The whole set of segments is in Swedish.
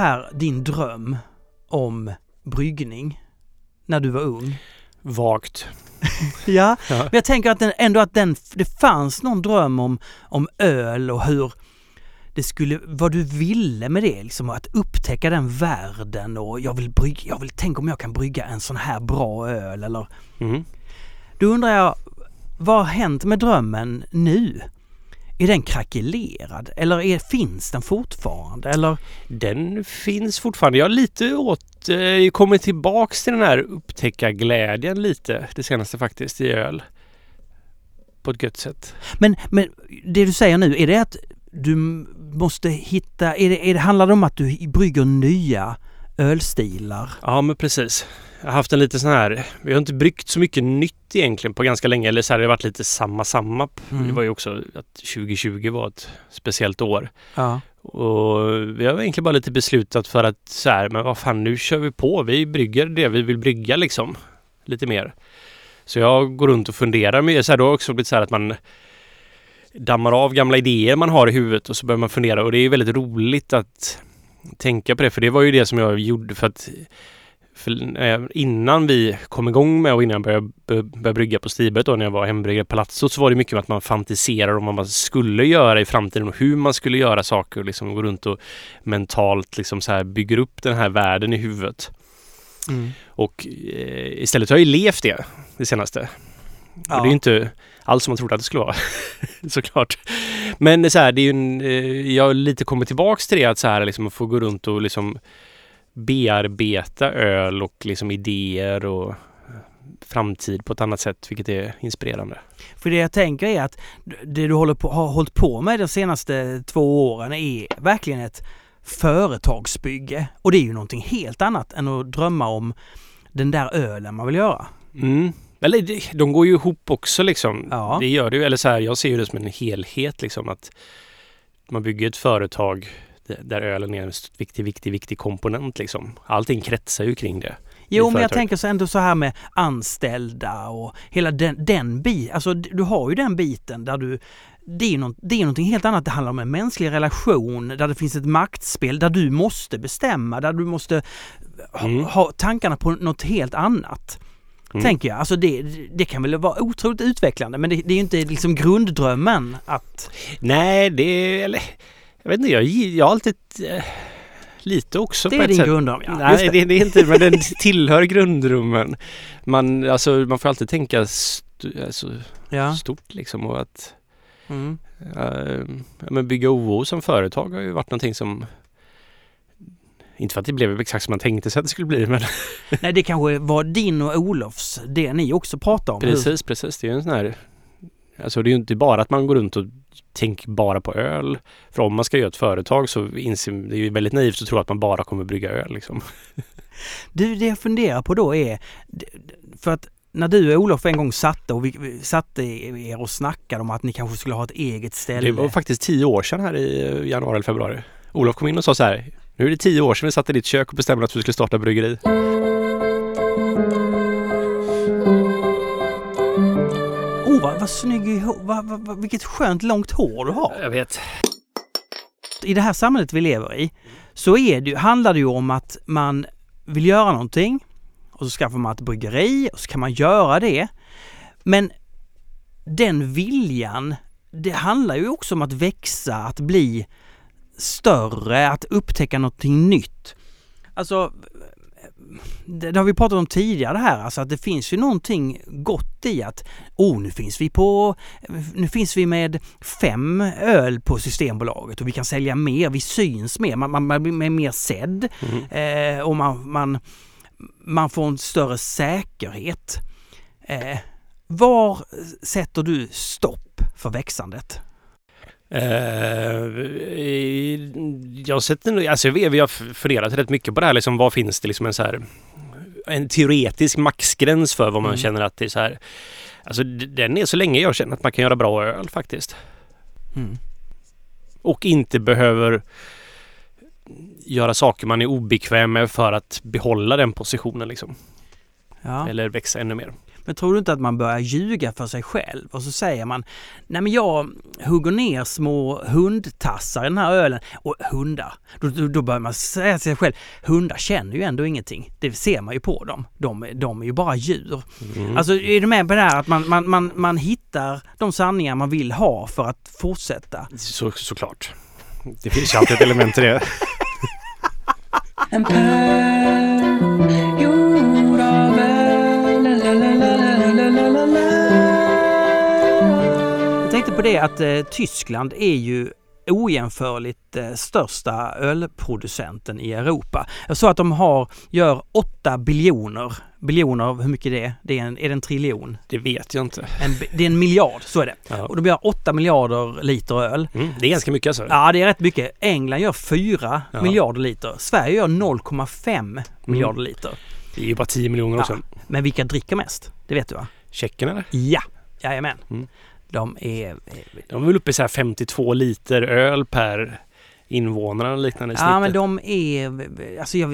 här din dröm om bryggning när du var ung? Vagt. Ja, Ja. men jag tänker att den, ändå att den, det fanns någon dröm om, om öl och hur det skulle, vad du ville med det, liksom att upptäcka den världen och jag vill brygga, jag vill tänka om jag kan brygga en sån här bra öl eller Mm. Då undrar jag, vad har hänt med drömmen nu? Är den krackelerad eller är, finns den fortfarande? Eller? Den finns fortfarande. Jag har lite åt, eh, kommit tillbaks till den här upptäckarglädjen lite det senaste faktiskt i öl. På ett gött sätt. Men, men det du säger nu, är det att du måste hitta, är det, är det, handlar det om att du brygger nya ölstilar? Ja men precis. Jag har haft en lite sån här, vi har inte bryggt så mycket nytt egentligen på ganska länge. Eller så här, det har varit lite samma samma. Mm. Det var ju också att 2020 var ett speciellt år. Ja. Och vi har egentligen bara lite beslutat för att så här, men vad fan nu kör vi på. Vi brygger det vi vill brygga liksom. Lite mer. Så jag går runt och funderar mycket. Så här, då har det också blivit så här att man dammar av gamla idéer man har i huvudet och så börjar man fundera. Och det är väldigt roligt att tänka på det. För det var ju det som jag gjorde för att för innan vi kom igång med och innan jag började, bör- började brygga på Stiberget då när jag var hembryggare på Palazzo så var det mycket med att man fantiserar om vad man skulle göra i framtiden och hur man skulle göra saker och liksom gå runt och mentalt liksom så här bygger upp den här världen i huvudet. Mm. Och eh, istället har jag ju levt det, det senaste. Och det är ju inte alls som man trodde att det skulle vara. Såklart. Men så här, det är ju en, eh, jag lite kommit tillbaks till det att så här liksom få gå runt och liksom bearbeta öl och liksom idéer och framtid på ett annat sätt, vilket är inspirerande. För det jag tänker är att det du håller på, har hållit på med de senaste två åren är verkligen ett företagsbygge. Och det är ju någonting helt annat än att drömma om den där ölen man vill göra. Mm. Eller de går ju ihop också liksom. Ja. Det gör det ju. Eller så här, jag ser ju det som en helhet liksom att man bygger ett företag där- ölen är en viktig, viktig, viktig komponent liksom. Allting kretsar ju kring det. Jo, men jag tänker så ändå så här med anställda och hela den, den biten. Alltså du har ju den biten där du det är, ju något, det är någonting helt annat. Det handlar om en mänsklig relation där det finns ett maktspel, där du måste bestämma, där du måste ha, Mm. ha tankarna på något helt annat. Mm. Tänker jag. Alltså det, det kan väl vara otroligt utvecklande men det, det är ju inte liksom grunddrömmen att... Nej, det. Eller, jag vet inte, jag, jag har alltid... Eh, lite också Det på är ett din sätt. grunddröm, ja. Nej, det. Det, är inte, men den tillhör grundrummen. Man, alltså, man får alltid tänka st- alltså, Ja. stort liksom och att Mm. ja, men bygga OO som företag har ju varit någonting som inte för att det blev exakt som man tänkte sig att det skulle bli men Nej, det kanske var din och Olofs, det ni också pratade om. hur- precis, precis. Det är ju en sån här Alltså det är ju inte bara att man går runt och tänker bara på öl. För om man ska göra ett företag så inser det är ju väldigt naivt att tro att man bara kommer brygga öl liksom. Du, det jag funderar på då är, för att när du och Olof en gång satte och vi, satte er och snackade om att ni kanske skulle ha ett eget ställe. Det var faktiskt tio år sedan här i januari eller februari. Olof kom in och sa så här. Nu är det tio år sedan vi satt i ditt kök och bestämde att vi skulle starta bryggeri. Oh, vad, vad snygg vad, vad, vad, vilket skönt långt hår du har. Jag vet. I det här samhället vi lever i så är det, handlar det ju om att man vill göra någonting och så skaffar man ett bryggeri och så kan man göra det. Men den viljan, det handlar ju också om att växa, att bli större, att upptäcka någonting nytt. Alltså, det, har vi pratat om tidigare här, alltså att det finns ju någonting gott i att oh, nu finns vi på, nu finns vi med fem öl på Systembolaget och vi kan sälja mer, vi syns mer, man, man, man blir mer sedd Mm. eh, och man, man, man får en större säkerhet. Eh, var sätter du stopp för växandet? Eh, jag sätter nog, alltså vi, vi har funderat rätt mycket på det här liksom, vad finns det liksom en så här en teoretisk maxgräns för vad man Mm. känner att det är så här. Alltså den är så länge jag känner att man kan göra bra öl faktiskt. Mm. Och inte behöver göra saker man är obekväm med för att behålla den positionen liksom. Ja. Eller växa ännu mer. Men tror du inte att man börjar ljuga för sig själv och så säger man Nej men jag hugger ner små hundtassar i den här ölen. Och hundar, då, då, då börjar man säga till sig själv Hundar känner ju ändå ingenting. Det ser man ju på dem. De, de är ju bara djur. Mm. Alltså är du med på det här att man, man, man, man hittar de sanningar man vill ha för att fortsätta? Så, såklart. Det finns ju alltid ett element i det. På det att eh, Tyskland är ju ojämförligt eh, största ölproducenten i Europa. Jag sa att de har, gör 8 biljoner, biljoner, hur mycket det är? Det är en, är det en triljon? Det vet jag inte. En, det är en miljard, så är det. Ja. Och de gör 8 miljarder liter öl. Mm, det är ganska mycket alltså. Ja, det är rätt mycket. England gör 4 Ja. miljarder liter. Sverige gör 0,5 miljarder liter. Det är ju bara 10 miljoner Ja. också. Men vilka dricker mest? Det vet du va? Tjeckien eller? Ja, jajamän. Mm. De är... De är väl uppe i så här 52 liter öl per invånare eller liknande i Ja snittet. men de är... Alltså jag...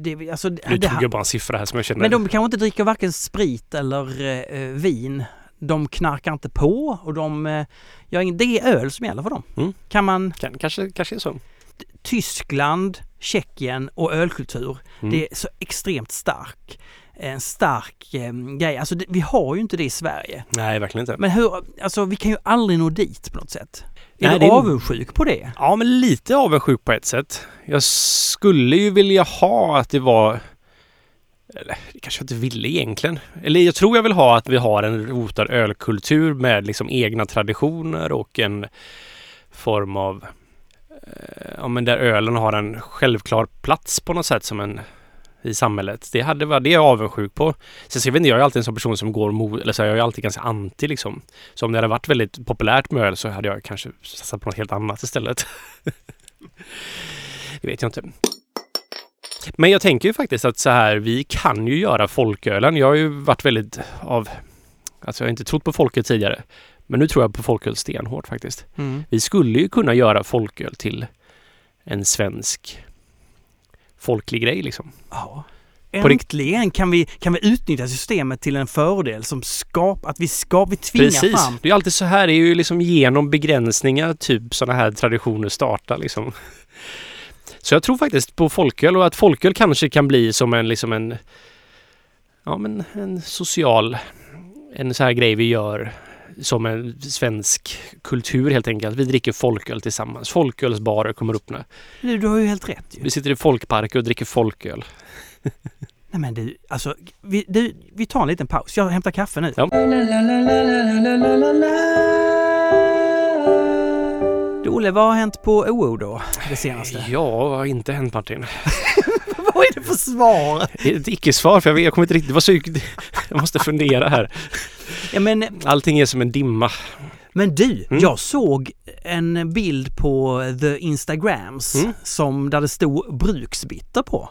Det, alltså, Nu tog jag bara en siffra här som jag känner. men de kanske inte dricker varken sprit eller eh, vin. De knarkar inte på och de eh, gör ingen, Det är öl som gäller för dem. Mm. Kan man... kan, kanske, kanske är så. Tyskland, Tjeckien och ölkultur. Mm. Det är så extremt stark. En stark eh, grej. Alltså det, vi har ju inte det i Sverige. Nej, verkligen inte. Men hur... Alltså vi kan ju aldrig nå dit på något sätt. Är Nej, du det avundsjuk på det? Ja, men lite avundsjuk på ett sätt. Jag skulle ju vilja ha att det var... Eller det kanske jag inte ville egentligen. Eller jag tror jag vill ha att vi har en rotad ölkultur med liksom egna traditioner och en form av... Eh, ja, men där ölen har en självklar plats på något sätt som en i samhället. Det hade det är jag avundsjuk på. Sen så jag vet inte, jag är alltid en sån person som går mot, eller så jag är alltid ganska anti liksom. Så om det hade varit väldigt populärt med öl så hade jag kanske satsat på något helt annat istället. det vet jag inte. Men jag tänker ju faktiskt att så här, vi kan ju göra folkölen. Jag har ju varit väldigt av, alltså jag har inte trott på folköl tidigare. Men nu tror jag på folköl stenhårt faktiskt. Mm. Vi skulle ju kunna göra folköl till en svensk folklig grej liksom. Ja. Äntligen kan vi, kan vi utnyttja systemet till en fördel som skap, att vi ska, vi tvingar Precis. fram. Det är alltid så här. Det är ju liksom genom begränsningar typ sådana här traditioner startar liksom. Så jag tror faktiskt på folköl och att folköl kanske kan bli som en liksom en ja men en social en så här grej vi gör som en svensk kultur helt enkelt. Vi dricker folköl tillsammans. Folkölsbarer kommer upp nu. Du, har ju helt rätt ju. Vi sitter i folkparker och dricker folköl. Nej men du, alltså vi, du, vi tar en liten paus. Jag hämtar kaffe nu. Ja. Du Olle, vad har hänt på OO då? Det senaste? Ja, vad har inte hänt Martin? vad är det för svar? Det är Ett icke-svar för jag, vet, jag kommer inte riktigt... Det var så jag måste fundera här. Ja, men, Allting är som en dimma. men du, Mm. jag såg en bild på the Instagrams Mm. som där det stod bruksbitter på.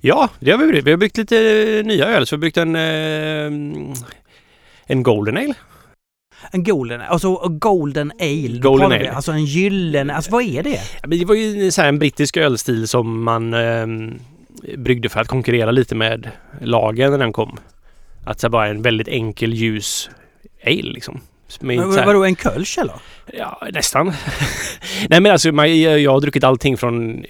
Ja, det har vi byggt. Vi har byggt lite nya öl. Så vi har byggt en, eh, en Golden Ale. En golden, alltså golden ale. Golden ale. Alltså en gyllene, alltså vad är det? Det var ju så här en brittisk ölstil som man eh, bryggde för att konkurrera lite med lagen när den kom. Att det bara en väldigt enkel ljus ale liksom. Med Men, så här- vadå, en kölsch eller? Ja, nästan. Nej men alltså man, jag har druckit allting från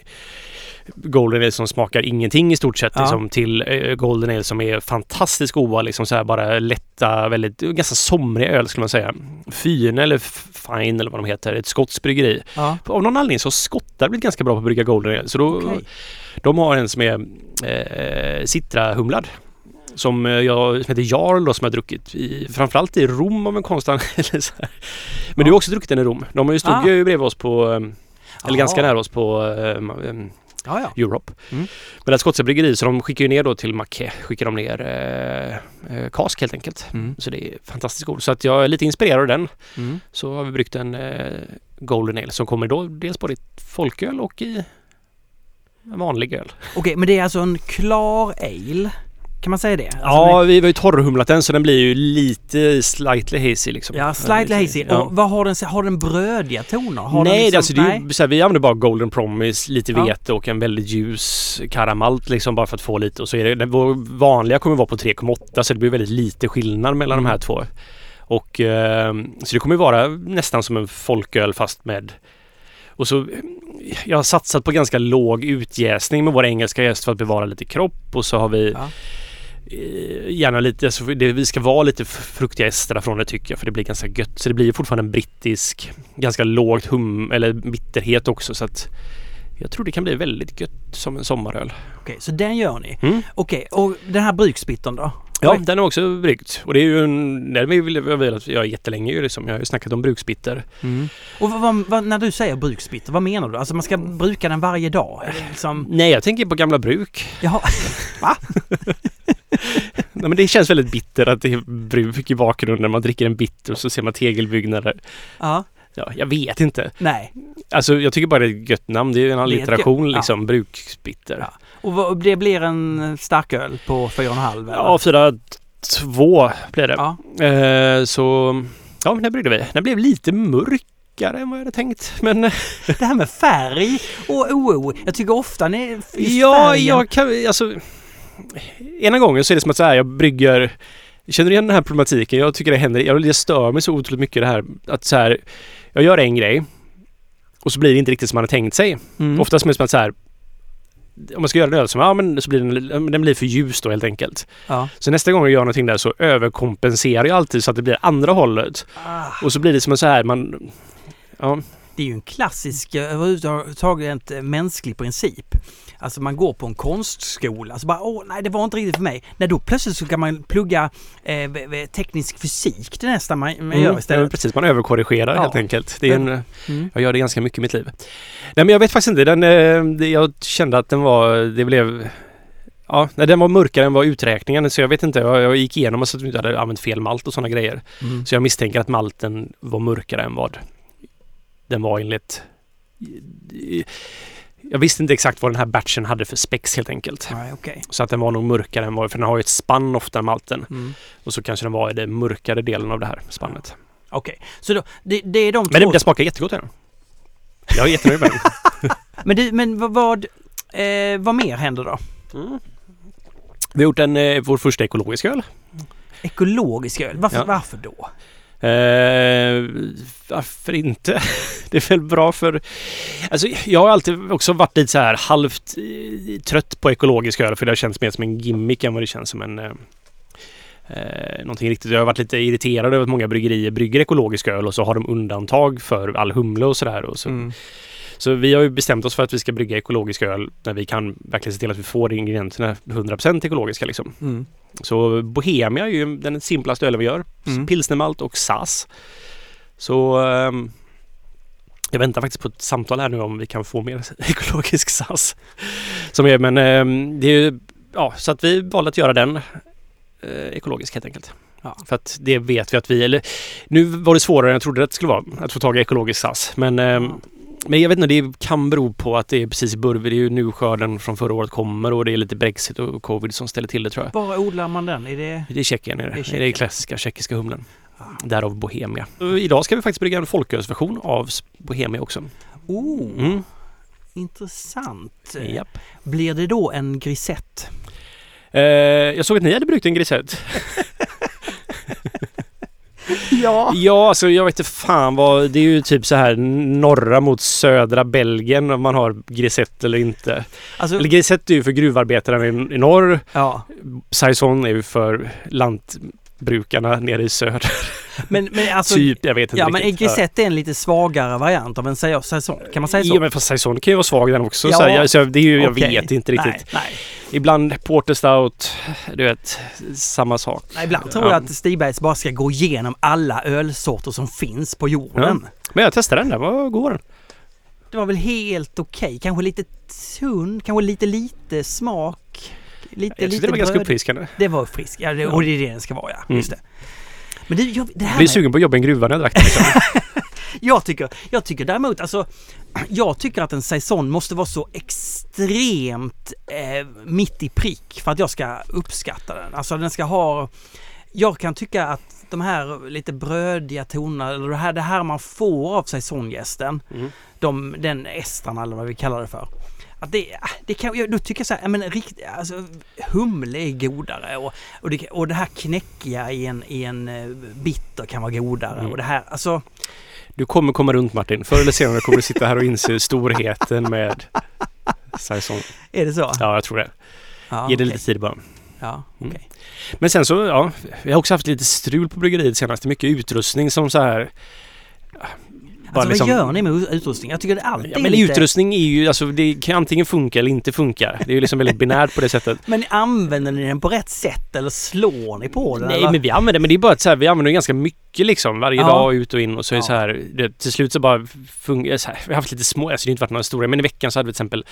Golden Ale som smakar ingenting i stort sett Ja. liksom, till eh, Golden Ale som är fantastiskt goda. Liksom så här bara lätta, väldigt, ganska somriga öl skulle man säga. Fyne eller Fine eller vad de heter. Ett skotskt bryggeri. Ja. Av någon anledning så har skottar blivit ganska bra på att brygga Golden Ale. Så då, Okej. de har en som är eh, Citra-humlad. Som, eh, jag, som heter Jarl då, som jag har druckit i, framförallt i Rom av en här. Men du har också druckit den i Rom. De har ju stod Ah. ju bredvid oss på, eh, eller Jaha. ganska nära oss på eh, eh, Ja, ja. Europe. Mm. Men det skotska bryggeri så de skickar ju ner då till Macke, skickar de ner eh, eh, kask helt enkelt. Mm. Så det är fantastiskt god. Så att jag är lite inspirerad av den. Mm. Så har vi bryggt en eh, Golden Ale som kommer då dels både i folköl och i en vanlig öl. Okej, men det är alltså en klar ale Kan man säga det? Alltså, Ja, vi har ju torrhumlat den så den blir ju lite slightly hazy liksom. Ja, slightly hazy. Ja. Och vad har den? Har den brödiga toner? Har Nej, liksom, det, alltså, det nej? ju, här, vi använder bara Golden Promise, lite Ja. vete och en väldigt ljus karamalt liksom bara för att få lite. Och så är det, den, vår vanliga kommer vara på 3,8 så det blir väldigt lite skillnad mellan Mm. de här två. Och eh, så det kommer vara nästan som en folköl fast med och så jag har satsat på ganska låg utjäsning med vår engelska gäst för att bevara lite kropp och så har vi Ja. Eh, gärna lite, alltså det, vi ska vara lite fruktiga ester från det tycker jag för det blir ganska gött. Så det blir ju fortfarande en brittisk, ganska lågt hum eller bitterhet också så att jag tror det kan bli väldigt gött som en sommaröl. Okej, så den gör ni. Mm. Okej, och den här bruksbittern då? Ja, den är också bryggt. Och det är ju en... Den vill jag velat göra jättelänge ju liksom. Jag har ju snackat om bruksbitter. Mm. Och vad, vad, när du säger bruksbitter, vad menar du? Alltså man ska bruka den varje dag? Liksom... Nej, jag tänker på gamla bruk. Jaha. Nej, men det känns väldigt bitter att det är bruk i bakgrunden. Man dricker en bitter och så ser man tegelbyggnader. Ja. Ja, jag vet inte. Nej. Alltså jag tycker bara det är ett gött namn. Det är en är allitteration ja. liksom. Bruksbitter. Ja. Och det blir en starköl på 4,5 eller? Ja, fyra två blir det. Ja. Eh, så ja, men det bryggde vi. Den blev lite mörkare än vad jag hade tänkt. Men Det här med färg och OO. Jag tycker ofta ni... ja, jag kan alltså. Ena gången så är det som att så här, jag brygger Känner du igen den här problematiken? Jag tycker det händer. Jag, det stör mig så otroligt mycket det här att så här. Jag gör en grej och så blir det inte riktigt som man har tänkt sig. Mm. Oftast är det som att så här. Om man ska göra en öl som, ja men så blir den, den blir för ljus då helt enkelt. Ja. Så nästa gång jag gör någonting där så överkompenserar jag alltid så att det blir andra hållet. Ah, Och så blir det som en så här man... Ja, det är ju en klassisk, eh, överhuvudtaget mänsklig princip. Alltså man går på en konstskola, så bara åh nej det var inte riktigt för mig. Nej då plötsligt så kan man plugga eh, teknisk fysik det nästa man, man gör mm, ja, istället. precis. Man överkorrigerar Ja. helt enkelt. Det är en, Mm. jag gör det ganska mycket i mitt liv. Nej men jag vet faktiskt inte. Den, eh, jag kände att den var... Det blev... Ja, nej, den var mörkare än vad uträkningen så jag vet inte. Jag, jag gick igenom så att vi inte hade använt fel malt och sådana grejer. Mm. Så jag misstänker att malten var mörkare än vad den var enligt... Jag visste inte exakt vad den här batchen hade för spex helt enkelt. Nej, okej. Så att den var nog mörkare än vad... För den har ju ett spann ofta malten. Mm. Och så kanske den var i den mörkare delen av det här spannet. Okej, så då, det, det är de Men två... den, den smakar jättegott den. Jag är jättenöjd med den. Men, du, men vad, vad, eh, vad mer händer då? Mm. Vi har gjort en, eh, vår första ekologiska öl. Ekologisk öl, varför, Ja. varför då? Eh, varför inte? Det är väl bra för... Alltså jag har alltid också varit lite så här halvt eh, trött på ekologisk öl för det har känts mer som en gimmick än vad det känns som en... Eh, eh någonting riktigt. Jag har varit lite irriterad över att många bryggerier brygger ekologisk öl och så har de undantag för all humle och sådär. Så, Mm så vi har ju bestämt oss för att vi ska brygga ekologisk öl när vi kan verkligen se till att vi får ingredienserna 100% ekologiska liksom. Mm. Så Bohemia är ju den simplaste ölen vi gör. Mm. Pilsnermalt och SAS. Så ehm, jag väntar faktiskt på ett samtal här nu om vi kan få mer ekologisk SAS. Som är, men ehm, det är ju, ja, så att vi valde att göra den eh, ekologisk helt enkelt. Ja. För att det vet vi att vi, eller nu var det svårare än jag trodde att det skulle vara att få tag i ekologisk SAS. Men, Ja. Men jag vet inte, det kan bero på att det är precis i början. Det är ju nu skörden från förra året kommer och det är lite Brexit och covid som ställer till det tror jag. Var odlar man den? Är det... Det är Tjeckien, är det. Det är Tjeckien. det klassiska tjeckiska humlen. Ah. Därav Bohemia. Idag ska vi faktiskt brygga en folkölsversion av Bohemia också. Oh, Mm. intressant. Japp. Blir det då en grisett? Eh, jag såg att ni hade bryggt en grisett. Ja. Ja, alltså jag vet inte fan vad... Det är ju typ så här norra mot södra Belgien om man har grisett eller inte. Alltså, Eller grisett är ju för gruvarbetarna i, i norr. ja. Saison är ju för lantbrukarna nere i söder. Men, men alltså... typ, jag vet inte Ja, men riktigt. grisett är en lite svagare variant av en sa- säsong. Kan man säga så? Ja, men fast Saison kan ju vara svag den också. Ja. Så jag, så det är ju, jag Okej. vet inte riktigt. Nej, nej. Ibland Porter Stout, du vet, samma sak. nej ibland tror Ja. jag att Stigbergs bara ska gå igenom alla ölsorter som finns på jorden. Men jag testade den där, vad går den? Det var väl helt okej. Kanske lite tunn, kanske lite lite smak. Lite, Jag lite det var ganska uppfriskande. Det var frisk. Ja, det, och det är det den ska vara ja. Mm. Just det. Men du, jag, det här Jag med, sugen på att jobba i en gruva när jag drack det. Liksom. Jag tycker, jag tycker däremot, alltså jag tycker att en saison måste vara så extremt eh, mitt i prick för att jag ska uppskatta den. Alltså den ska ha... Jag kan tycka att de här lite brödiga tonerna, eller det här, det här man får av saisongästen, Mm. de, den estrarna eller vad vi kallar det för. Att det, det kan, jag- då tycker jag så här, men rikt, alltså, humle är godare och, och, det, och det här knäckiga i en, i en eh, bitter kan vara godare. Mm. Och det här, alltså, Du kommer komma runt Martin. Förr eller senare kommer du sitta här och inse storheten med Saison. är det så? Ja, jag tror det. Ja, Ge det okej. lite tid bara. Ja, Mm. okej. Men sen så, ja, vi har också haft lite strul på bryggeriet senast. Mycket utrustning som så här... Alltså liksom- vad gör ni med utrustning? Jag tycker det alltid Ja, men lite... utrustning är ju, alltså det kan antingen funka eller inte funka. Det är ju liksom väldigt binärt på det sättet. Men använder ni den på rätt sätt eller slår ni på den? Nej eller? men vi använder men det är bara att så här, vi använder den ganska mycket liksom varje Ja. dag ut och in och så är det Ja. så här, det, till slut så bara fungerar så här, Vi har haft lite små, alltså det har inte varit några stora, men i veckan så hade vi till exempel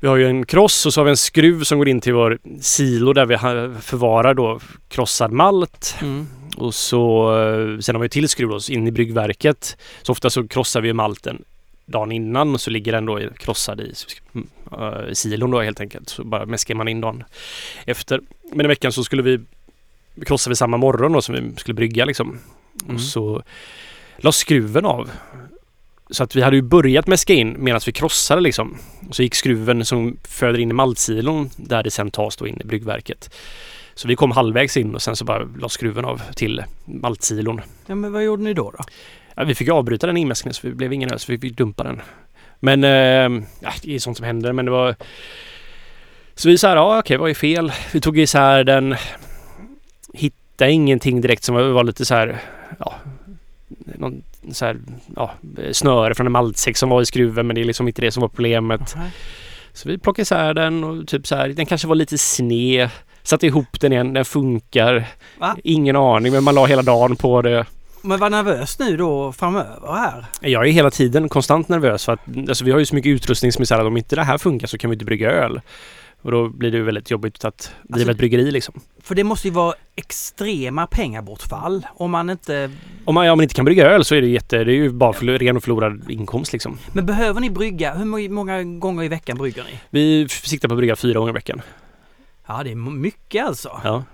vi har ju en kross och så har vi en skruv som går in till vår silo där vi förvarar då krossad malt. Mm. Och så eh, sen har vi till skruv då, in i bryggverket. Så ofta så krossar vi malten dagen innan och så ligger den då krossad i eh, silon då helt enkelt. Så bara mäskar man in dagen efter. Men i veckan så skulle vi krossa vi samma morgon då som vi skulle brygga liksom. Mm. Och så la skruven av. Så att vi hade ju börjat mäska in medan vi krossade liksom. Så gick skruven som föder in i maltsilon där det sen tas då in i bryggverket. Så vi kom halvvägs in och sen så bara la skruven av till maltsilon. Ja, men vad gjorde ni då? då? Ja, vi fick avbryta den inmäskningen så det blev ingen öl så vi fick dumpa den. Men eh, ja, det är sånt som händer men det var Så vi sa ja okej vad är fel? Vi tog isär den Hittade ingenting direkt som var, lite så här Ja någon så här, ja, snöre från en maltsäck som var i skruven men det är liksom inte det som var problemet. Nej. Så vi plockade isär den och typ så här, den kanske var lite sned. Satte ihop den igen, den funkar. Va? Ingen aning men man la hela dagen på det. Men var nervös nu då framöver här? Jag är hela tiden konstant nervös för att alltså, vi har ju så mycket utrustning som är så här att om inte det här funkar så kan vi inte brygga öl. Och då blir det ju väldigt jobbigt att driva Alltså- ett bryggeri liksom. För det måste ju vara extrema pengabortfall om man inte... Om man, om man inte kan brygga öl så är det jätte, det är ju bara för, ren och förlorad inkomst liksom. Men behöver ni brygga? Hur må- många gånger i veckan brygger ni? Vi siktar på att brygga fyra gånger i veckan. Ja, det är mycket alltså. Ja,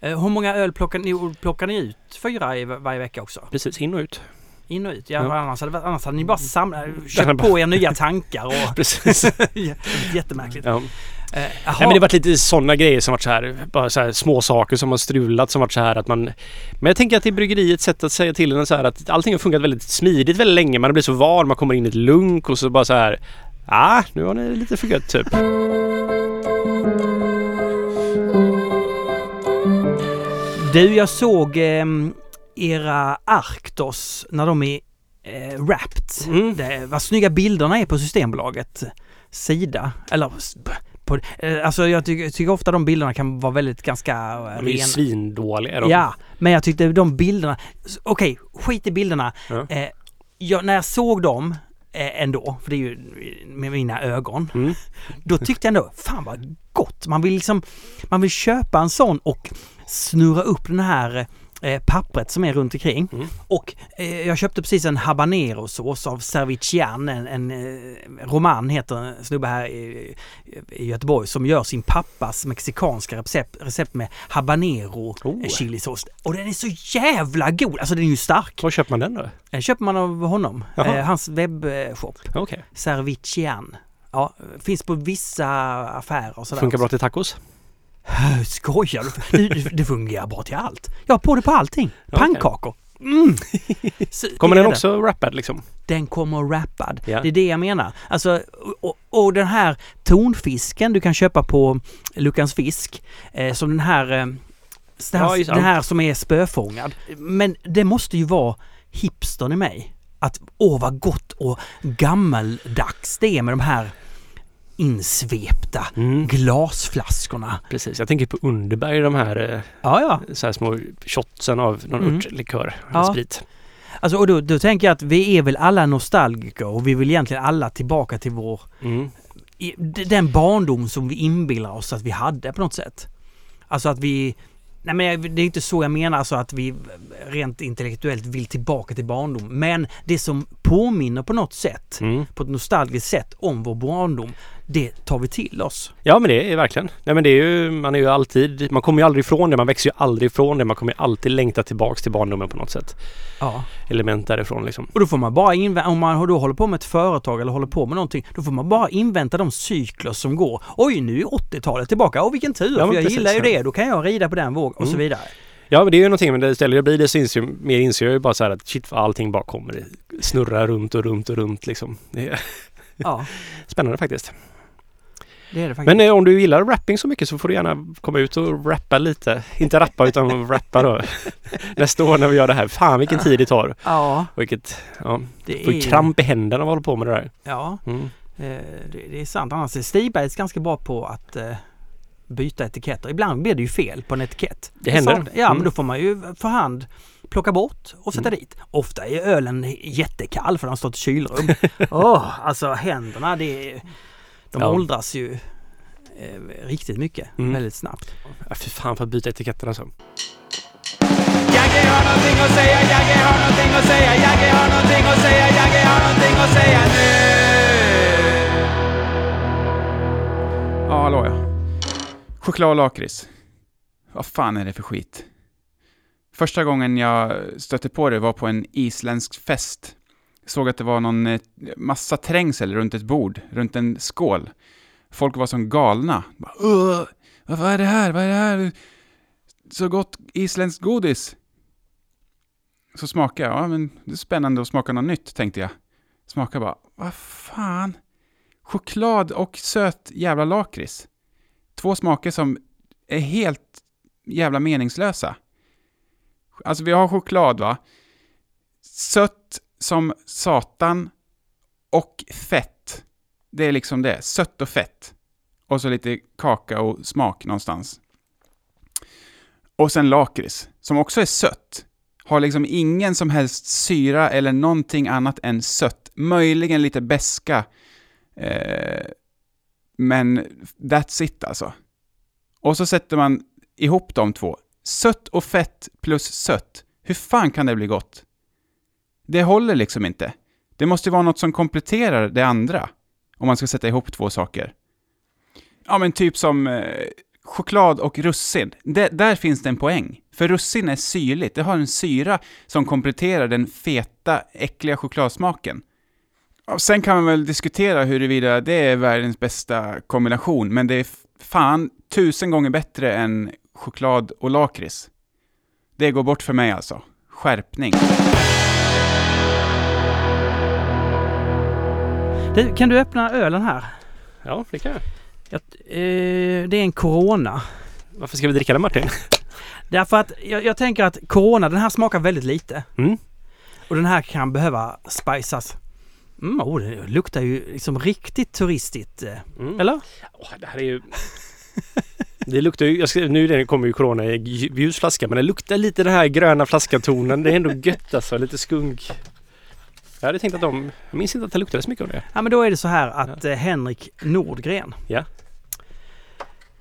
Eh, Hur många öl plockar ni, plockar ni ut? Fyra i var- varje vecka också? precis. In och ut. In och ut? Ja, Ja. Annars, hade, annars hade ni bara samlat, hade köpt på er nya tankar och... Precis. Jättemärkligt. Ja. Eh, Nej, men det har varit lite sådana grejer som varit så här, bara så här små saker som har strulat som varit så här att man... Men jag tänker att det är bryggeriets sätt att säga till en så här att allting har funkat väldigt smidigt väldigt länge. Man blir så van, man kommer in i ett lunk och så bara så här... Ah, nu har ni lite för gött typ. Du, jag såg ehm, era Arctos när de är eh, wrapped. Mm. Det, vad snygga bilderna är på Systembolaget sida. Eller på, eh, alltså jag tycker, tycker ofta de bilderna kan vara väldigt ganska eh, De är ju rena. svindåliga de. Ja, men jag tyckte de bilderna... Okej, skit i bilderna. Ja. Eh, jag, när jag såg dem eh, ändå, för det är ju med mina ögon, Mm. då tyckte jag ändå, fan vad gott! Man vill liksom, man vill köpa en sån och snurra upp den här eh, pappret som är runt omkring. Mm. Och eh, jag köpte precis en habanerosås av Servician, en, en eh, roman heter en snubbe här i, i Göteborg som gör sin pappas mexikanska recept, recept med habanero Oh. eh, chilisås. Och den är så jävla god! Alltså den är ju stark. Var köper man den då? Den köper man av honom. Eh, hans webbshop. Okej. Servician. Ja, finns på vissa affärer och sådär. Funkar bra till tacos? Skojar du? Det, det fungerar bra till allt. Jag har på det på allting. Pannkakor. Mm. Kommer den också wrappad liksom? Den kommer wrappad. Ja. Det är det jag menar. Alltså, och, och den här tonfisken du kan köpa på Luckans fisk. Eh, som den här, eh, den, Ja, här, just- den här som är spöfångad. Men det måste ju vara hipstern i mig. Att åh vad gott och gammaldags det är med de här insvepta Mm. glasflaskorna. Precis, jag tänker på Underberg de här, eh, Ja, ja. så här små shotsen av någon Mm. örtlikör, Ja. sprit. Alltså, och då, då tänker jag att vi är väl alla nostalgiker och vi vill egentligen alla tillbaka till vår Mm. i- den barndom som vi inbillar oss att vi hade på något sätt. Alltså att vi Nej men det är inte så jag menar alltså att vi rent intellektuellt vill tillbaka till barndom. Men det som påminner på något sätt, Mm. på ett nostalgiskt sätt om vår barndom, det tar vi till oss. Ja men det är verkligen. Nej men det är ju, man är ju alltid, man kommer ju aldrig ifrån det. Man växer ju aldrig ifrån det. Man kommer ju alltid längta tillbaks till barndomen på något sätt. Ja. Element därifrån liksom. Och då får man bara invänta, om man då håller på med ett företag eller håller på med någonting, då får man bara invänta de cykler som går. Oj, nu är 80-talet tillbaka. Åh, vilken tur! Ja, för jag precis, gillar ju det. Då kan jag rida på den vågen och så Mm. vidare. Ja men det är ju någonting men det istället jag blir det så inser, jag- mer inser jag ju bara så här att shit allting bara kommer. Snurrar runt och runt och runt liksom. Det är Ja, spännande faktiskt. Det är det faktiskt. Men eh, om du gillar rapping så mycket så får du gärna komma ut och rappa lite. Inte rappa utan rappa då. Nästa år när vi gör det här. Fan vilken tid det tar. Ja, vilket, ja. det Får är... kramp i händerna av att hålla på med det där. Ja, Mm. eh, det, är sant. Annars är Stigbergs ganska bra på att eh, byta etiketter. Ibland blir det ju fel på en etikett. Det händer. Så- Ja, Mm. men då får man ju för hand plocka bort och sätta dit. Ofta är ölen jättekall för den har stått i kylrum. Åh, alltså händerna, det är, de Ja. åldras ju eh, riktigt mycket, Mm. väldigt snabbt. Ja, fy fan för att byta etiketter alltså. Jagge har någonting att säga, Jagge har någonting att säga, Jagge har någonting att säga, Jagge har någonting att säga nu. Ja, hallå ja. Choklad och lakrits. Vad fan är det för skit? Första gången jag stötte på det var på en isländsk fest. Jag såg att det var någon eh, massa trängsel runt ett bord, runt en skål. Folk var som galna. Bara, vad vad är det här? Vad är det här? Så gott isländskt godis. Så smakade jag. Ja, men det är spännande att smaka något nytt, tänkte jag. Smakade bara, vad fan? choklad och söt jävla lakrits. Två smaker som är helt jävla meningslösa. Alltså vi har choklad va? Sött som satan och fett. Det är liksom det. Sött och fett. Och så lite kakaosmak någonstans. Och sen lakrits, som också är sött. Har liksom ingen som helst syra eller någonting annat än sött. Möjligen lite beska Eh, men that's it alltså. Och så sätter man ihop de två. Sött och fett plus sött. Hur fan kan det bli gott? Det håller liksom inte. Det måste vara något som kompletterar det andra. Om man ska sätta ihop två saker. Ja, men typ som eh, choklad och russin. Det, där finns det en poäng. För russin är syrligt. Det har en syra som kompletterar den feta, äckliga chokladsmaken. Och sen kan man väl diskutera huruvida det är världens bästa kombination, men det är fan tusen gånger bättre än choklad och lakrits. Det går bort för mig alltså. Skärpning. Du, kan du öppna ölen här? Ja, det kan jag. Jag, eh, det är en Corona. Varför ska vi dricka den Martin? Därför att jag, jag tänker att Corona, den här smakar väldigt lite. Mm. Och den här kan behöva spices. Mm, oh, det luktar ju liksom riktigt turistigt. eh. Mm. Eller? Åh, det här är ju... Det luktar ju, jag ska, nu kommer ju Corona i lj- ljus flaska men det luktar lite den här gröna flaskatonen. Det är ändå gött alltså, lite skunk. Jag hade tänkt att de, jag minns inte att det luktade så mycket av det. Ja men då är det så här att eh, Henrik Nordgren Ja.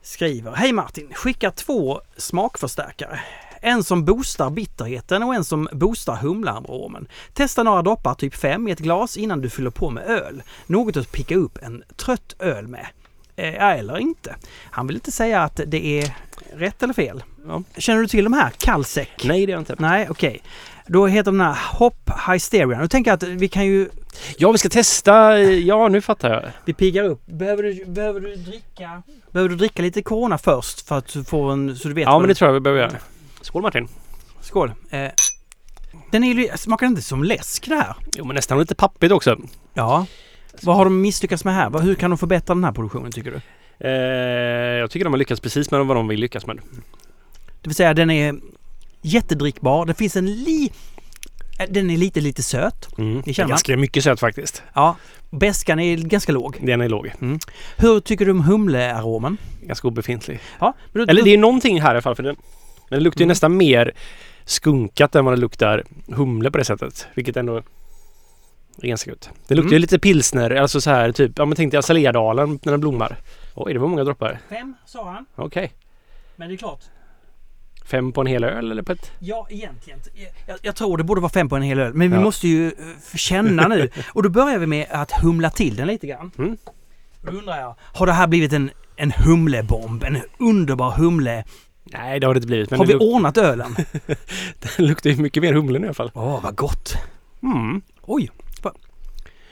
skriver Hej Martin! Skickar två smakförstärkare. En som boostar bitterheten och en som boostar humlearomen. Testa några droppar typ 5 i ett glas innan du fyller på med öl. Något att picka upp en trött öl med. Eh, eller inte. Han vill inte säga att det är rätt eller fel. Ja. Känner du till de här? Kallsäck? Nej det gör jag inte. Nej, okej. Då heter den här Hop Hysteria. Nu tänker jag att vi kan ju... Ja vi ska testa, ja nu fattar jag. Vi piggar upp. Behöver du, behöver du dricka... Behöver du dricka lite Corona först för att du får en... Så du vet Ja men du- det tror jag vi behöver göra. Skål Martin! Skål! Eh, den är ju... Smakar inte som läsk det här? Jo men nästan lite pappigt också. Ja. Vad har de misslyckats med här? Hur kan de förbättra den här produktionen tycker du? Eh, jag tycker de har lyckats precis med vad de vill lyckas med. Det vill säga den är jättedrickbar. Det finns en li... Den är lite, lite söt. Mm. Det känner man. Ganska mycket söt faktiskt. Ja. Beskan är ganska låg. Den är låg. Hur tycker du om humlearomen? Ganska obefintlig. Ja. då- Eller det är någonting här i alla fall för den. Men det luktar ju Mm. nästan mer skunkat än vad det luktar humle på det sättet. Vilket ändå är ganska gott. Det luktar ju Mm. lite pilsner, alltså så här typ, ja men tänk dig Azaleadalen när den blommar. Oj, det var många droppar. Fem sa han. Okej. Men det är klart. Fem på en hel öl eller på ett... Ja, egentligen. Jag, jag tror det borde vara fem på en hel öl. Men vi Ja. måste ju eh, känna nu. Och då börjar vi med att humla till den lite grann. Mm. Då undrar jag, har det här blivit en, en humlebomb? En underbar humle? Nej, det har det inte blivit. Men har vi luk- ordnat ölen? den luktar ju mycket mer humlen i alla fall. Åh, vad gott! Mm. Oj!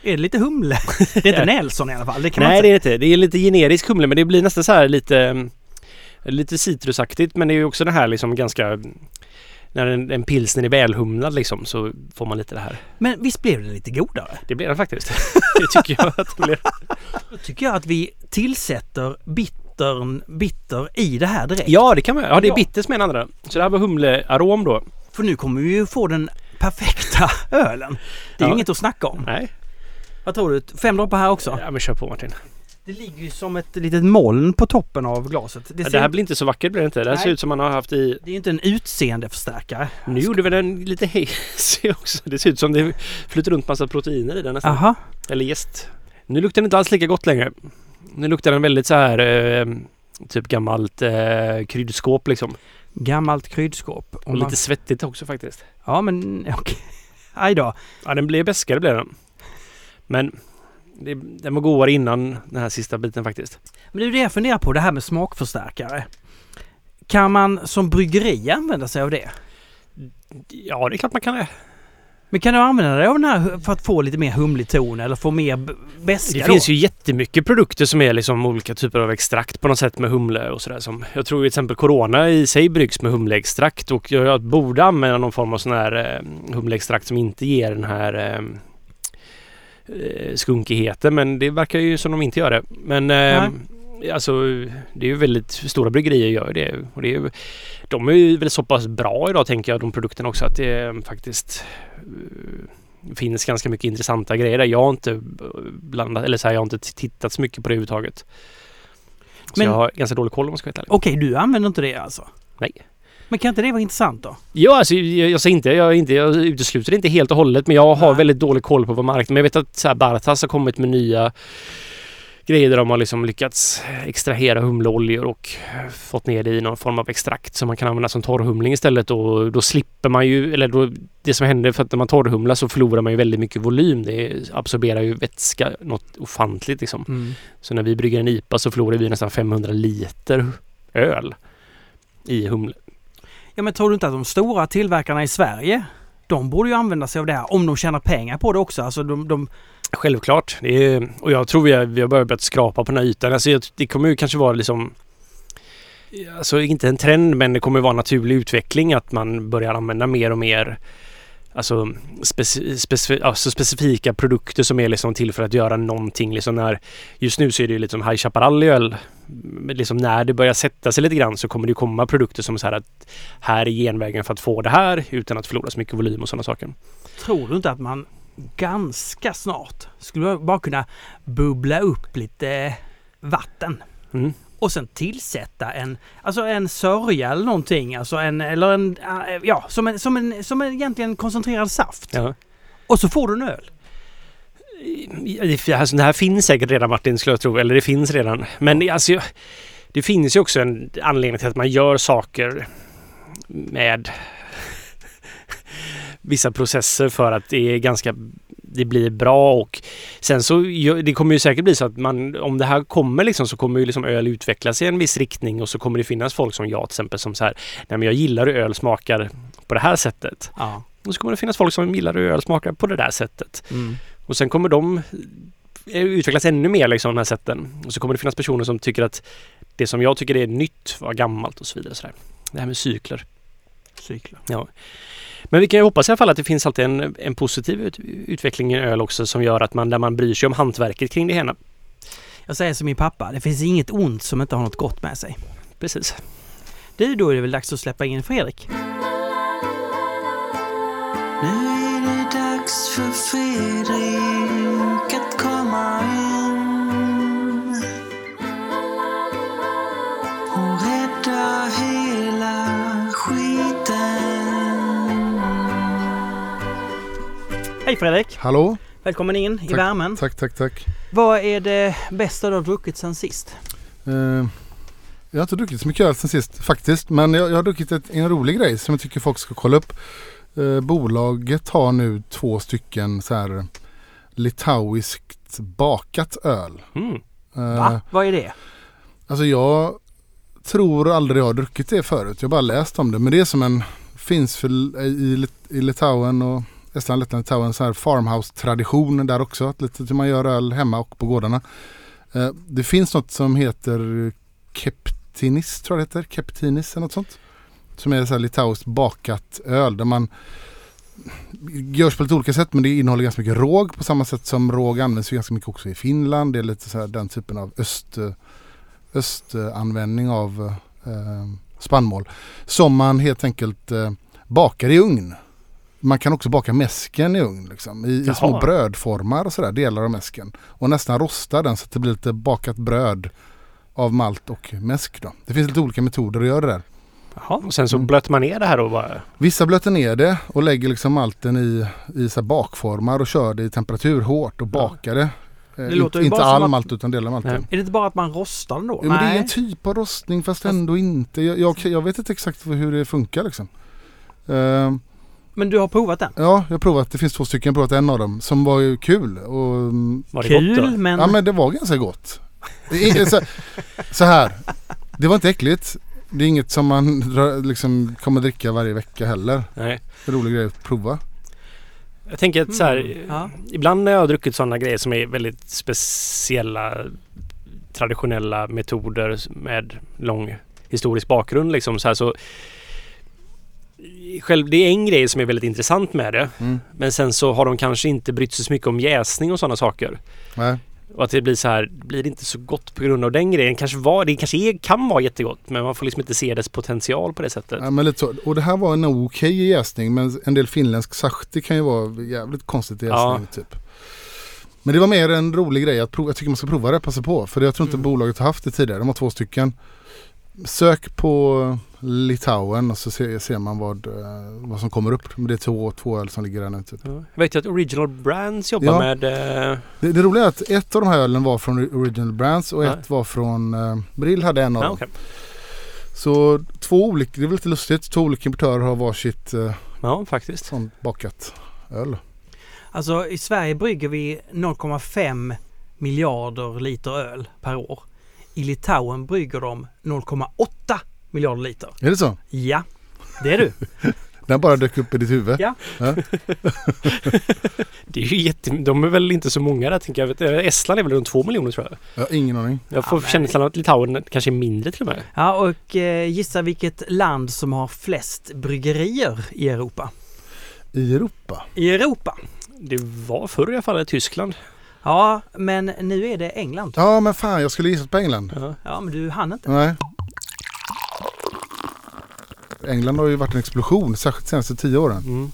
Är det lite humle? Det är inte Nelson i alla fall. Det man Nej, inte det är det inte. Det är lite generisk humle, men det blir nästan så här lite... Lite citrusaktigt, men det är ju också den här liksom ganska... När en, en pilsner är välhumlad liksom så får man lite det här. Men visst blev det lite godare? Det blir den faktiskt. det tycker jag att det blir. Då tycker jag att vi tillsätter bittern, bitter i det här direkt. Ja, det kan man Ja, det är bitter som är den andra. Så det här var humlearom då. För nu kommer vi ju få den perfekta ölen. Det är ju Ja. inget att snacka om. Nej. Vad tror du? Fem droppar här också? Ja, men kör på Martin. Det ligger ju som ett litet moln på toppen av glaset. Det, ser, det här blir inte så vackert blir det inte. Det här Nej. ser ut som man har haft i... det är ju inte en utseendeförstärkare. Nu gjorde vi den lite hazy också. Det ser ut som det flyter runt massa proteiner i den nästan. Aha. Eller jäst. Nu luktar den inte alls lika gott längre. Nu luktar den väldigt så här eh, typ gammalt eh, kryddskåp liksom. Gammalt kryddskåp. Och lite svettigt också faktiskt. Ja men okej. Aj då. Ja, den blev bäskare blev den. Men det, den var godare innan den här sista biten faktiskt. Men det är det jag funderar på, det här med smakförstärkare. Kan man som bryggeri använda sig av det? Ja, det är klart man kan det. Men kan du använda dig av den här för att få lite mer humlig ton eller få mer beska Det då? finns ju jättemycket produkter som är liksom olika typer av extrakt på något sätt med humle och sådär. Som jag tror till exempel Corona i sig bryggs med humleextrakt och jag, borde använda någon form av sån här eh, humleextrakt som inte ger den här eh, skunkigheten. Men det verkar ju som de inte gör det. Men eh, alltså det är ju väldigt stora bryggerier gör det. Och det är, ju- de är ju väl så pass bra idag tänker jag de produkterna också att det eh, faktiskt eh, finns ganska mycket intressanta grejer där. Jag har inte blandat, eller så här, jag har inte tittat så mycket på det överhuvudtaget. Så Men- jag har ganska dålig koll om jag ska vara. Okej, du använder inte det alltså? Nej. Men kan inte det vara intressant då? Ja, alltså jag, jag säger inte, jag, inte, jag utesluter det inte helt och hållet men jag har Nej. väldigt dålig koll på vad marknaden... Men jag vet att så här, Bartas har kommit med nya grejer där de har liksom lyckats extrahera humleoljor och fått ner det i någon form av extrakt som man kan använda som torrhumling istället och då slipper man ju, eller då, det som händer för att när man torrhumlar så förlorar man ju väldigt mycket volym. Det absorberar ju vätska något ofantligt liksom. Så när vi brygger en IPA så förlorar vi nästan 500 liter öl i humle. Ja men tror du inte att de stora tillverkarna i Sverige de borde ju använda sig av det här om de tjänar pengar på det också. Alltså de, de Självklart. Det är, och jag tror vi har, vi har börjat skrapa på den här ytan. Alltså det kommer ju kanske vara liksom Alltså inte en trend men det kommer vara en naturlig utveckling att man börjar använda mer och mer Alltså, speci, specif, alltså specifika produkter som är liksom till för att göra någonting. Liksom när, just nu så är det ju liksom High Chaparral i öl. Liksom när det börjar sätta sig lite grann så kommer det komma produkter som så här att här är genvägen för att få det här utan att förlora så mycket volym och sådana saker. tror du inte att man ganska snart skulle bara kunna bubbla upp lite vatten Mm. och sen tillsätta en, alltså en sörja eller någonting, alltså en, eller en, ja, som en, som en, som en egentligen koncentrerad saft. Ja. Och så får du en öl. Alltså, det här finns säkert redan Martin skulle jag tro, eller det finns redan. Men alltså, det finns ju också en anledning till att man gör saker med vissa processer för att det är ganska det blir bra och sen så det kommer ju säkert bli så att man om det här kommer liksom så kommer ju liksom öl utvecklas i en viss riktning och så kommer det finnas folk som jag till exempel som så här nej men jag gillar hur öl smakar på det här sättet. Ja. Och så kommer det finnas folk som gillar hur öl smakar på det där sättet. Mm. Och sen kommer de eh, utvecklas ännu mer liksom de här sätten. Och så kommer det finnas personer som tycker att det som jag tycker är nytt var gammalt och så vidare. Så där. Det här med cykler. Cykler. Men vi kan ju hoppas i alla fall att det finns alltid en, en positiv ut, utveckling i öl också som gör att man, där man bryr sig om hantverket kring det hela. Jag säger som min pappa, det finns inget ont som inte har något gott med sig. Precis. Du, då är det väl dags att släppa in Fredrik? Nu är det dags för Fredrik Hej Fredrik! Hallå? Välkommen in i Tack. värmen. Tack, tack, tack. Vad är det bästa du har druckit sen sist? Eh, Jag har inte druckit så mycket öl sen sist faktiskt. Men jag, jag har druckit ett, en rolig grej som jag tycker folk ska kolla upp. Eh, bolaget har nu två stycken så här litauiskt bakat öl. Mm. Eh, Va? Vad är det? Alltså jag tror aldrig jag har druckit det förut. Jag har bara läst om det. Men det är som en, finns för, i, i Litauen och Estland, Lettland, Litauen så här farmhouse-tradition där också. Att lite hur man gör öl hemma och på gårdarna. Eh, det finns något som heter Keptinis tror jag det heter. Keptinis eller något sånt. Som är så här litauiskt bakat öl där man görs på lite olika sätt men det innehåller ganska mycket råg på samma sätt som råg används ju ganska mycket också i Finland. Det är lite så här den typen av öst, östanvändning av eh, spannmål. Som man helt enkelt eh, bakar i ugn. Man kan också baka mäsken i ugn liksom, i, i små brödformar och sådär, delar av mäsken. Och nästan rosta den så att det blir lite bakat bröd av malt och mäsk då. Det finns lite olika metoder att göra det där. Jaha. Och sen så Mm. blöter man ner det här då bara? Vissa blöter ner det och lägger liksom malten i, i så bakformar och kör det i temperatur hårt och bakar det. Eh, låter inte inte all att- malt utan delar. Nej. Är det inte bara att man rostar den då? Ja, men det är en typ av rostning fast ändå inte. Jag, jag, jag vet inte exakt hur det funkar liksom. Eh, Men du har provat den? ja, jag har provat. Det finns två stycken. Jag har provat en av dem som var ju kul. Och, mm, Var det Kul, gott då? men... Ja men det var ganska gott. Det är, så, så här. Det var inte äckligt. Det är inget som man liksom kommer dricka varje vecka heller. Nej. En rolig grej att prova. Jag tänker att så här, Mm, ja. ibland när jag har druckit sådana grejer som är väldigt speciella traditionella metoder med lång historisk bakgrund liksom så här så Själv, det är en grej som är väldigt intressant med det. Mm. Men sen så har de kanske inte brytt sig så mycket om jäsning och sådana saker. Nej. Och att det blir så här, blir det inte så gott på grund av den grejen. Kanske var, det kanske är, kan vara jättegott men man får liksom inte se dess potential på det sättet. Ja, men lite så. Och det här var en okej jäsning men en del finländsk sahti kan ju vara jävligt konstigt i Ja. jäsning typ. Men det var mer en rolig grej att prova. Jag tycker man ska prova det, passa på. För jag tror inte Mm. bolaget har haft det tidigare. De har två stycken. Sök på Litauen och så ser, ser man vad, eh, vad som kommer upp. Men det är två, två öl som ligger där nu. Typ. Ja. Jag vet ju att Original Brands jobbar Ja. med... Eh, Det, det roliga är att ett av de här ölen var från Original Brands och Ja. ett var från eh, Brill hade en av dem. okej. Så två olika, det är väl lite lustigt. Två olika importörer har varsitt eh, ja, faktiskt. sånt bakat öl. Alltså i Sverige brygger vi 0,5 miljarder liter öl per år. I Litauen brygger de 0,8 miljarder liter. Är det så? Ja, det är du. Den bara dök upp i ditt huvud? Ja. Det är ju jätte... De är väl inte så många där tänker jag. Estland är väl runt två miljoner tror jag. Jag har ingen aning. Jag får Ja, känslan av att Litauen kanske är mindre till och med. Ja, och eh, gissa vilket land som har flest bryggerier i Europa? I Europa? I Europa? Det var förr i alla fall i Tyskland. Ja, men nu är det England. Ja men fan jag skulle gissat på England. Ja. Ja, men du hann inte. Nej. England har ju varit en explosion, särskilt de senaste tio åren. Mm.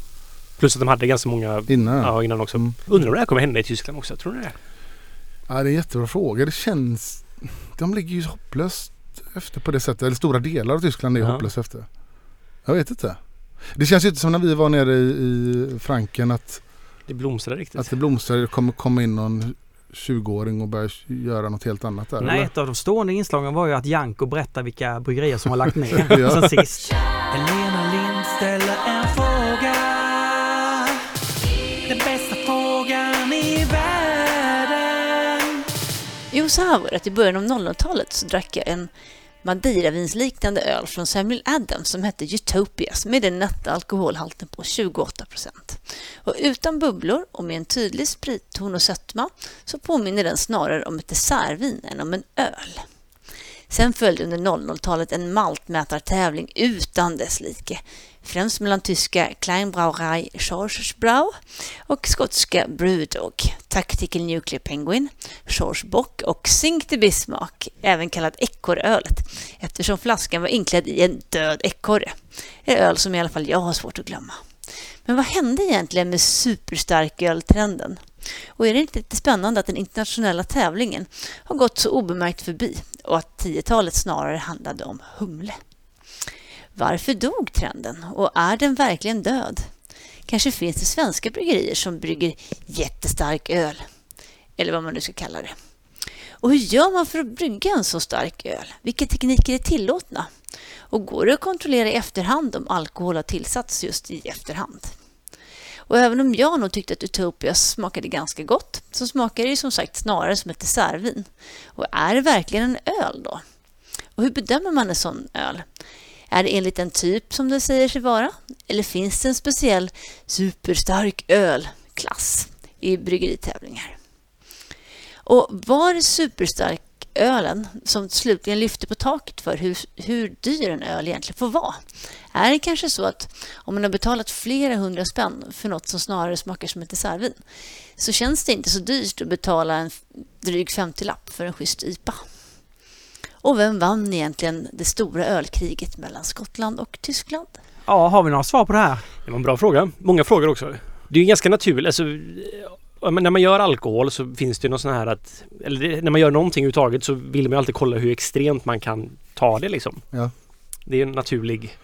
Plus att de hade ganska många Innan. Ja. innan också. Mm. Undrar om det här kommer hända i Tyskland också. Tror ni det? ja, det är en jättebra fråga. Det känns... De ligger ju hopplöst efter på det sättet. Eller stora delar av Tyskland är Ja. hopplöst efter. Jag vet inte. Det känns ju inte som när vi var nere i, i Franken att, Det blomstrar riktigt. att det blomstrar. Det kommer komma in någon 20-åring och börja göra något helt annat där. Nej, eller? ett av de stående inslagen var ju att Janko berättar vilka bryggerier som har lagt ner Ja. sen sist. Helena Lind ställer en fråga Den bästa frågan i världen Jo, så här var det att i början av 00-talet så drack jag en Madeiravinsliknande öl från Samuel Adams som hette Utopias med den nätta alkoholhalten på 28 procent. Och utan bubblor och med en tydlig spritton och sötma så påminner den snarare om ett dessertvin än om en öl. Sen följde under 00-talet en maltmätartävling utan dess like. Främst mellan tyska Kleinbrauerei Schorschbrau och skotska Brewdog, Tactical Nuclear Penguin, Schorschbock och Sink de Bismarck, även kallat ekorrölet, eftersom flaskan var inklädd i en död ekorre. En öl som i alla fall jag har svårt att glömma. Men vad hände egentligen med superstarköltrenden? Och är det inte lite spännande att den internationella tävlingen har gått så obemärkt förbi och att 10-talet snarare handlade om humle? Varför dog trenden och är den verkligen död? Kanske finns det svenska bryggerier som brygger jättestark öl, eller vad man nu ska kalla det. Och hur gör man för att brygga en så stark öl? Vilka tekniker är tillåtna? Och går det att kontrollera i efterhand om alkohol har tillsatts just i efterhand? Och även om jag nog tyckte att Utopia smakade ganska gott så smakar det ju som sagt snarare som ett dessertvin. Och är det verkligen en öl då? Och hur bedömer man en sån öl? Är det enligt en typ som det säger sig vara? Eller finns det en speciell superstark ölklass i bryggeritävlingar? Och var det superstark ölen som slutligen lyfte på taket för hur, hur dyr en öl egentligen får vara? Är det kanske så att om man har betalat flera hundra spänn för något som snarare smakar som ett dessertvin så känns det inte så dyrt att betala en dryg 50-lapp för en schysst IPA? Och vem vann egentligen det stora ölkriget mellan Skottland och Tyskland? Ja, har vi några svar på det här? Det var en bra fråga. Många frågor också. Det är ju ganska naturligt. Alltså, men när man gör alkohol så finns det ju något sån här att... Eller när man gör någonting överhuvudtaget så vill man ju alltid kolla hur extremt man kan ta det liksom. Ja. Det är en naturlig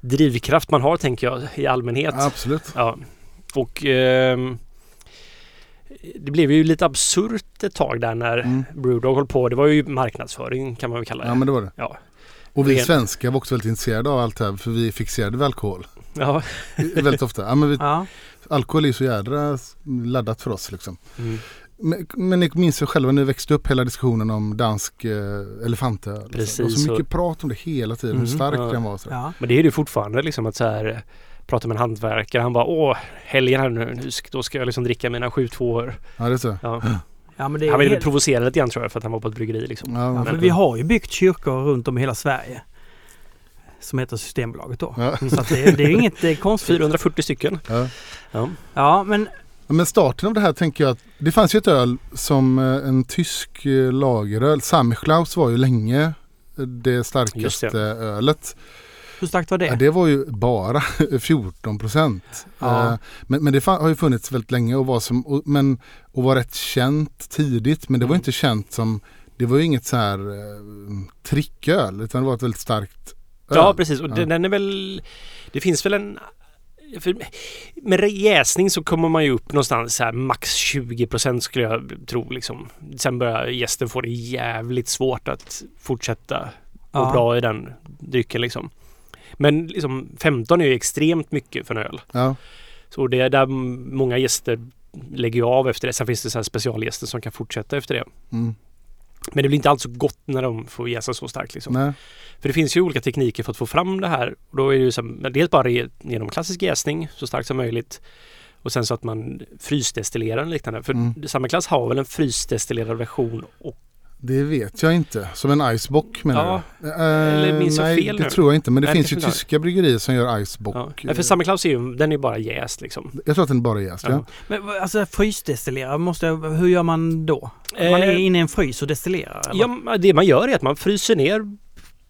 drivkraft man har tänker jag i allmänhet. Absolut. Ja. Och ehm, det blev ju lite absurt ett tag där när Mm. Brewdog höll på. Det var ju marknadsföring kan man väl kalla det. Ja men det var det. Ja. Och vi svenskar var också väldigt intresserade av allt det här för vi fixerade vid alkohol. Ja. väldigt ofta. Ja, men vi, Ja. alkohol är så jädra laddat för oss liksom. Mm. Men, men ni minns ju själva när ni växte upp hela diskussionen om dansk eh, elefantöl. och så. Precis, Det var så och- mycket prat om det hela tiden, Mhm. hur stark Ja. den var. och Så. Ja. Men det är det ju fortfarande liksom att så här prata med en hantverkare. Han bara åh helgen här nu, nu då ska jag liksom dricka mina sju tvåor. Ja, det är så. Ja. ja, men det är Han ville helt- provocera lite grann tror jag för att han var på ett bryggeri liksom. Ja, Ja, för men- vi har ju byggt kyrkor runt om i hela Sverige. Som heter Systembolaget då. Ja. Så att det, det är inget eh, konstigt. 440 stycken. Ja. Ja. Ja, men Men starten av det här tänker jag att det fanns ju ett öl som eh, en tysk eh, lageröl. Samichlaus var ju länge eh, det starkaste det. ölet. hur starkt var det? Ja, det var ju bara 14 procent. Ja. Men, men det har ju funnits väldigt länge och var, som, och, men, och var rätt känt tidigt. Men det var Mm. inte känt som, det var ju inget så här tricköl utan det var ett väldigt starkt. Ja precis och Ja. den, är väl Det finns väl en med jäsning så kommer man ju upp någonstans så här max 20% skulle jag tro liksom. Sen börjar gästen få det jävligt svårt att fortsätta Ja. och bra i den drycken liksom. Men liksom 15 är ju extremt mycket för en öl. Ja, Så det är där många gäster lägger av efter det. Sen finns det så här specialgäster som kan fortsätta efter det. mm, Men det blir inte alls så gott när de får jäsa så starkt liksom. nej, För det finns ju olika tekniker för att få fram det här. Och då är det ju så, dels bara ge- genom klassisk jäsning så starkt som möjligt. Och sen så att man frysdestillerar och liknande. För Mm. samma klass har väl en frysdestillerad version. Och, det vet jag inte. Som en icebock menar Ja, du? eller minns jag nej, fel det nu? tror jag inte. Men det Nej, finns det ju tyska bryggerier som gör icebock. ja. Nej, för samma klass är ju, den är ju bara jäst liksom. Jag tror att den bara är jäst. Ja. Ja. Men alltså frysdestillera, måste jag, hur gör man då? Man är Eh, inne i en frys och destillerar? eller? Ja, det man gör är att man fryser ner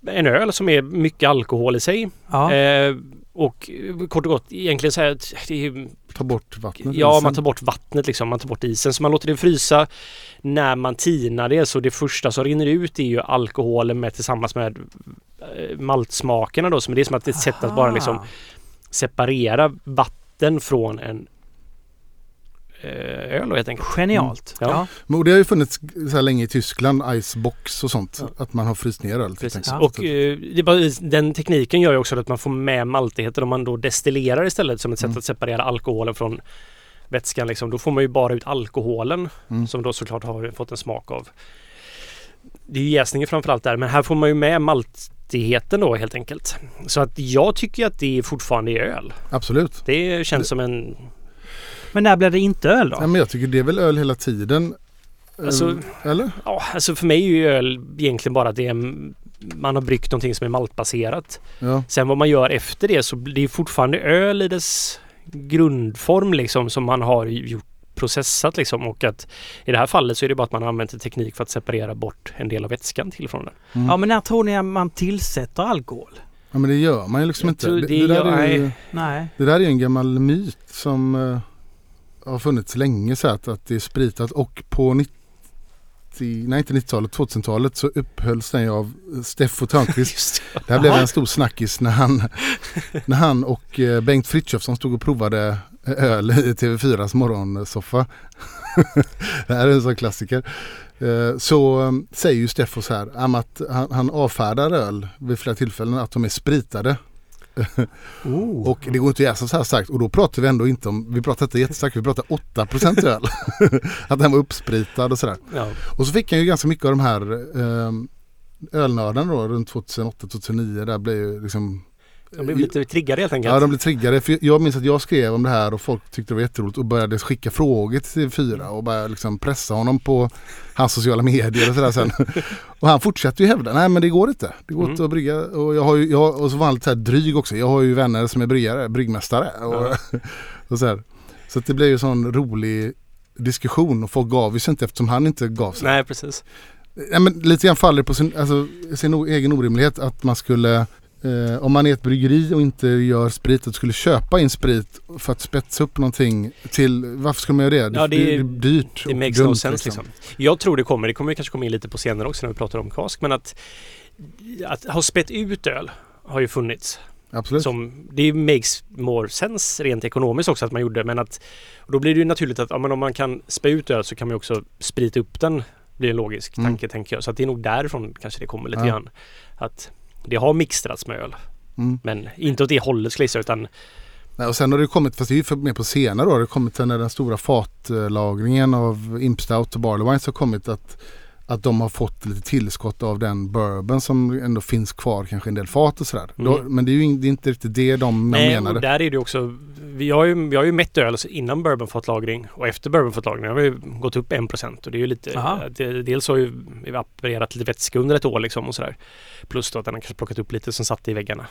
en öl som är mycket alkohol i sig. ja. Eh, och eh, kort och gott egentligen säga att det är Ta bort vattnet. Ja, isen. man tar bort vattnet liksom. Man tar bort isen. Så man låter det frysa. När man tinar det så det första som rinner ut är ju alkoholen med tillsammans med eh, maltsmakerna då. Så det är som att det är ett sätt att bara liksom separera vatten från en öl då helt enkelt. Genialt. Mm. Ja. Ja. Men och det har ju funnits så här länge i Tyskland, icebox och sånt. Ja. Att man har fryst ner öl. Precis. Ja. Och eh, det är bara, den tekniken gör ju också att man får med maltigheten om man då destillerar istället som ett sätt Mm. att separera alkoholen från vätskan. Liksom. Då får man ju bara ut alkoholen Mm. som då såklart har fått en smak av. Det är ju jäsningen framförallt där men här får man ju med maltigheten då helt enkelt. Så att jag tycker att det fortfarande är öl. Absolut. Det känns Det- som en... Men när blir det inte öl då? Ja, men jag tycker det är väl öl hela tiden. Alltså- Eller? Ja, alltså för mig är ju öl egentligen bara att det är man har bryggt någonting som är maltbaserat. Ja. Sen vad man gör efter det så blir det fortfarande öl i dess grundform liksom som man har gjort processat liksom och att i det här fallet så är det bara att man har använt en teknik för att separera bort en del av vätskan till från den. Mm. Ja men när tror ni att man tillsätter alkohol? ja men det gör man ju liksom inte. Det, det det, där gör- är ju, nej. Nej. det där är ju en gammal myt som eh, har funnits länge så att, att det är spritat och på 90, nej inte 90-talet, 2000-talet så upphölls den ju av Steffo Törnqvist. Just Det här blev en stor snackis när han, när han och eh, Bengt Frithiofsson stod och provade öl i TV4s morgonsoffa. det här är en sån klassiker. Eh, Så eh, säger ju Steffo så här att han, han avfärdar öl vid flera tillfällen att de är spritade. Och det går inte att jäsa så här starkt och då pratar vi ändå inte om, vi pratar inte jättestarkt, vi pratar 8% öl. att den var uppspritad och sådär. Ja. Och så fick han ju ganska mycket av de här eh, ölnördarna då runt 2008-2009 där blev ju liksom De blev lite triggade helt enkelt. Ja, de blev triggade. För jag minns att jag skrev om det här och folk tyckte det var jätteroligt och började skicka frågor till TV4 och började liksom pressa honom på hans sociala medier och sådär sen. och han fortsatte ju hävda, nej men det går inte. Det går Mm. inte att brygga. Och, jag har ju, jag, och så var han lite så här dryg också. Jag har ju vänner som är bryggare, bryggmästare. Och, och så, här. så det blev ju en sån rolig diskussion och folk gav sig inte eftersom han inte gav sig. Nej, precis. Ja, men lite grann faller på sin, alltså, sin egen orimlighet att man skulle eh, om man är ett bryggeri och inte gör sprit och skulle köpa in sprit för att spetsa upp någonting till, varför skulle man göra det? Ja, det det, är- dyrt Det makes no sense liksom. Jag tror det kommer. Det kommer kanske komma in lite på senare också när vi pratar om kask. Men att, att ha spett ut öl har ju funnits. Absolut. Som, det makes more sense rent ekonomiskt också att man gjorde. Men att då blir det ju naturligt att ja, om man kan spä ut öl så kan man ju också sprita upp den. blir en logisk Mm. tanke tänker jag. Så att det är nog därifrån kanske det kommer lite Ja. grann. Att det har mixtrats med öl. Mm. Men inte åt det hållet skulle jag gissa utan Nej, och sen har det kommit, fast det är ju mer på senare år, det har kommit när den stora fatlagringen av Imp Stout och Barley Wines har kommit att, att de har fått lite tillskott av den bourbon som ändå finns kvar, kanske en del fat och sådär. Mm. Då, men det är ju in, det är inte riktigt det de Nej, menade. och där är det ju också Vi har ju, vi har ju mätt öl innan bourbonfatlagring och efter bourbonfatlagring har vi gått upp 1% och det är ju lite Aha. det, Dels har ju evaporerat lite vätska under ett år liksom och sådär Plus då att den har kanske plockat upp lite som satt i väggarna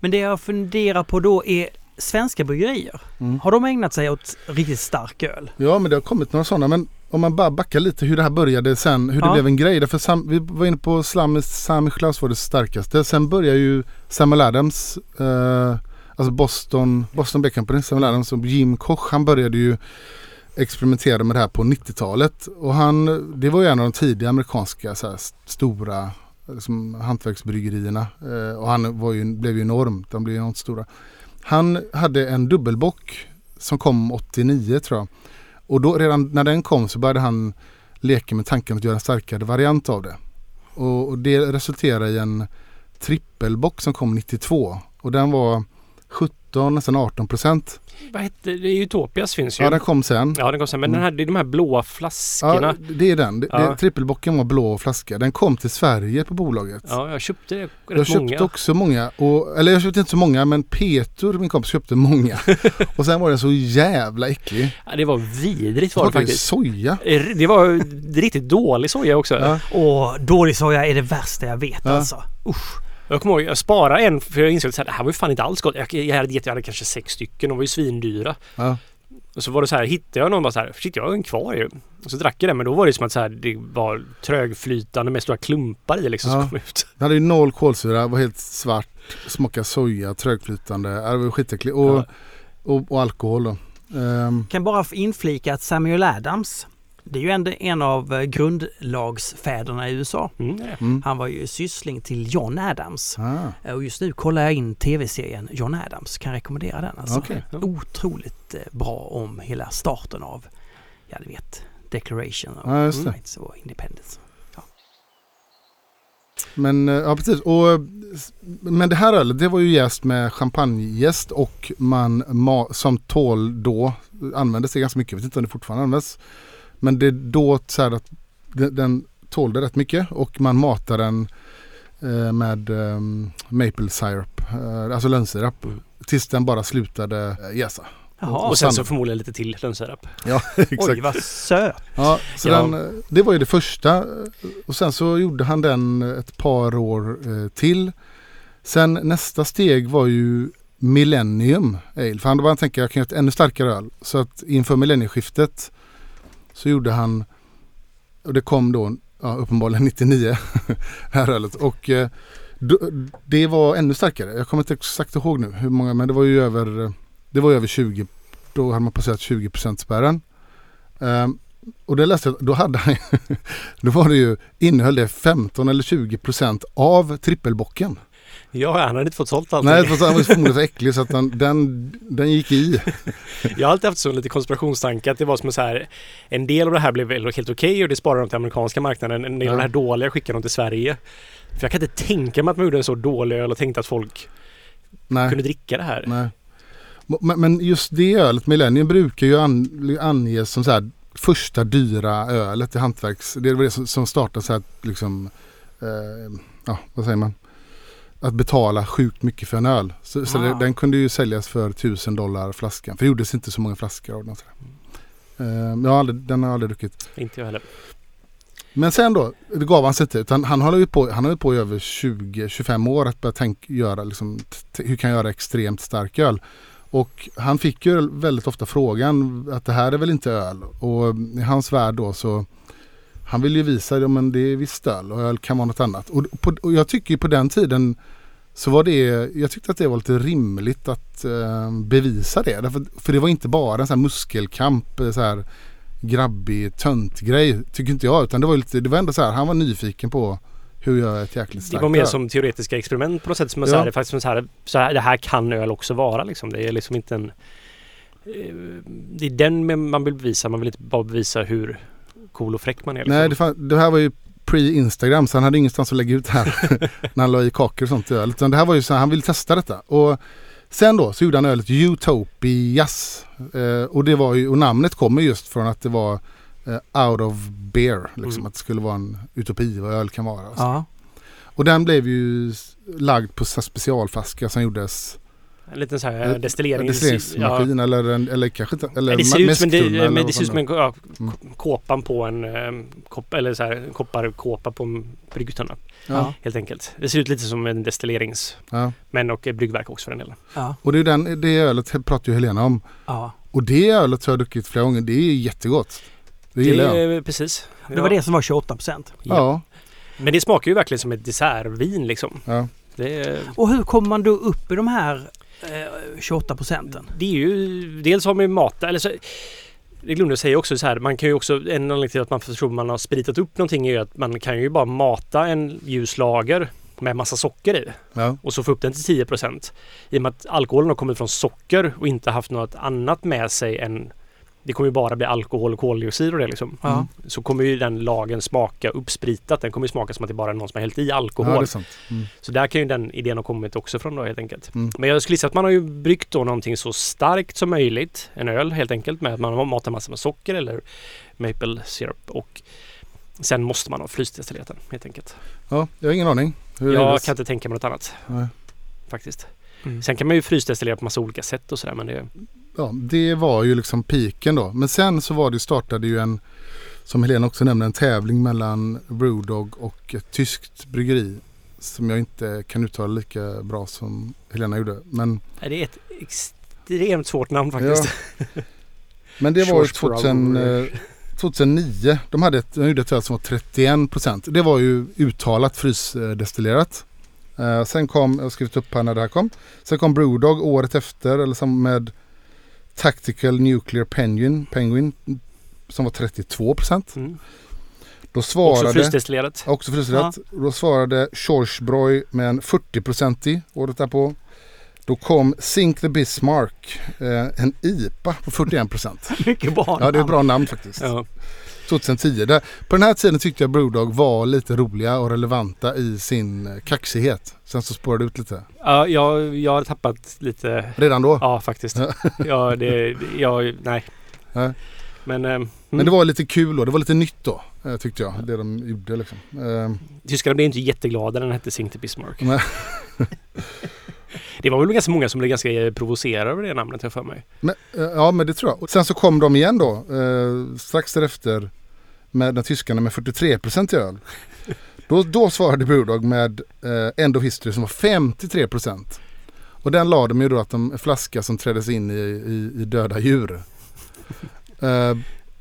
Men det jag funderar på då är svenska bryggerier. Mm. Har de ägnat sig åt riktigt stark öl? Ja men det har kommit några sådana men om man bara backar lite hur det här började sen, hur det Ja. blev en grej. Därför sam, vi var inne på Slam, Sami Klaus var det starkaste. Sen började ju Samuel Adams, eh, alltså Boston, Boston Beer Company, Samuel Adams och Jim Koch, han började ju experimentera med det här på 90-talet. Och han, det var ju en av de tidiga amerikanska så här, st- stora liksom, hantverksbryggerierna. Eh, och han var ju, blev ju enormt, de blev ju enormt stora. Han hade en dubbelbock som kom 89 tror jag. Och då redan när den kom så började han leka med tanken att göra en starkare variant av det. Och, och det resulterade i en trippelbock som kom 92. Och den var 17, nästan 18 procent. Vad hette det? Utopias finns ju Ja, den kom sen. Ja, den kom sen. Men den här, det är de här blåa flaskorna. Ja, det är den. Det, Ja. det, trippelbocken var blå flaska. Den kom till Sverige på bolaget. Ja, jag köpte rätt jag köpte många. också många. Och, eller jag köpte inte så många men Peter, min kompis, köpte många. och sen var den så jävla äcklig. Ja, det var vidrigt var det faktiskt. soja. Eh, Det var riktigt dålig soja också. Ja. Åh, dålig soja är det värsta jag vet Ja. alltså. Usch. Jag kommer ihåg, jag sparade en för jag insåg att så här, det här var ju fan inte alls gott. Jag, jag hade gett, jag hade kanske sex stycken. De var ju svindyra. Ja. Och så var det så här, hittade jag någon bara så här, shit jag har en kvar ju. Och så drack jag den men då var det som att så här, det var trögflytande med stora klumpar i liksom Ja. som kom ut. Den hade ju noll kolsyra, var helt svart, smakade soja, trögflytande. Det var skitäckligt. Och, Ja. och, och alkohol då. Ehm, Kan bara inflika att Samuel Adams, det är ju ändå en av eh, grundlagsfäderna i USA. Mm, mm. Han var ju syssling till John Adams. ah, Eh, Och just nu kollar jag in tv-serien John Adams. Kan rekommendera den. Alltså. Okej. Otroligt eh, bra om hela starten av, ja du vet, Declaration of det. Rights och Independence. Men ja precis. Och, men det här ölet det var ju jäst med champagnejäst och man ma- som tål då användes det ganska mycket. Jag vet inte om det fortfarande används. Men det är då så här att den, den tålde rätt mycket och man matade den eh, med eh, maple syrup, eh, alltså lönnsirap. Tills den bara slutade eh, jäsa. Jaha, Och sen så förmodligen lite till lönnsirap. Ja, oj exakt. vad söt! Ja, så Ja. Den, eh, det var ju det första. Och sen så gjorde han den ett par år eh, till. Sen nästa steg var ju Millennium Ale. För han bara tänka jag kan göra ett ännu starkare öl. Så att inför millennieskiftet så gjorde han, och det kom då ja, uppenbarligen 99, det här ölet. Och eh, då, det var ännu starkare. Jag kommer inte exakt ihåg nu hur många, men det var ju över, det var ju över 20. Då hade man passerat 20 spärren. Um, och det läste jag, då hade han då var det ju, innehöll det 15 eller 20 procent av trippelbocken. Ja, han hade inte fått sålt allting. Nej, för den var förmodligen så äcklig så att den, den, den gick i. Jag har alltid haft så lite konspirationstanke att det var som så här En del av det här blev väl helt okej och det sparade de till amerikanska marknaden. En del Ja. av det här dåliga skickade de till Sverige. För jag kan inte tänka mig att man gjorde en så dålig öl och tänkte att folk Nej. kunde dricka det här. Nej. Men, men just det ölet, Millennium brukar ju an, anges som så här första dyra ölet i hantverks... Det väl det som, som startar så här liksom... Eh, ja, vad säger man? Att betala sjukt mycket för en öl. Så, så Ah. det, den kunde ju säljas för 1000 dollar flaskan. För det gjordes inte så många flaskor av den. Så där. Eh, jag har aldrig, den har jag aldrig druckit. Inte jag heller. Men sen då, det gav han sig inte. Utan han håller ju på, han har ju på i över 20-25 år att börja tänka, göra liksom, hur kan jag göra extremt stark öl? Och han fick ju väldigt ofta frågan att det här är väl inte öl? Och i hans värld då så han vill ju visa att ja, men det är visst öl och öl kan vara något annat. Och, på, och jag tycker på den tiden så var det, jag tyckte att det var lite rimligt att eh, bevisa det. Därför, för det var inte bara en sån här muskelkamp, eh, så här grabbig töntgrej tycker inte jag. Utan det var, lite, det var ändå så här, han var nyfiken på hur jag är ett jäkligt Det starkt var mer som teoretiska experiment på något sätt. Som Ja. ja. det är faktiskt så här, så här, det här kan öl också vara liksom. Det är liksom inte en... eh, Det är den man vill bevisa. Man vill inte bara bevisa hur cool och fräck man är. Liksom. Nej, det, fan, det här var ju pre-Instagram så han hade ingenstans att lägga ut det här när han la i kakor och sånt i öl. Utan det här var ju så här, han ville testa detta. Och sen då så gjorde han ölet Utopias. Eh, och det var ju, och namnet kommer just från att det var eh, out of beer. Liksom, Mm. Att det skulle vara en utopi vad öl kan vara. Ja. Och den blev ju lagd på specialflaska som gjordes En liten så här destillerings... destilleringsmaskin eller, en, eller kanske eller det ser ut som, det, eller men det ser ut som en ja, Mm. kåpan på en kopp, eller så här, en kopparkåpa på en bryggtunna. Ja. Helt enkelt. Det ser ut lite som en destillerings... Ja. Men och bryggverk också för den delen. Ja. Och det, är den, det ölet pratar ju Helena om. ja. Och det ölet har jag druckit flera gånger. Det är jättegott. Det gillar jag. är, Precis. Det var det som var 28 procent. Ja. Ja. Men det smakar ju verkligen som ett dessertvin liksom. ja. Det är, Och hur kommer man då upp i de här 28 procenten? det är ju... Dels har man ju mat... Eller så, det glömde jag säga också så här. Man kan ju också... En anledning till att man tror man har spritat upp någonting är ju att man kan ju bara mata en ljus lager med massa socker i. ja. och så få upp den till 10% I och med att alkoholen har kommit från socker och inte haft något annat med sig än det kommer ju bara bli alkohol och koldioxid och det liksom. Ja. Så kommer ju den lagen smaka uppspritat. Den kommer ju smaka som att det bara är någon som har hällt i ja, alkohol. det är sant. Mm. så där kan ju den idén ha kommit också från då helt enkelt. Mm. Men jag skulle gissa att man har ju bryggt då någonting så starkt som möjligt. En öl helt enkelt med att man har matat massor med socker eller maple syrup och sen måste man ha frysdestillerat den helt enkelt. Ja, jag har ingen aning. Hur Jag kan inte tänka mig något annat Nej. faktiskt. Mm. Sen kan man ju frysdestillera på massa olika sätt och sådär men det... Ja, det var ju liksom piken då. Men sen så var det, startade ju en, som Helena också nämnde, en tävling mellan Brewdog och ett tyskt bryggeri. Som jag inte kan uttala lika bra som Helena gjorde. Men, Nej, Det är ett extremt svårt namn faktiskt. men det var ju Schwarzbrauer. 2000, eh, 2009. De hade ett, de gjorde ett öl som var 31 procent. Det var ju uttalat frysdestillerat. Eh, sen kom, jag har skrivit upp här när det här kom. Sen kom Brewdog året efter eller som med Tactical Nuclear Penguin, Penguin som var 32 procent. Mm. Då Också svarade, frysdestillerat. också frysdestillerat. Då svarade Schwarzbräu med en 40 procentig året därpå. Då kom Sink the Bismarck, eh, en IPA på 41 procent. Mycket bra Ja, det är ett namn. bra namn faktiskt. Ja. 2010. Där, på den här tiden tyckte jag Brewdog var lite roliga och relevanta i sin eh, kaxighet. Sen så spårade det ut lite. Ja, jag, jag har tappat lite... Redan då. Ja, faktiskt. ja, det... Jag, nej. Nej. Men... ehm, Men det var lite kul då. Det var lite nytt då. eh, Tyckte jag. Det de gjorde liksom. Eh, Tyskarna blev inte jätteglada när den hette Sink to Bismarck. Det var väl ganska många som blev ganska eh, provocerade över det namnet, jag för mig. Men, eh, ja men det tror jag. Sen så kom de igen då. Eh, strax därefter. Med den tyskarna med 43% i öl. Då, då svarade Brewdog med eh, End of History som var 53%. Och den la de ju då att en flaska som träddes in i, i, i döda djur. Eh,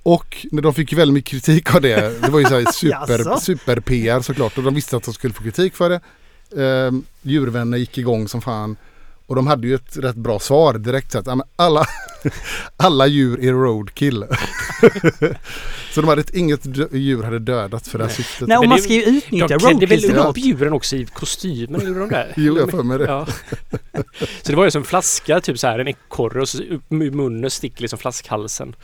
och när de fick ju väldigt mycket kritik av det. Det var ju så här super, Jaså? super PR såklart. Och de visste att de skulle få kritik för det. Eh, djurvänner gick igång som fan. Och de hade ju ett rätt bra svar direkt. Så att, alla, alla djur är roadkill. så de hade ett, inget djur hade dödats för det här syftet. Nej, och Men man ska ju utnyttja De klädde väl roadkill upp djuren också i kostymen, gjorde de det? Jo, jag för mig det. Ja. Så det var ju som en flaska, typ så här en ekorre och så upp i munnen sticker liksom flaskhalsen.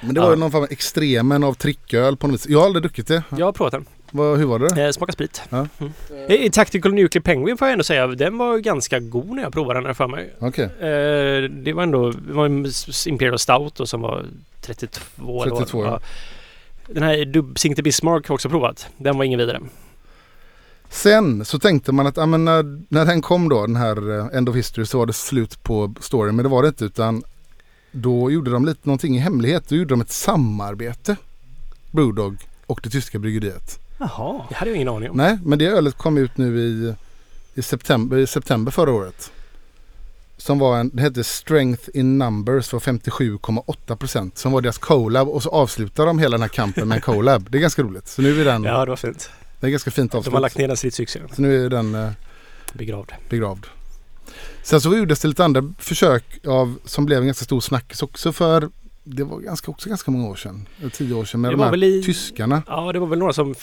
Men det var ju Ja. någon form av extremen av tricköl på något vis. Jag har aldrig druckit det. Jag har provat den. Vad, hur var det? Eh, smaka sprit. Ja. Mm. Eh, Tactical Nuclear Penguin får jag ändå säga, den var ganska god när jag provade den här för mig. Okej. Eh, det var ändå, det var en Imperial Stout då, som var 32. eller vad det 32, var. ja. Den här Dub Saint Bismarck har jag också provat. Den var ingen vidare. Sen så tänkte man att ja, men när, när den kom då, den här eh, End of History, så var det slut på storyn. Men det var det inte utan då gjorde de lite någonting i hemlighet. Då gjorde de ett samarbete. Brewdog och det tyska bryggeriet. Jaha. Det hade jag ingen aning om. Nej, men det ölet kom ut nu i, i, september, i september förra året. Som var en, det hette Strength in Numbers för 57,8 procent. Som var deras collab och så avslutar de hela den här kampen med en collab. Det är ganska roligt. Så nu är den, Ja, det var fint. det är ganska fint avslut. De har lagt ner den stridscykeln. Så nu är den eh, Begravd. begravd. Sen så gjordes det lite andra försök av, som blev en ganska stor snackis också för det var ganska, också ganska många år sedan. eh, Tio år sedan med Det de var här i- tyskarna. Ja, det var väl några som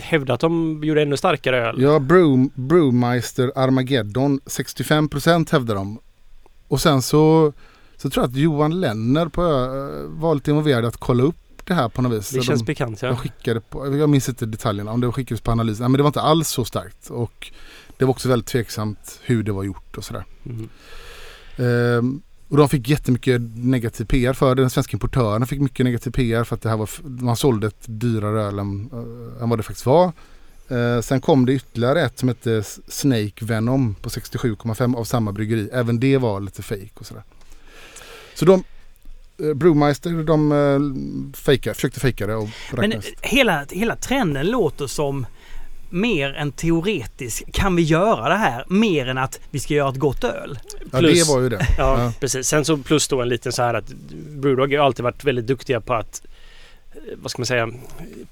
hävdade att de gjorde ännu starkare öl. Ja, Brew, Brewmeister Armageddon 65% hävdar de. Och sen så, så tror jag att Johan Lenner på, ö, var lite involverad att kolla upp det här på något vis. Det känns de, bekant, de ja. skickade på, jag minns inte detaljerna, om det skickades på analys. Nej, men det var inte alls så starkt. Och det var också väldigt tveksamt hur det var gjort och sådär. Mm. Ehm, och de fick jättemycket negativ PR för det. Den svenska importören fick mycket negativ PR för att det här var, man sålde ett dyrare öl än, äh, än vad det faktiskt var. Eh, sen kom det ytterligare ett som hette Snake Venom på 67,5 av samma bryggeri. Även det var lite fake och sådär. Så de, eh, Brewmeister, de eh, fejkade, försökte fejka det och Men räknades. hela, hela trenden låter som mer än teoretisk. Kan vi göra det här? Mer än att vi ska göra ett gott öl. Ja, plus- det var ju det. Ja, Ja. precis. Sen så plus då en liten så här att Brewdog har alltid varit väldigt duktiga på att eh, vad ska man säga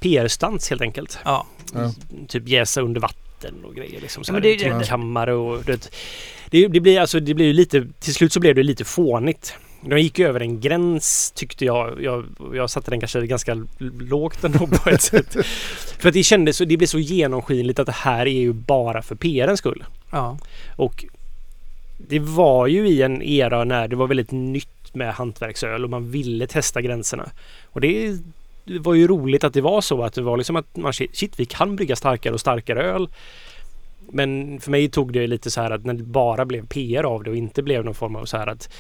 PR-stans helt enkelt. Ja. Ja. Typ jäsa under vatten och grejer liksom. Så Ja, men här, det- det- kammare och det, det blir alltså det blir ju lite till slut så blev det lite fånigt. De gick över en gräns tyckte jag. Jag, jag satte den kanske ganska lågt ändå på ett sätt. För att det kändes så, det blev så genomskinligt att det här är ju bara för PRens skull. Ja. Och det var ju i en era när det var väldigt nytt med hantverksöl och man ville testa gränserna. Och det det var ju roligt att det var så att det var liksom att man shit vi kan brygga starkare och starkare öl. Men för mig tog det lite så här att när det bara blev PR av det och inte blev någon form av så här att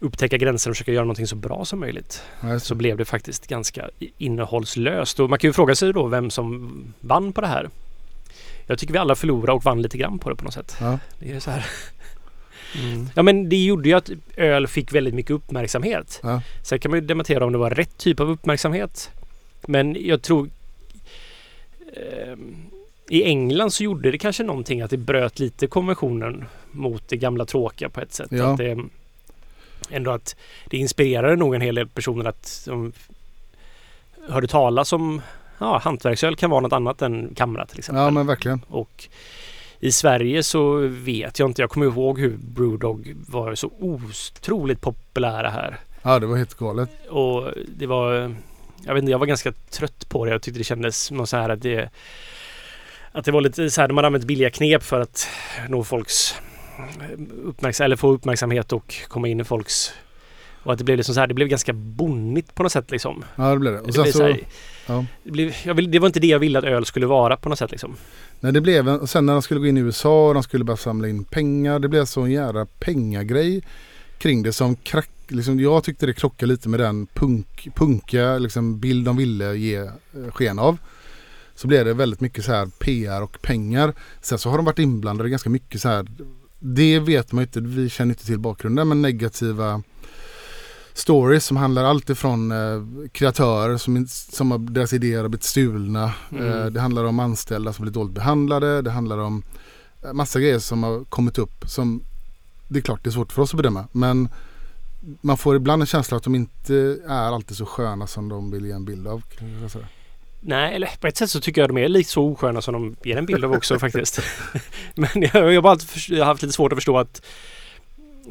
upptäcka gränser och försöka göra någonting så bra som möjligt. Ja, Så blev det faktiskt ganska innehållslöst. Och man kan ju fråga sig då vem som vann på det här. Jag tycker vi alla förlorade och vann lite grann på det på något sätt. Ja. Det är så här. Mm. Ja men det gjorde ju att öl fick väldigt mycket uppmärksamhet. Ja. Sen kan man ju debattera om det var rätt typ av uppmärksamhet. Men jag tror ehm, i England så gjorde det kanske någonting att det bröt lite konventionen mot det gamla tråkiga på ett sätt. Ja. Att det, ändå att det inspirerade nog en hel del personer att de hörde talas om ja, hantverksöl kan vara något annat än kamra till exempel. ja men verkligen. Och i Sverige så vet jag inte. Jag kommer ihåg hur Brewdog var så otroligt populära här. Ja det var helt galet. Och det var... Jag vet inte, jag var ganska trött på det. Jag tyckte det kändes något så här att det... Att det var lite så här, de hade använt billiga knep för att nå folks uppmärksamhet, eller få uppmärksamhet och komma in i folks... Och att det blev liksom så här, det blev ganska bonnigt på något sätt liksom. Ja det blev det. Och Det, blev så, här, ja. det, blev, vill, det var inte det jag ville att öl skulle vara på något sätt liksom. Nej det blev och sen när de skulle gå in i USA och de skulle börja samla in pengar. Det blev så en jävla pengagrej kring det som krack, liksom, jag tyckte det krockade lite med den punk, punka liksom, bild de ville ge eh, sken av. Så blev det väldigt mycket så här PR och pengar. Sen så har de varit inblandade ganska mycket så här. Det vet man ju inte, vi känner inte till bakgrunden men negativa stories som handlar allt ifrån eh, kreatörer som, som har, deras idéer har blivit stulna. Mm. Eh, det handlar om anställda som blivit dåligt behandlade. Det handlar om eh, massa grejer som har kommit upp som det är klart det är svårt för oss att bedöma men man får ibland en känsla att de inte är alltid så sköna som de vill ge en bild av. Nej, eller på ett sätt så tycker jag de är lite så osköna som de ger en bild av också faktiskt. Men jag, jag, har bara alltid jag har haft lite svårt att förstå att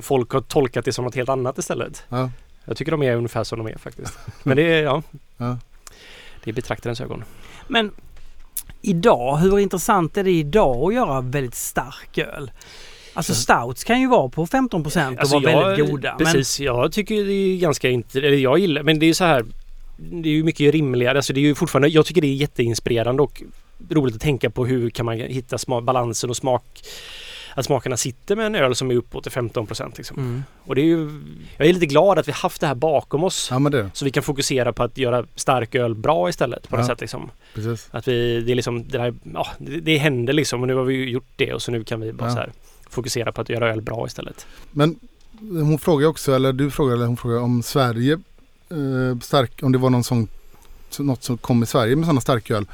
folk har tolkat det som något helt annat istället. Ja. Jag tycker de är ungefär som de är faktiskt. Men det är, ja. Ja. Det är betraktarens ögon. Men idag, hur intressant är det idag att göra väldigt stark öl? Alltså stouts kan ju vara på 15 procent och Alltså, vara jag- väldigt goda. Men Precis, jag tycker det är ganska inte, eller jag gillar, men det är så här det är ju mycket rimligare. Alltså det är ju fortfarande, jag tycker det är jätteinspirerande och roligt att tänka på hur kan man hitta sma- balansen och smak att smakerna sitter med en öl som är uppåt till 15 procent. Liksom. Mm. Och det är ju, jag är lite glad att vi haft det här bakom oss. ja. Så vi kan fokusera på att göra stark öl bra istället på något Ja. sätt. Liksom. Precis. Att vi, det är liksom, det, här, ja, det, det händer liksom och nu har vi gjort det och så nu kan vi bara Ja. här fokusera på att göra öl bra istället. Men hon frågar också, eller du frågar, eller hon frågar om Sverige eh, stark, om det var någon sån, så- något som kom i Sverige med sådana starköl.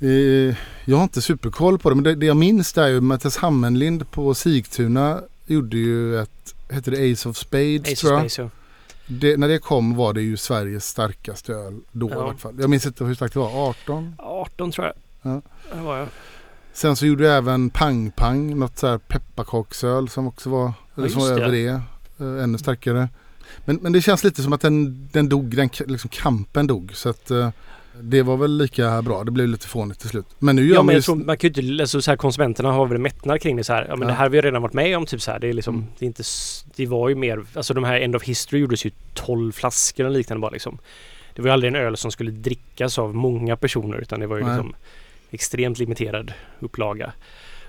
Eh, jag har inte superkoll på det, men det, det jag minns det är ju Mattias Hammenlind på Sigtuna gjorde ju ett, hette det Ace of Spades Ace tror of jag. Space, ja. Det, när det kom var det ju Sveriges starkaste öl då Ja. i alla fall. Jag minns inte hur starkt det var, 18? 18 tror jag. Ja. Det var jag. Sen så gjorde jag även Pang Pang, något så här pepparkaksöl som också var, eller som var över det. eh, ännu starkare. Men, men det känns lite som att den, den dog, den liksom kampen dog. Så att eh, det var väl lika bra. Det blev lite fånigt till slut. Men nu gör Ja, men jag tror, man kan ju inte, alltså, så här, konsumenterna har väl mättnad kring det så här. Ja, men Ja. det här har vi redan varit med om typ så här. Det är liksom, Mm. det är inte, det var ju mer, alltså de här End of History gjordes ju 12 flaskor och liknande bara liksom. Det var ju aldrig en öl som skulle drickas av många personer utan det var ju Nej. liksom extremt limiterad upplaga.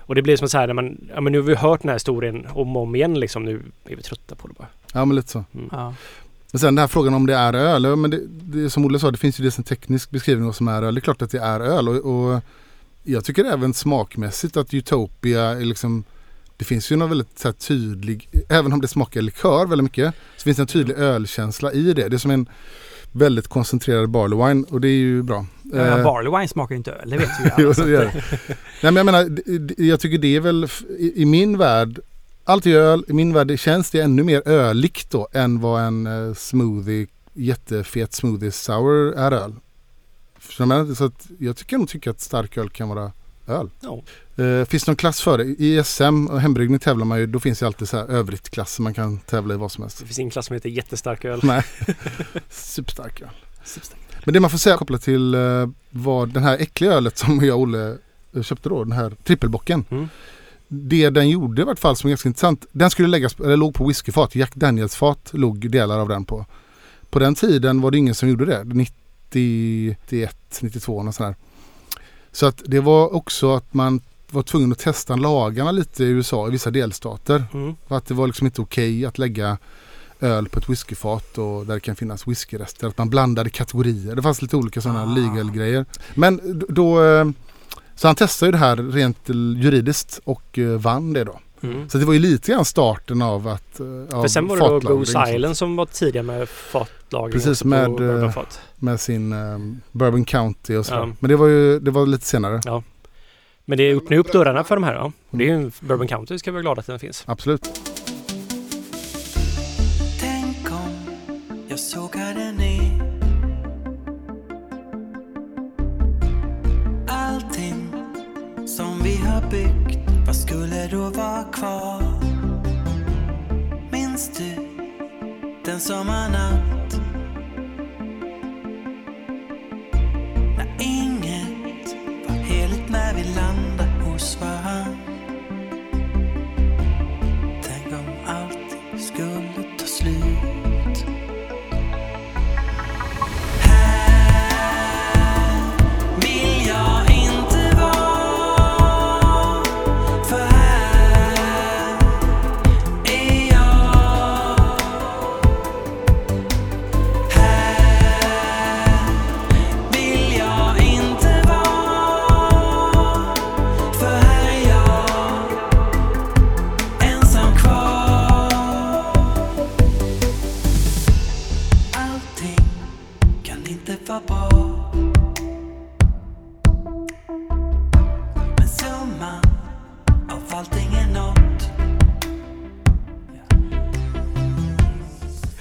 Och det blir som så här när man, ja men nu har vi hört den här historien om och om igen liksom. Nu är vi trötta på det bara. Ja men lite så. ja. Men sen den här frågan om det är öl. Men det, det, som Olle sa, det finns ju dels en teknisk beskrivning av vad som är öl. Det är klart att det är öl. Och, och jag tycker även smakmässigt att Utopia är liksom det finns ju någon väldigt så här, tydlig, även om det smakar likör väldigt mycket, så finns det en tydlig ölkänsla i det. Det är som en väldigt koncentrerad barley wine och det är ju bra. Ja, Eh, barley wine smakar ju inte öl, det vet ju Jo, alla. gör det. Nej, men jag menar, jag tycker det är väl i, i min värld, allt är öl, i min värld känns det ännu mer öligt då än vad en eh, smoothie, jättefet smoothie sour är öl. Så jag tycker nog tycker att stark öl kan vara öl. Ja. Eh, finns det någon klass för det? I SM och hembryggning tävlar man ju, då finns det alltid så här övrigt klasser man kan tävla i vad som helst. Det finns ingen klass som heter jättestark öl. Nej, superstark öl. Men det man får säga kopplat till eh, vad den här äckliga ölet som jag och Olle eh, köpte då, den här trippelbocken. Mm. Det den gjorde i vart fall som är ganska intressant. Den skulle läggas, eller låg på whiskyfat. Jack Daniels fat låg delar av den på. På den tiden var det ingen som gjorde det. 90, 91, 92 och sådär. Så att det var också att man var tvungen att testa lagarna lite i USA i vissa delstater. Mm. För att det var liksom inte okej att lägga öl på ett whiskyfat och där det kan finnas whiskyrester. Att man blandade kategorier. Det fanns lite olika sådana Ah. legal grejer. Men då... eh, Så han testade ju det här rent juridiskt och eh, vann det då. Mm. Så det var ju lite grann starten av att... eh, Av För sen var det då Goose sånt. Island som var tidiga med fatlagring Precis, med, eh. Med sin eh, Bourbon County och så. Ja. Men det var ju det var lite senare. Men det öppnar upp dörrarna för de här. Ja. Och det är ju en Bourbon County ska vi vara glada att den finns. Absolut. Tänk om jag sågade ner Allting som vi har byggt, skulle då vara kvar? Minns du den sommarnatt?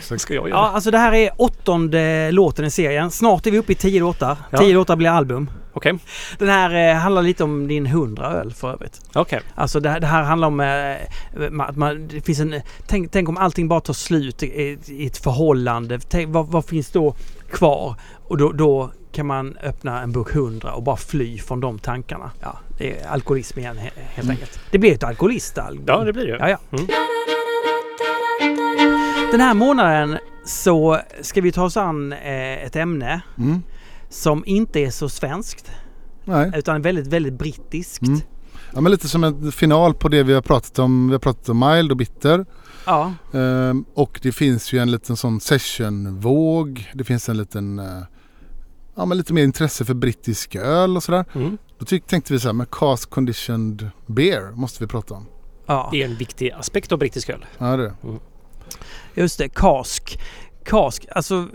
Exakt. Ska jag göra? Ja, alltså det här är åttonde låten i serien. Snart är vi uppe i tio låtar. Ja. Tio låtar blir album. Okej. Den här eh, handlar lite om din hundra öl för övrigt. Okej. Alltså det, här- det här handlar om eh, att man, det finns en... Tänk, tänk om allting bara tar slut i, i ett förhållande. Tänk, vad, vad finns då kvar? Och då, då kan man öppna en bok 100 och bara fly från de tankarna. Ja, det är alkoholism igen he- helt enkelt. Det blir ett alkoholistalbum. Ja, det blir det ju. Ja, ja. Mm. Den här månaden så ska vi ta oss an eh, ett ämne Mm. som inte är så svenskt Nej. utan väldigt, väldigt brittiskt. Mm. Ja, men lite som en final på det vi har pratat om. Vi har pratat om mild och bitter. Ja, Ehm, och det finns ju en liten sån sessionvåg. Det finns en liten, eh, ja men lite mer intresse för brittisk öl och sådär. Mm. Då tyck, tänkte vi så här med cast conditioned beer måste vi prata om. ja. Det är en viktig aspekt av brittisk öl. Ja det är det. Just det, kask. Kask, alltså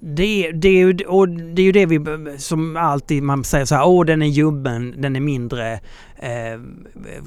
det, är- det, är ju, och det är ju det vi som alltid man säger så här, åh den är ljummen, den är mindre eh,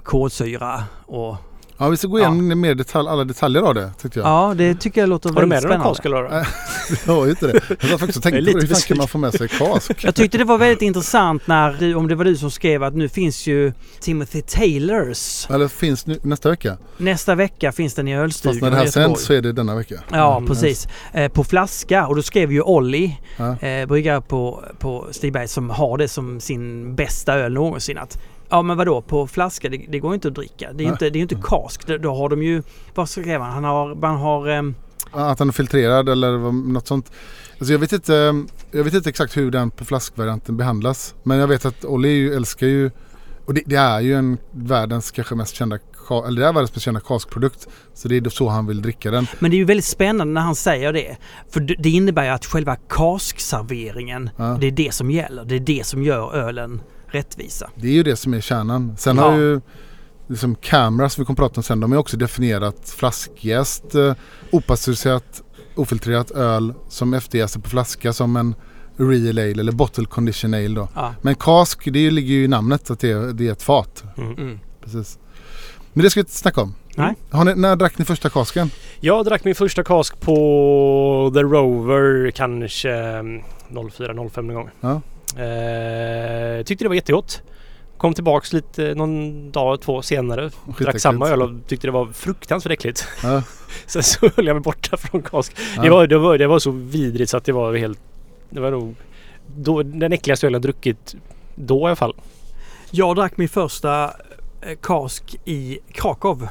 kolsyra och Ja vi ska gå igenom mer detalj, alla detaljer av det tyckte jag. ja det tycker jag låter Har du med väldigt dig någon spännande. kask eller? Jag har ju inte det. Jag var faktiskt och tänkte på det. Hur fan man få med sig kask? Jag tyckte det var väldigt intressant när, du- om det var du som skrev att nu finns ju Timothy Taylors. Eller finns nu, nästa vecka. Nästa vecka finns den i ölstugan Fast när det här sänds så är det denna vecka. Ja, Mm, precis. Eh, på flaska och då skrev ju Olli, Ja. eh, bryggare på, på Stigberg som har det som sin bästa öl någonsin att Ja men vadå på flaska det, det går inte att dricka. Det är ju inte, det är inte kask. Då, då har de ju, vad skrev han? Han har, man har ehm, Att den är filtrerad eller något sånt. Alltså jag, vet inte, jag vet inte exakt hur den på flaskvarianten behandlas. Men jag vet att Olli älskar ju och det, det är ju en världens kanske mest kända eller det är världens mest kända kaskprodukt. Så det är så han vill dricka den. Men det är ju väldigt spännande när han säger det. För det det innebär ju att själva kaskserveringen, Ja. det är det som gäller. Det är det som gör ölen rättvisa. Det är ju det som är kärnan. Sen Ja. har ju liksom Camera som vi kommer prata om sen. De har också definierat flaskjäst, eh, opastöriserat, ofiltrerat öl som efterjäser på flaska som en real ale eller bottle condition ale då. Ja. Men kask, det ligger ju i namnet att det är, det är ett fat. Mm. Mm. Precis. Men det ska vi inte snacka om. Nej. Har ni, när drack ni första kasken? Jag drack min första kask på The Rover kanske mm, 04-05 någon gång. Ja. Eh, tyckte det var jättegott. Kom tillbaks lite någon dag, två senare. Drack samma öl och tyckte det var fruktansvärt äckligt. Ja. Sen så höll jag mig borta från kask. Ja. Det, var, det, var, det var så vidrigt så att det var helt... Det var nog då, den äckligaste ölen jag druckit då i alla fall. Jag drack min första eh, kask i Krakow.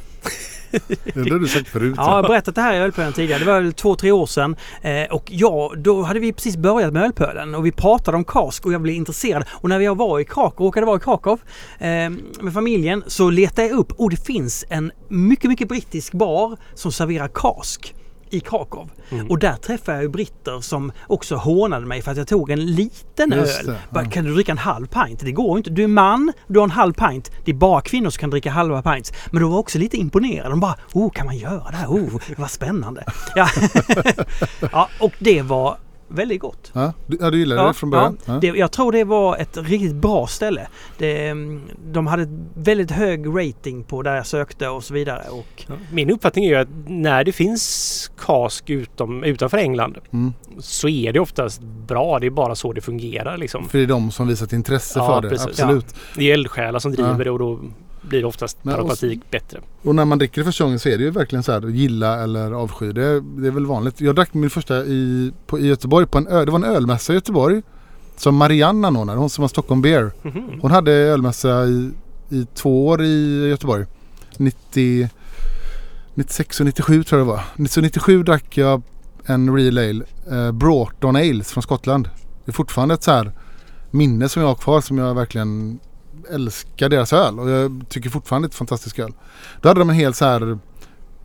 Det har du sagt förut. Ja, jag har berättat det här i Ölpölen tidigare. Det var väl två, tre år sedan. Eh, och ja, då hade vi precis börjat med Ölpölen och vi pratade om kask och jag blev intresserad. Och när jag var i Krakow, råkade vara i Krakow eh, med familjen så letade jag upp och det finns en mycket, mycket brittisk bar som serverar kask i Krakow. Mm. Och där träffade jag britter som också hånade mig för att jag tog en liten Just öl. Bara, ja. Kan du dricka en halv pint? Det går inte. Du är man, du har en halv pint. Det är bara kvinnor som kan dricka halva pints. Men de var också lite imponerade. De bara, oh kan man göra det här? Oh, vad spännande. Ja. ja, och det var väldigt gott. Ja, du, ja, du gillade det från början? Ja, Ja. det, jag tror det var ett riktigt bra ställe. Det, mm, de hade ett väldigt hög rating på där jag sökte och så vidare. Och, Min uppfattning är ju att när det finns kask utom, utanför England Mm. så är det oftast bra. Det är bara så det fungerar liksom. För det är de som visat intresse Ja, för det. precis. Absolut. Det är eldsjälar som driver Ja. det och då blir oftast per automatik bättre. Och när man dricker det första gången så är det ju verkligen så här gilla eller avsky. Det, det är väl vanligt. Jag drack min första i, på, i Göteborg på en ö, Det var en ölmässa i Göteborg. Som Marianne anordnade. Hon som har Stockholm Beer. Mhm. Hon hade ölmässa i, i två år i Göteborg. 90, 96 och 97 tror jag det var. Så 97 drack jag en Real Ale. Eh, Broughton Ales från Skottland. Det är fortfarande ett så här minne som jag har kvar som jag verkligen älskar deras öl. Och jag tycker fortfarande det är ett fantastiskt öl. Då hade de en hel så här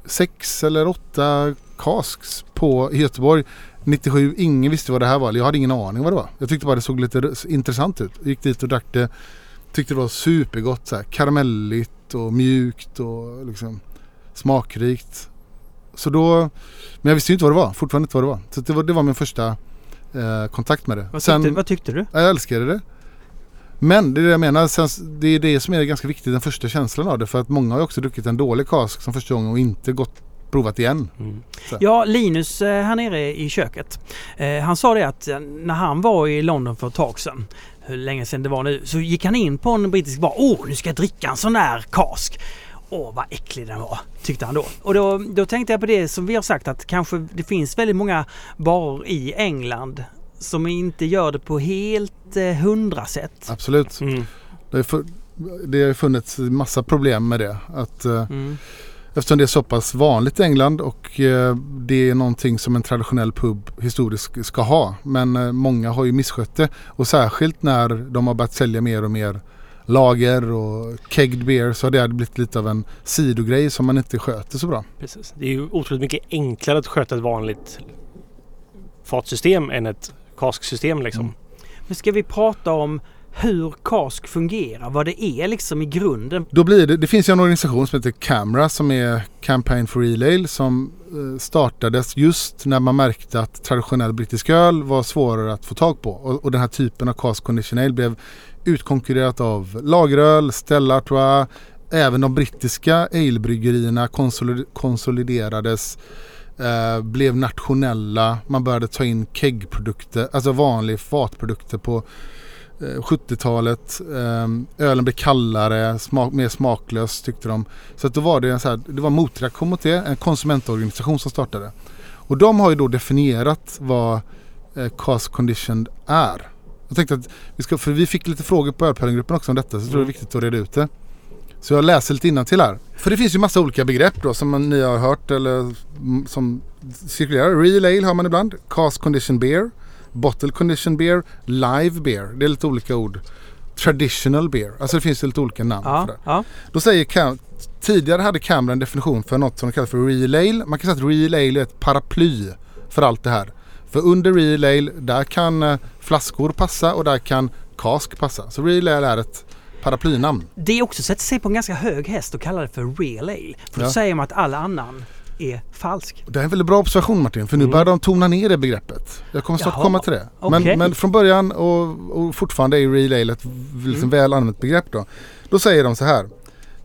sex eller åtta casks på Göteborg 97. Ingen visste vad det här var. Jag hade ingen aning vad det var. Jag tyckte bara det såg lite intressant ut. Jag gick dit och drack det. Tyckte det var supergott. Så här, karamelligt och mjukt och liksom smakrikt. Så då, men jag visste ju inte vad det var. Fortfarande inte vad det var. Så det var, det var min första eh, kontakt med det. vad, tyckte, vad tyckte du? Ja, jag älskade det. Men det är det jag menar. Sen, det är det som är ganska viktigt. Den första känslan av det. För att många har ju också druckit en dålig kask som första gången och inte gått provat igen. Mm. Ja, Linus eh, här nere i köket. Eh, han sa det att eh, när han var i London för ett tag sedan, hur länge sedan det var nu, så gick han in på en brittisk bar. Åh, nu ska jag dricka en sån där kask. Åh, vad äcklig den var, tyckte han då. Och då, då tänkte jag på det som vi har sagt att kanske det finns väldigt många barer i England som inte gör det på helt eh, hundra sätt. Absolut. Mm. Det har, fu- det har ju funnits massa problem med det. Att, eh, Mm. Eftersom det är så pass vanligt i England och eh, det är någonting som en traditionell pub historiskt ska ha. Men eh, många har ju misskött det. Och särskilt när de har börjat sälja mer och mer lager och kegged beer så har det blivit lite av en sidogrej som man inte sköter så bra. Precis. Det är ju otroligt mycket enklare att sköta ett vanligt fatsystem än ett kasksystem liksom. Mm. Men ska vi prata om hur kask fungerar? Vad det är liksom i grunden? Då blir det, det finns ju en organisation som heter Camera som är Campaign for Real Ale som eh, startades just när man märkte att traditionell brittisk öl var svårare att få tag på. Och, och den här typen av cask condition ale blev utkonkurrerat av lageröl, Stella Artois, även de brittiska alebryggerierna konsolid- konsoliderades, eh, blev nationella, man började ta in keggprodukter, alltså vanliga fatprodukter på eh, 70-talet. Eh, ölen blev kallare, smak, mer smaklös tyckte de. Så att då var det en så här, det var motreaktion mot det, en konsumentorganisation som startade. Och de har ju då definierat vad eh, cask conditioned är. Jag tänkte att vi ska, för vi fick lite frågor på ölpölinggruppen också om detta så jag tror det är viktigt att reda ut det. Så jag läser lite till här. För det finns ju massa olika begrepp då som ni har hört eller som cirkulerar. Real ale har man ibland. Cask condition beer. Bottle condition beer. Live beer. Det är lite olika ord. Traditional beer. Alltså det finns lite olika namn för Ja, det. ja. Då säger Cam, tidigare hade Cameron en definition för något som de kallar för real ale. Man kan säga att real ale är ett paraply för allt det här. För under real ale, där kan eh, flaskor passa och där kan kask passa. Så real ale är ett paraplynamn. Det är också att sätta sig på en ganska hög häst och kalla det för real ale. För då Ja. säger man att alla annan är falsk. Det är en väldigt bra observation Martin, för nu Mm. börjar de tona ner det begreppet. Jag kommer snart Jaha, komma till det. Men, men från början och, och fortfarande är real ale ett liksom väl använt begrepp då. Då säger de så här,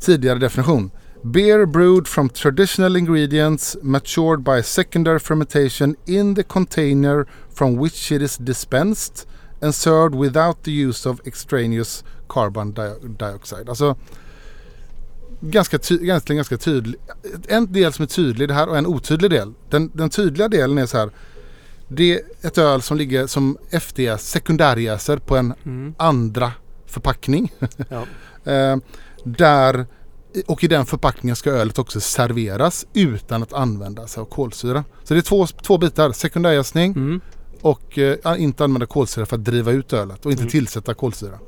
tidigare definition. Beer brewed from traditional ingredients matured by secondary fermentation in the container from which it is dispensed and served without the use of extraneous carbon di- dioxide. Alltså ganska, ty- ganska, ganska tydlig. En del som är tydlig det här och en otydlig del. Den, den tydliga delen är så här. Det är ett öl som ligger som FDS, sekundärjäser på en Mm. andra förpackning. Ja. eh, där, och i den förpackningen ska ölet också serveras utan att använda sig av kolsyra. Så det är två, två bitar. Sekundärjäsning Mm. och eh, inte använda kolsyra för att driva ut ölet och inte Mm. tillsätta kolsyra.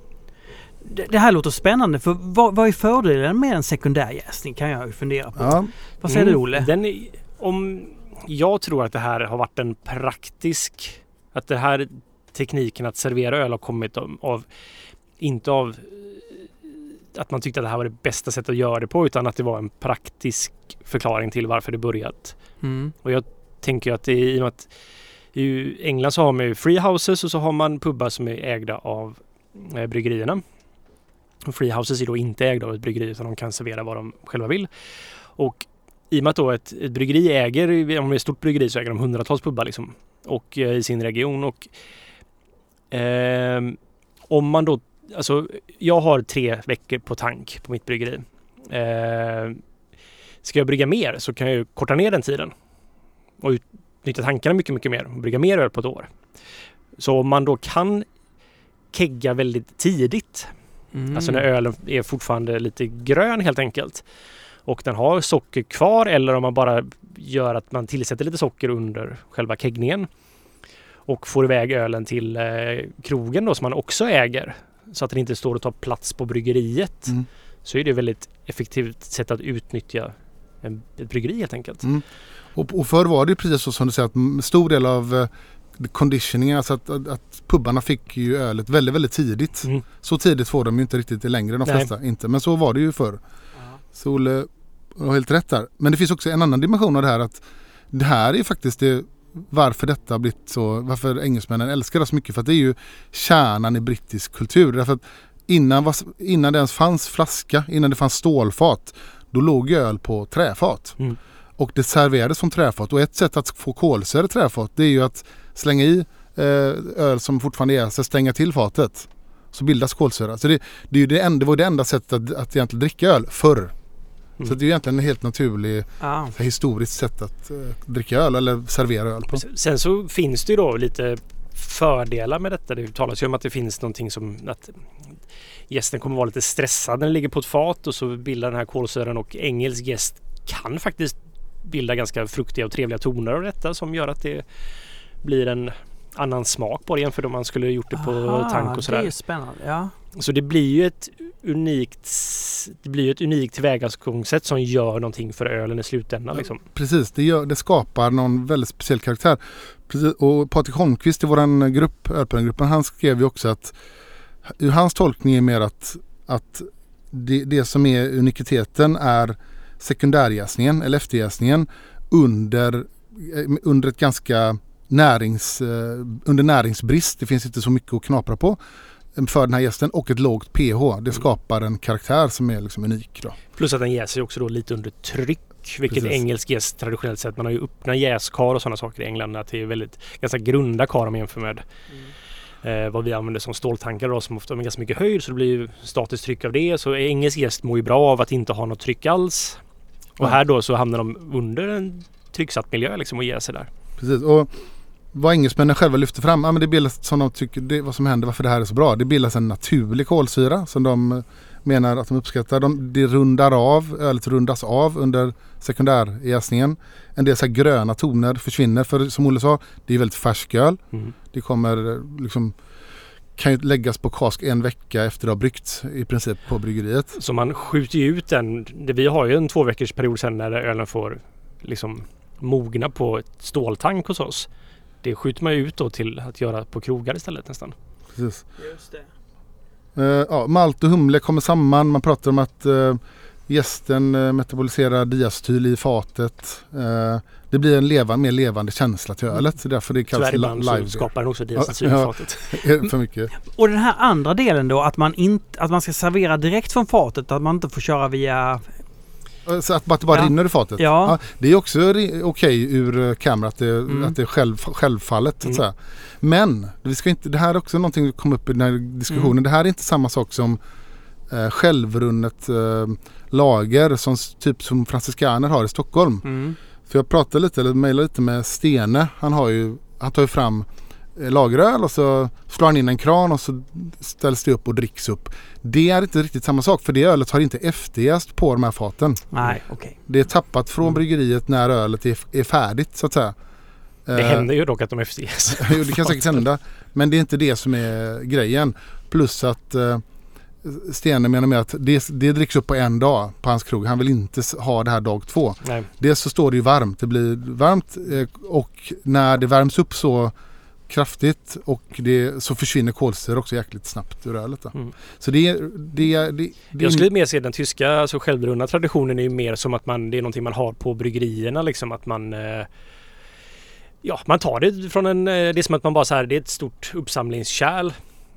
Det, här låter spännande för vad, vad är fördelen med en sekundärjäsning kan jag ju fundera på. Ja, Vad säger du Mm, Olle? Den är, om, jag tror att det här har varit en praktisk... Att det här tekniken att servera öl har kommit av, av inte av eh, att man tyckte att det här var det bästa sättet att göra det på utan att det var en praktisk förklaring till varför det börjat. Mm. Och jag tänker ju att det är i och med att i England så har man ju freehouses och så har man pubbar som är ägda av eh, bryggerierna. Freehouses är då inte ägda av ett bryggeri utan de kan servera vad de själva vill. Och i och med att då ett, ett bryggeri äger, om det är ett stort bryggeri så äger de hundratals pubbar liksom. Och eh, i sin region och eh, om man då, alltså jag har tre veckor på tank på mitt bryggeri. Eh, ska jag brygga mer så kan jag ju korta ner den tiden och utnyttja tankarna mycket, mycket mer och brygga mer öl på ett år. Så om man då kan kegga väldigt tidigt, Mm. alltså när ölen är fortfarande lite grön helt enkelt och den har socker kvar eller om man bara gör att man tillsätter lite socker under själva keggningen och får iväg ölen till eh, krogen då som man också äger så att den inte står och tar plats på bryggeriet Mm. så är det väldigt effektivt sätt att utnyttja en, ett bryggeri helt enkelt. Mm. Och, och förr var det precis så som du säger att en stor del av eh, conditioning, alltså att, att, att pubbarna fick ju ölet väldigt, väldigt tidigt. Mm. Så tidigt får de ju inte riktigt längre de Nej. flesta. Inte. Men så var det ju förr. Så Olle har helt rätt där. Men det finns också en annan dimension av det här att det här är faktiskt det varför detta har blivit så, varför engelsmännen älskar det så mycket. För att det är ju kärnan i brittisk kultur. Därför att innan, var- innan det ens fanns flaska, innan det fanns stålfat, då låg ju öl på träfat. Mm. och det serverades som träfat. Och ett sätt att få kolsyra i träfat det är ju att slänga i eh, öl som fortfarande jäser, stänga till fatet. Så bildas kolsyra. Så det, det, är ju det, enda, det var det enda sättet att, att egentligen dricka öl förr. Mm. Så det är ju egentligen en helt naturlig Ja. så här historiskt sätt att eh, dricka öl eller servera öl på. Sen så finns det ju då lite fördelar med detta. Det talas ju om att det finns någonting som att gästen kommer vara lite stressad när den ligger på ett fat och så bildar den här kolsyran och engelsk gäst kan faktiskt bilda ganska fruktiga och trevliga toner av detta som gör att det blir en annan smak på det jämfört om man skulle gjort det på Aha, tank och Det är sådär. ju spännande. Ja. Så det blir ju ett unikt det blir ett unikt tillvägagångssätt som gör någonting för ölen i slutändan. Liksom. Precis, det, gör, det skapar någon väldigt speciell karaktär. Precis, och Patrik Holmqvist i vår grupp, Ölpennegruppen, han skrev ju också att ur hans tolkning är mer att, att det, det som är unikiteten är sekundärjäsningen eller efterjäsningen under, eh, under ett ganska närings, eh, under näringsbrist. Det finns inte så mycket att knapra på eh, för den här gästen och ett lågt pH. Det skapar en karaktär som är liksom unik. Då. Plus att den jäser också då lite under tryck. Vilket Precis. engelsk jäst traditionellt sett. Man har ju öppna jäskar och sådana saker i England. Att det är väldigt ganska grunda kar om jämför med eh, vad vi använder som ståltankar då, som ofta har ganska mycket höjd. Så det blir ju statiskt tryck av det. Så engelsk jäst mår ju bra av att inte ha något tryck alls. Och Ja. här då så hamnar de under en trycksatt miljö liksom och jäser där. Precis. Och vad engelsmännen själva lyfter fram, ja, men det bildas som de tycker, det, vad som händer, varför det här är så bra. Det bildas en naturlig kolsyra som de eh, menar att de uppskattar. De, det rundar av, ölet rundas av under sekundärjäsningen. En del så gröna toner försvinner för som Olle sa, det är väldigt färsk öl. Mm. Det kommer eh, liksom kan ju läggas på kask en vecka efter det har bryggts i princip på bryggeriet. Så man skjuter ju ut den. Vi har ju en två veckors period sen när ölen får liksom mogna på ett ståltank hos oss. Det skjuter man ju ut då till att göra på krogar istället nästan. Precis. Just det. Eh, ja, malt och humle kommer samman. Man pratar om att uh, gästen uh, metaboliserar diacetyl i fatet. Det blir en leva, mer levande känsla till ölet. Så därför det kallas Tyvärr ibland så skapar den också diacetyl Ja, i fatet. För mycket. Och den här andra delen då att man, inte, att man ska servera direkt från fatet. Att man inte får köra via... Eh, Så att det bara Ja. rinner i fatet. Ja. det är också okej ur uh, kamera att det, Mm. att det är själv, självfallet. Så att Mm. säga. Men vi ska inte, det här är också någonting som kom upp i den här diskussionen. Mm. Det här är inte samma sak som uh, självrunnet eh, lager som typ som franciskaner har i Stockholm. Mm. För jag pratade lite, eller mejlade lite med Stene. Han, har ju, han tar ju fram eh, lageröl och så slår han in en kran och så ställs det upp och dricks upp. Det är inte riktigt samma sak för det ölet har inte efterjäst på de här faten. Nej, okej. Det är tappat från bryggeriet när ölet är, är färdigt så att säga. Det Eh, händer ju dock att de efterges. jo, det kan säkert hända. Men det är inte det som är grejen. Plus att eh, Stene menar med att det, det dricks upp på en dag på hans krog. Han vill inte ha det här dag två. Nej. Dels så står det ju varmt. Det blir varmt eh, och när det värms upp så kraftigt och det, så försvinner kolsyra också jäkligt snabbt ur ölet. Mm. Så det är... Det, det, det, Jag skulle mer se den tyska alltså självbrunna traditionen är ju mer som att man, det är någonting man har på bryggerierna liksom att man eh, Ja, man tar det från en, eh, det är som att man bara så här, det är ett stort uppsamlingskärl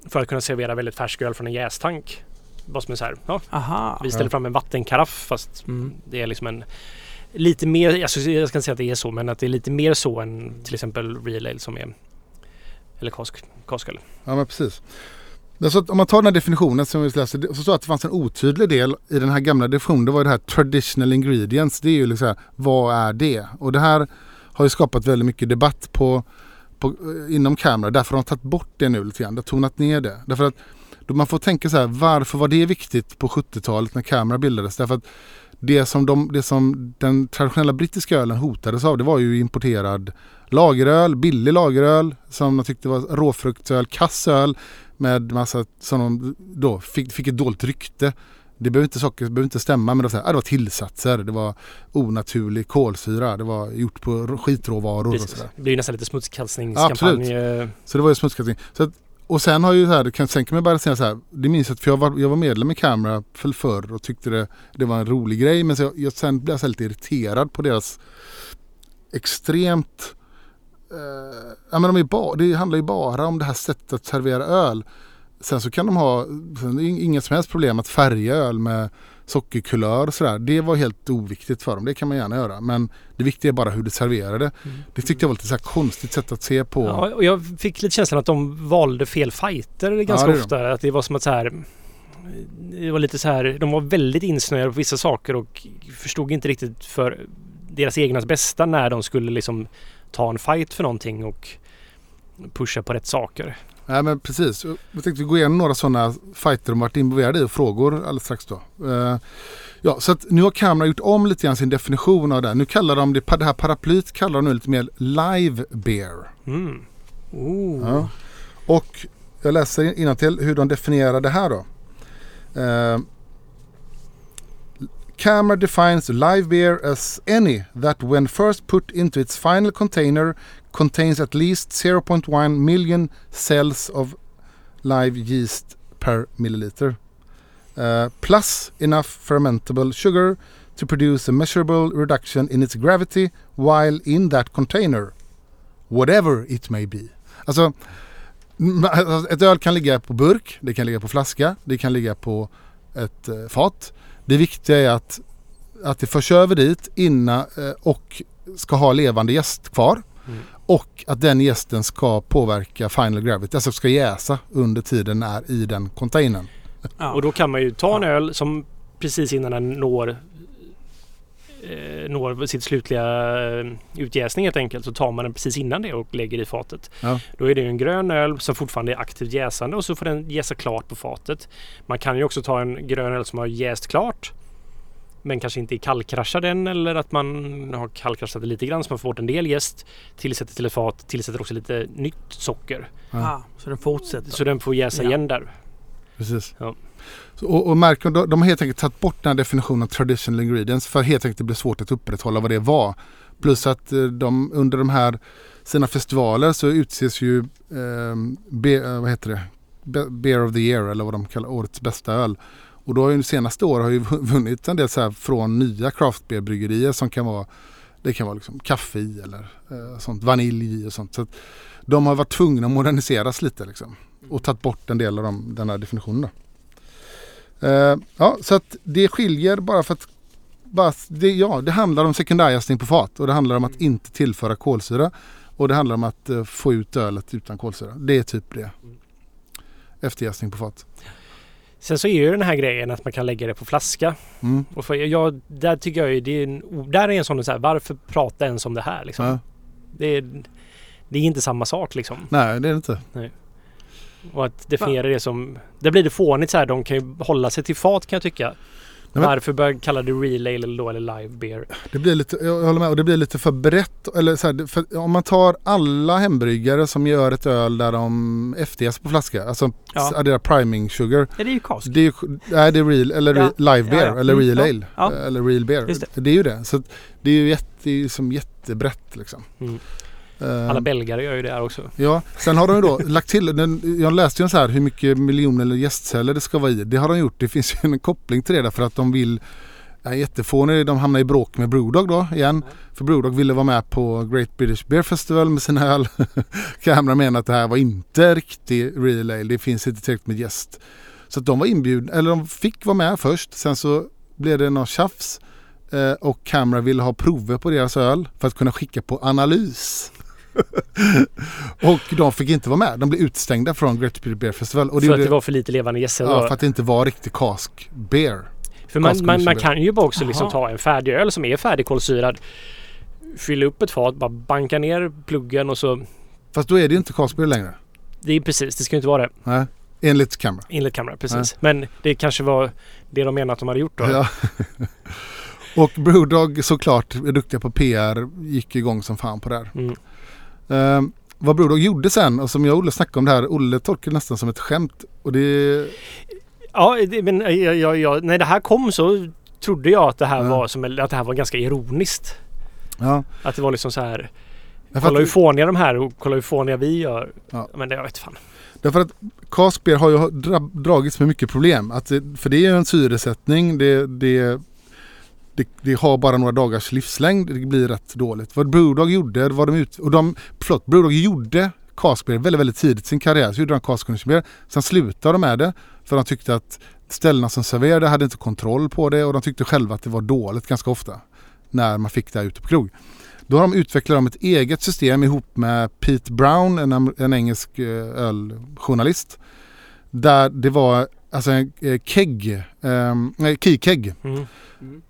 för att kunna servera väldigt färsk öl från en jästank. Bara som en så här, ja, Aha. vi ställer Ja. fram en vattenkaraff fast Mm. det är liksom en lite mer, alltså, jag ska inte säga att det är så, men att det är lite mer så än till exempel Real Ale som är eller kask. Ja men precis. Men Så om man tar den här definitionen som vi läste, så står det att det fanns en otydlig del i den här gamla definitionen. Det var ju det här traditional ingredients. Det är ju liksom, vad är det? Och det här har ju skapat väldigt mycket debatt på, på, eh, inom Camera. Därför har de tagit bort det nu lite grann. De har tonat ner det. Därför att då man får tänka så här, varför var det viktigt på 70-talet när Camera bildades? Därför att det som, de, det som den traditionella brittiska ölen hotades av det var ju importerad lageröl, billig lageröl som de tyckte var råfruktsöl, kassöl med massa som de då fick, fick ett dåligt rykte. Det behöver inte, saker, behöver inte stämma men det var, så här, ah, det var tillsatser, det var onaturlig kolsyra, det var gjort på rå- skitråvaror och Precis. sådär. Det blir ju nästan lite smutskastningskampanj. eh, Så det var ju smutskastning. Så att, och sen har ju så här, kan, sen kan man bara säga så här, det minns jag, för jag var, jag var medlem i Camera för förr och tyckte det, det var en rolig grej. Men så jag, jag, sen blev jag så här lite irriterad på deras extremt eh, ja, men de är ba, det handlar ju bara om det här sättet att servera öl. Sen så kan de ha sen är inget som helst problem att färga öl med sockerkulör och sådär. Det var helt oviktigt för dem. Det kan man gärna göra. Men det viktiga är bara hur du serverar det. Det tyckte jag var lite så här konstigt sätt att se på. Ja, och jag fick lite känslan att de valde fel fighter ganska det är de. ofta. Att det var som att så här... Det var lite så här, de var väldigt insnöade på vissa saker och förstod inte riktigt för deras egnas bästa när de skulle liksom ta en fight för någonting och pusha på rätt saker. Nej men precis. Jag tänkte gå igenom några sådana fighter de varit involverade i och frågor alldeles strax då. Eh, ja, så att nu har Kamera gjort om lite grann sin definition av det. Nu kallar de det, det här paraplyet kallar de nu lite mer live beer. Mm. Oh. Ja. Och jag läser till hur de definierar det här då. Eh, Camera defines live beer as any that when first put into its final container contains at least 0.1 million cells of live yeast per milliliter. Uh, plus enough fermentable sugar to produce a measurable reduction in its gravity while in that container. Whatever it may be. Alltså, alltså ett öl kan ligga på burk, det kan ligga på flaska, det kan ligga på ett eh, fat. Det viktiga är att, att det förs över dit innan eh, och ska ha levande gäst kvar. Mm. Och att den gästen ska påverka final gravity, alltså ska jäsa under tiden den är i den containern. Ja. Och då kan man ju ta en öl som precis innan den når eh, når sitt slutliga eh, utjäsning helt enkelt så tar man den precis innan det och lägger i fatet. Ja. Då är det ju en grön öl som fortfarande är aktivt jäsande och så får den jäsa klart på fatet. Man kan ju också ta en grön öl som har jäst klart men kanske inte kallkraschar den eller att man har kallkraschat det lite grann så man får bort en del jäst. Tillsätter till ett fat, tillsätter också lite nytt socker. Ja, så den fortsätter. Så den får jäsa Ja. igen där. Precis. Ja. Så, och, och märk, de, de har helt enkelt tagit bort den här definitionen av traditional ingredients för helt enkelt det blir svårt att upprätthålla vad det var. Plus att eh, de under de här sina festivaler så utses ju eh, be, vad heter det? Be, Beer of the year eller vad de kallar årets bästa öl. Och då har ju de senaste år har ju vunnit en del så här från nya craft beer bryggerier som kan vara det kan vara liksom kaffe i eller eh, sånt, vanilj i och sånt. Så de har varit tvungna att moderniseras lite liksom. Och tagit bort en del av de, den här definitionen. Då. Eh, ja, så att det skiljer bara för att bara, det, ja, det handlar om sekundärjäsning på fat och det handlar om att inte tillföra kolsyra. Och det handlar om att eh, få ut ölet utan kolsyra. Det är typ det. Efterjäsning på fat. Sen så är ju den här grejen att man kan lägga det på flaska. Mm. Och för jag, där tycker jag ju det är en, där är en sån så här, varför prata ens om det här liksom? Ja. Det, är, det är inte samma sak liksom. Nej, det är det inte. Och att definiera det som, det blir det fånigt så här, de kan ju hålla sig till fat kan jag tycka. Men- Varför börja kalla det real ale eller då eller live beer? Det blir lite, jag håller med, och det blir lite för brett. Eller så här, för om man tar alla hembryggare som gör ett öl där de efterjäser på flaska. Alltså Ja. deras priming sugar. Ja, det är ju kask. Det är nej, det är real, eller Ja. live beer, Ja, eller real ale. Ja. Eller real beer. Just det. är ju det. Så det är ju jätte, det som jättebrett liksom. Mm. Eh, Alla belgare gör ju det här också. Ja, sen har de ju då lagt till, jag läste ju så här hur mycket miljoner eller gästceller det ska vara i. Det har de gjort, det finns ju en koppling till det därför att de vill Ja, jättefånig, de hamnar i bråk med Brewdog då igen. För Brewdog ville vara med på Great British Beer Festival med sina öl. Cameron menar att det här var inte riktig real ale, det finns inte tillräckligt med gäst. Så att de var inbjudna, eller de fick vara med först. Sen så blev det något tjafs. Eh, och Camera ville ha prover på deras öl för att kunna skicka på analys. och de fick inte vara med. De blev utstängda från Great British Beer Festival. Och för gjorde- att det var för lite levande gäster. ja, då. för att det inte var riktig cask beer. För man, man, man kan ju bara också liksom ta en färdig öl som är färdigkolsyrad. Fylla upp ett fat, bara banka ner pluggen och så. Fast då är det ju inte cask beer längre. Det är precis, det ska ju inte vara det. Nej. Enligt Camera. Enligt kamera, precis. Men det kanske var det de menade att de hade gjort då. Ja. och Brewdog såklart, är duktiga på PR, gick igång som fan på det här. Mm. Ehm, vad Brewdog gjorde sen, och som jag och Olle snackade om det här, Olle tolkade det nästan som ett skämt. Och det, Ja, det, men jag, jag, jag, när det här kom så trodde jag att det här Ja. var som att det här var ganska ironiskt. ja. Att det var liksom så här. Kolla hur fåniga de här och kolla hur fåniga vi gör. Ja. Men det jag vet fan. därför att cask beer har ju dra, dragits med mycket problem. Att för det är ju en syresättning, det, det, det, det har bara några dagars livslängd, det blir rätt dåligt. Vad Brewdog gjorde, var de ut, och de, förlåt, Brewdog gjorde cask väldigt, väldigt tidigt i sin karriär. Så gjorde de cask. Sen slutade de med det för de tyckte att ställena som serverade hade inte kontroll på det och de tyckte själva att det var dåligt ganska ofta. När man fick det här ute på krog. Då har de utvecklat de ett eget system ihop med Pete Brown, en, en engelsk eh, öljournalist. Där det var alltså en eh, keg, eh, nej, key keg. Mm.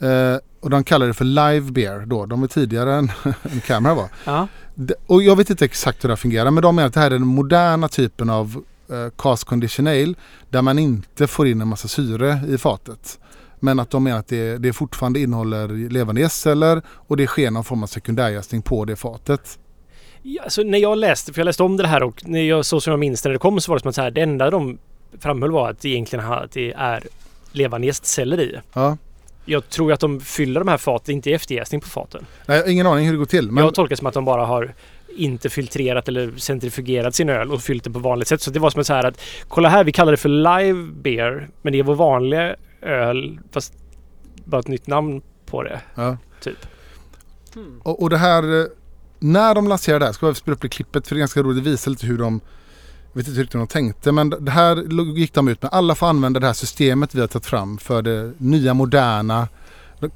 Eh, och de kallar det för live beer då. De var tidigare än, än Camera var. Ja. Det- Och jag vet inte exakt hur det fungerar men de menar att det här är den moderna typen av eh, cast condition ale där man inte får in en massa syre i fatet. Men att de menar att det, det fortfarande innehåller levande gästceller och det sker någon form av sekundärjäsning på det fatet. Ja, alltså, när jag läste, för jag läste om det här och när jag, så som jag minns när det kom så var det som att så här, det enda de framhöll var att det egentligen att det är levande gästceller i. Ja. Jag tror att de fyller de här faten, inte i efterjäsning på faten. Nej, jag har ingen aning hur det går till. Men, Jag tolkar det som att de bara har inte filtrerat eller centrifugerat sin öl och fyllt det på vanligt sätt. Så det var som att så här att kolla här, vi kallar det för live beer, men det är vår vanliga öl fast bara ett nytt namn på det. ja. Typ. och, och det här, eh, när de lanserade det här, ska jag spela upp det klippet för det är ganska roligt, det visar lite hur de jag vet inte riktigt hur de tänkte men det här gick de ut med. Alla får använda det här systemet vi har tagit fram för det nya moderna.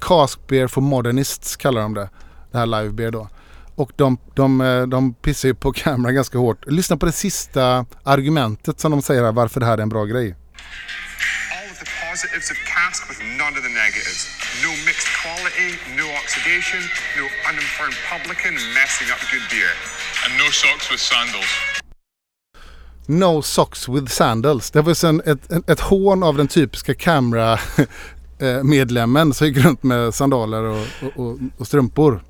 Cask beer for modernists kallar de det. Det här live beer då. Och de, de, eh, de pissar ju på kameran ganska hårt. Lyssna på det sista argumentet som de säger här varför det här är en bra grej. all of the positives of cask with none of the negatives. No mixed quality, no oxidation, no uninformed publican messing up good beer. And no socks with sandals. No socks with sandals. Det var sen ett, ett, hån av den typiska camera eh, medlemmen som gick runt med sandaler och, och, och, strumpor.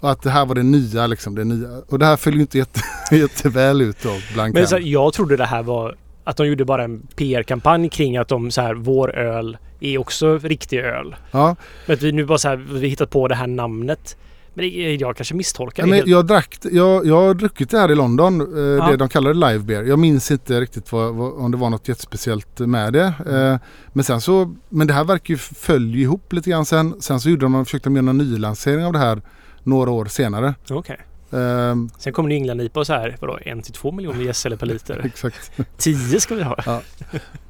Och att det här var det nya liksom. Det nya. Och det här föll ju inte jätte, jätteväl ut då bland Men så, jag trodde det här var att de gjorde bara en PR-kampanj kring att de så här, vår öl är också riktig öl. Ja, Men att vi nu bara så här, vi hittat på det här namnet. Men jag kanske misstolkar det jag, drack, jag, jag har druckit det här i London. Eh, Ja. Det de kallar det live beer. Jag minns inte riktigt vad, vad, om det var något jättespeciellt med det. Eh, men sen så, men det här verkar ju följa ihop lite grann sen. Sen så gjorde de, försökte de göra en nylansering av det här några år senare. Okej. Eh, Sen kommer det England IPA och så här, vadå, en till två miljoner gästceller per liter. exakt. Tio ska vi ha.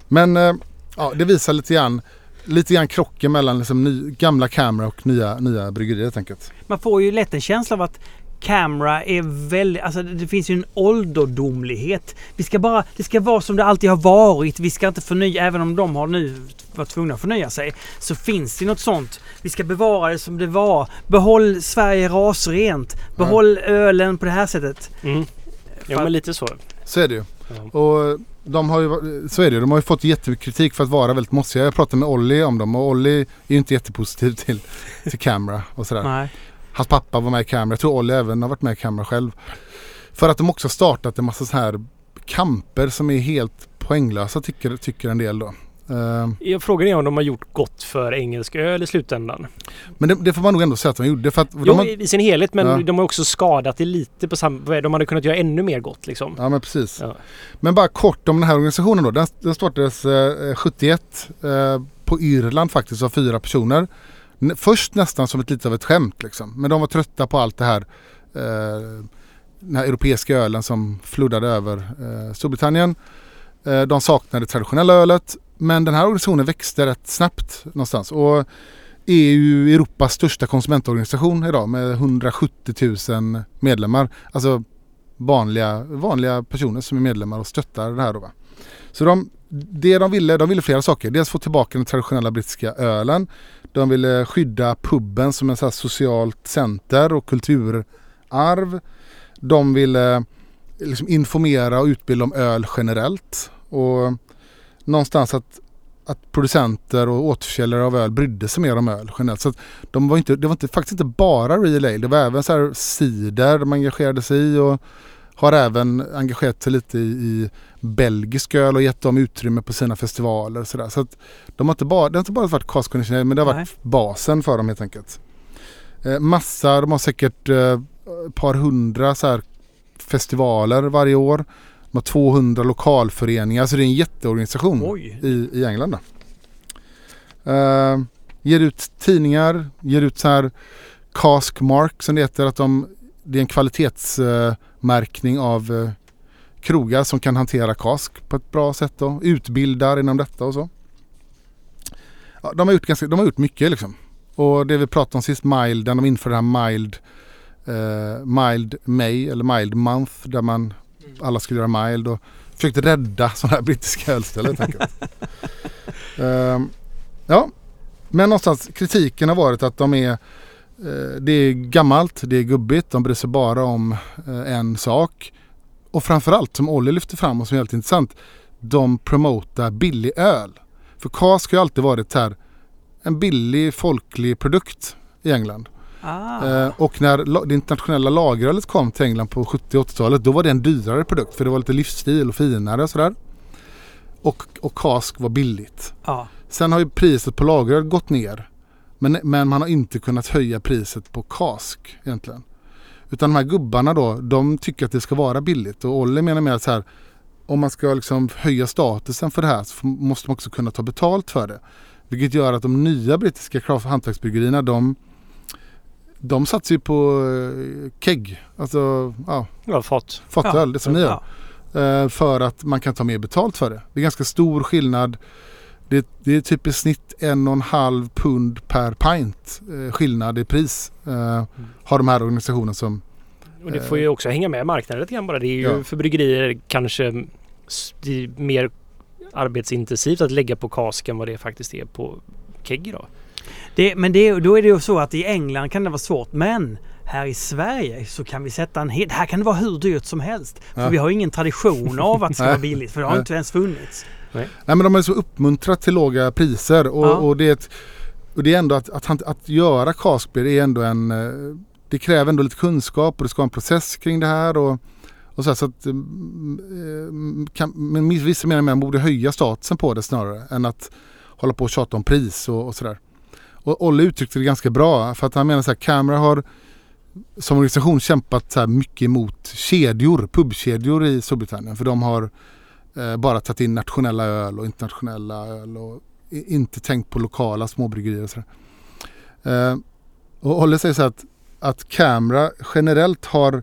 Men eh, ja, det visar lite grann, lite grann krocken mellan liksom ny, gamla Camera och nya, nya bryggerier helt enkelt. Man får ju lätt en känsla av att Camera är väldigt, alltså det finns ju en ålderdomlighet. Vi ska bara, det ska vara som det alltid har varit. Vi ska inte förnya, även om de har nu varit tvungna att förnya sig. Så finns det något sånt. Vi ska bevara det som det var. Behåll Sverige rasrent. Behåll ölen på det här sättet. Mm. Jo men lite så. Så är det ju. Ja. Och de har ju, så är det. De har ju fått jättemycket kritik för att vara väldigt mossiga. Jag pratade med Olli om dem och Olli är ju inte jättepositiv till, till Camera och sådär. Nej. Hans pappa var med i Camera. Jag tror Olli även har varit med i Camera själv. För att de också startat en massa så här kamper som är helt poänglösa tycker, tycker en del då. Eh, Jag frågan är om de har gjort gott för engelsk öl i slutändan. men det, det får man nog ändå säga att de gjorde. För att Jo, de har, i sin helhet men Ja. de har också skadat det lite på samma... De hade kunnat göra ännu mer gott liksom. Ja men precis. Ja. Men bara kort om den här organisationen då. Den, den startades eh, 71 eh, på Irland faktiskt av fyra personer. Först nästan som ett lite av ett skämt liksom. Men de var trötta på allt det här. Eh, den här europeiska ölen som floddade över eh, Storbritannien. Eh, de saknade traditionella ölet. Men den här organisationen växte rätt snabbt någonstans. Och är ju Europas största konsumentorganisation idag med 170 000 medlemmar. Alltså vanliga, vanliga personer som är medlemmar och stöttar det här. Då, va? Så de, det de ville, de ville flera saker. Dels få tillbaka den traditionella brittiska ölen. De ville skydda puben som en så socialt center och kulturarv. De ville eh, liksom informera och utbilda om öl generellt. Och någonstans att, att producenter och återförsäljare av öl brydde sig mer om öl generellt. Så att de var inte, det var inte, faktiskt inte bara real ale. Det var även så här cider de engagerade sig i. Och, har även engagerat sig lite i, i belgisk öl och gett dem utrymme på sina festivaler. Så, där. så att de har inte bara, det har inte bara varit conditioner men det har varit Nej. basen för dem helt enkelt. Eh, massa, de har säkert eh, ett par hundra så här festivaler varje år. De har 200 lokalföreningar så det är en jätteorganisation Oj. i, i England. Eh, ger ut tidningar, ger ut så här cask mark som det heter. Att de, det är en kvalitetsmärkning av eh, krogar som kan hantera kask på ett bra sätt då. Utbildar inom detta och så. Ja, de, har gjort ganska, de har gjort mycket liksom. Och det vi pratade om sist, mild, när de införde det här mild, eh, mild May eller mild month där man alla skulle göra mild och försökte rädda sådana här brittiska ölställen helt enkelt. Ehm, ja, men någonstans kritiken har varit att de är eh, det är gammalt, det är gubbigt, de bryr sig bara om eh, en sak. Och framförallt som Olli lyfter fram och som är helt intressant, de promotar billig öl. För cask har ju alltid varit här en billig folklig produkt i England. Ah. Eh, och när det internationella lagerölet kom till England på 70 80-talet då var det en dyrare produkt för det var lite livsstil och finare och sådär. Och, och kask var billigt. Ja. Sen har ju priset på lageröl gått ner. Men, men man har inte kunnat höja priset på kask egentligen. Utan de här gubbarna då, de tycker att det ska vara billigt. Och Olle menar med att så här, om man ska liksom höja statusen för det här så måste man också kunna ta betalt för det. Vilket gör att de nya brittiska hantverksbryggerierna de, de satsar ju på eh, kegg, alltså ja, Ja, fat. fatöl, det som ni gör. Ja. Eh, för att man kan ta mer betalt för det. Det är ganska stor skillnad. Det, det är typ i snitt en och en halv pund per pint eh, skillnad i pris. Eh, har de här organisationerna som... Och det får ju också hänga med marknaden lite grann bara. Det är ju Ja. för bryggerier kanske mer arbetsintensivt att lägga på kask än vad det faktiskt är på kegg idag. Det, men det, då är det ju så att i England kan det vara svårt. Men här i Sverige så kan vi sätta en hel... Här kan det vara hur dyrt som helst. För Ja. vi har ingen tradition av att det ska Nej. vara billigt. För det har Nej. inte ens funnits. Nej men de ju så uppmuntrat till låga priser och, Ja. och, det, är ett, och det är ändå att, att, att göra caskbeer är ändå en... eh, Det kräver ändå lite kunskap och det ska vara en process kring det här och, och så, här, så att... mm, eh, Kan, men vissa menar att man borde höja statusen på det snarare än att hålla på och tjata om pris och, och sådär. Och Olle uttryckte det ganska bra för att han menar så här, Camera har som organisation kämpat så här mycket emot kedjor, pubkedjor i Storbritannien för de har eh, bara tagit in nationella öl och internationella öl och inte tänkt på lokala småbryggerier och sådär. Eh, och Olle säger så här att, att Camera generellt har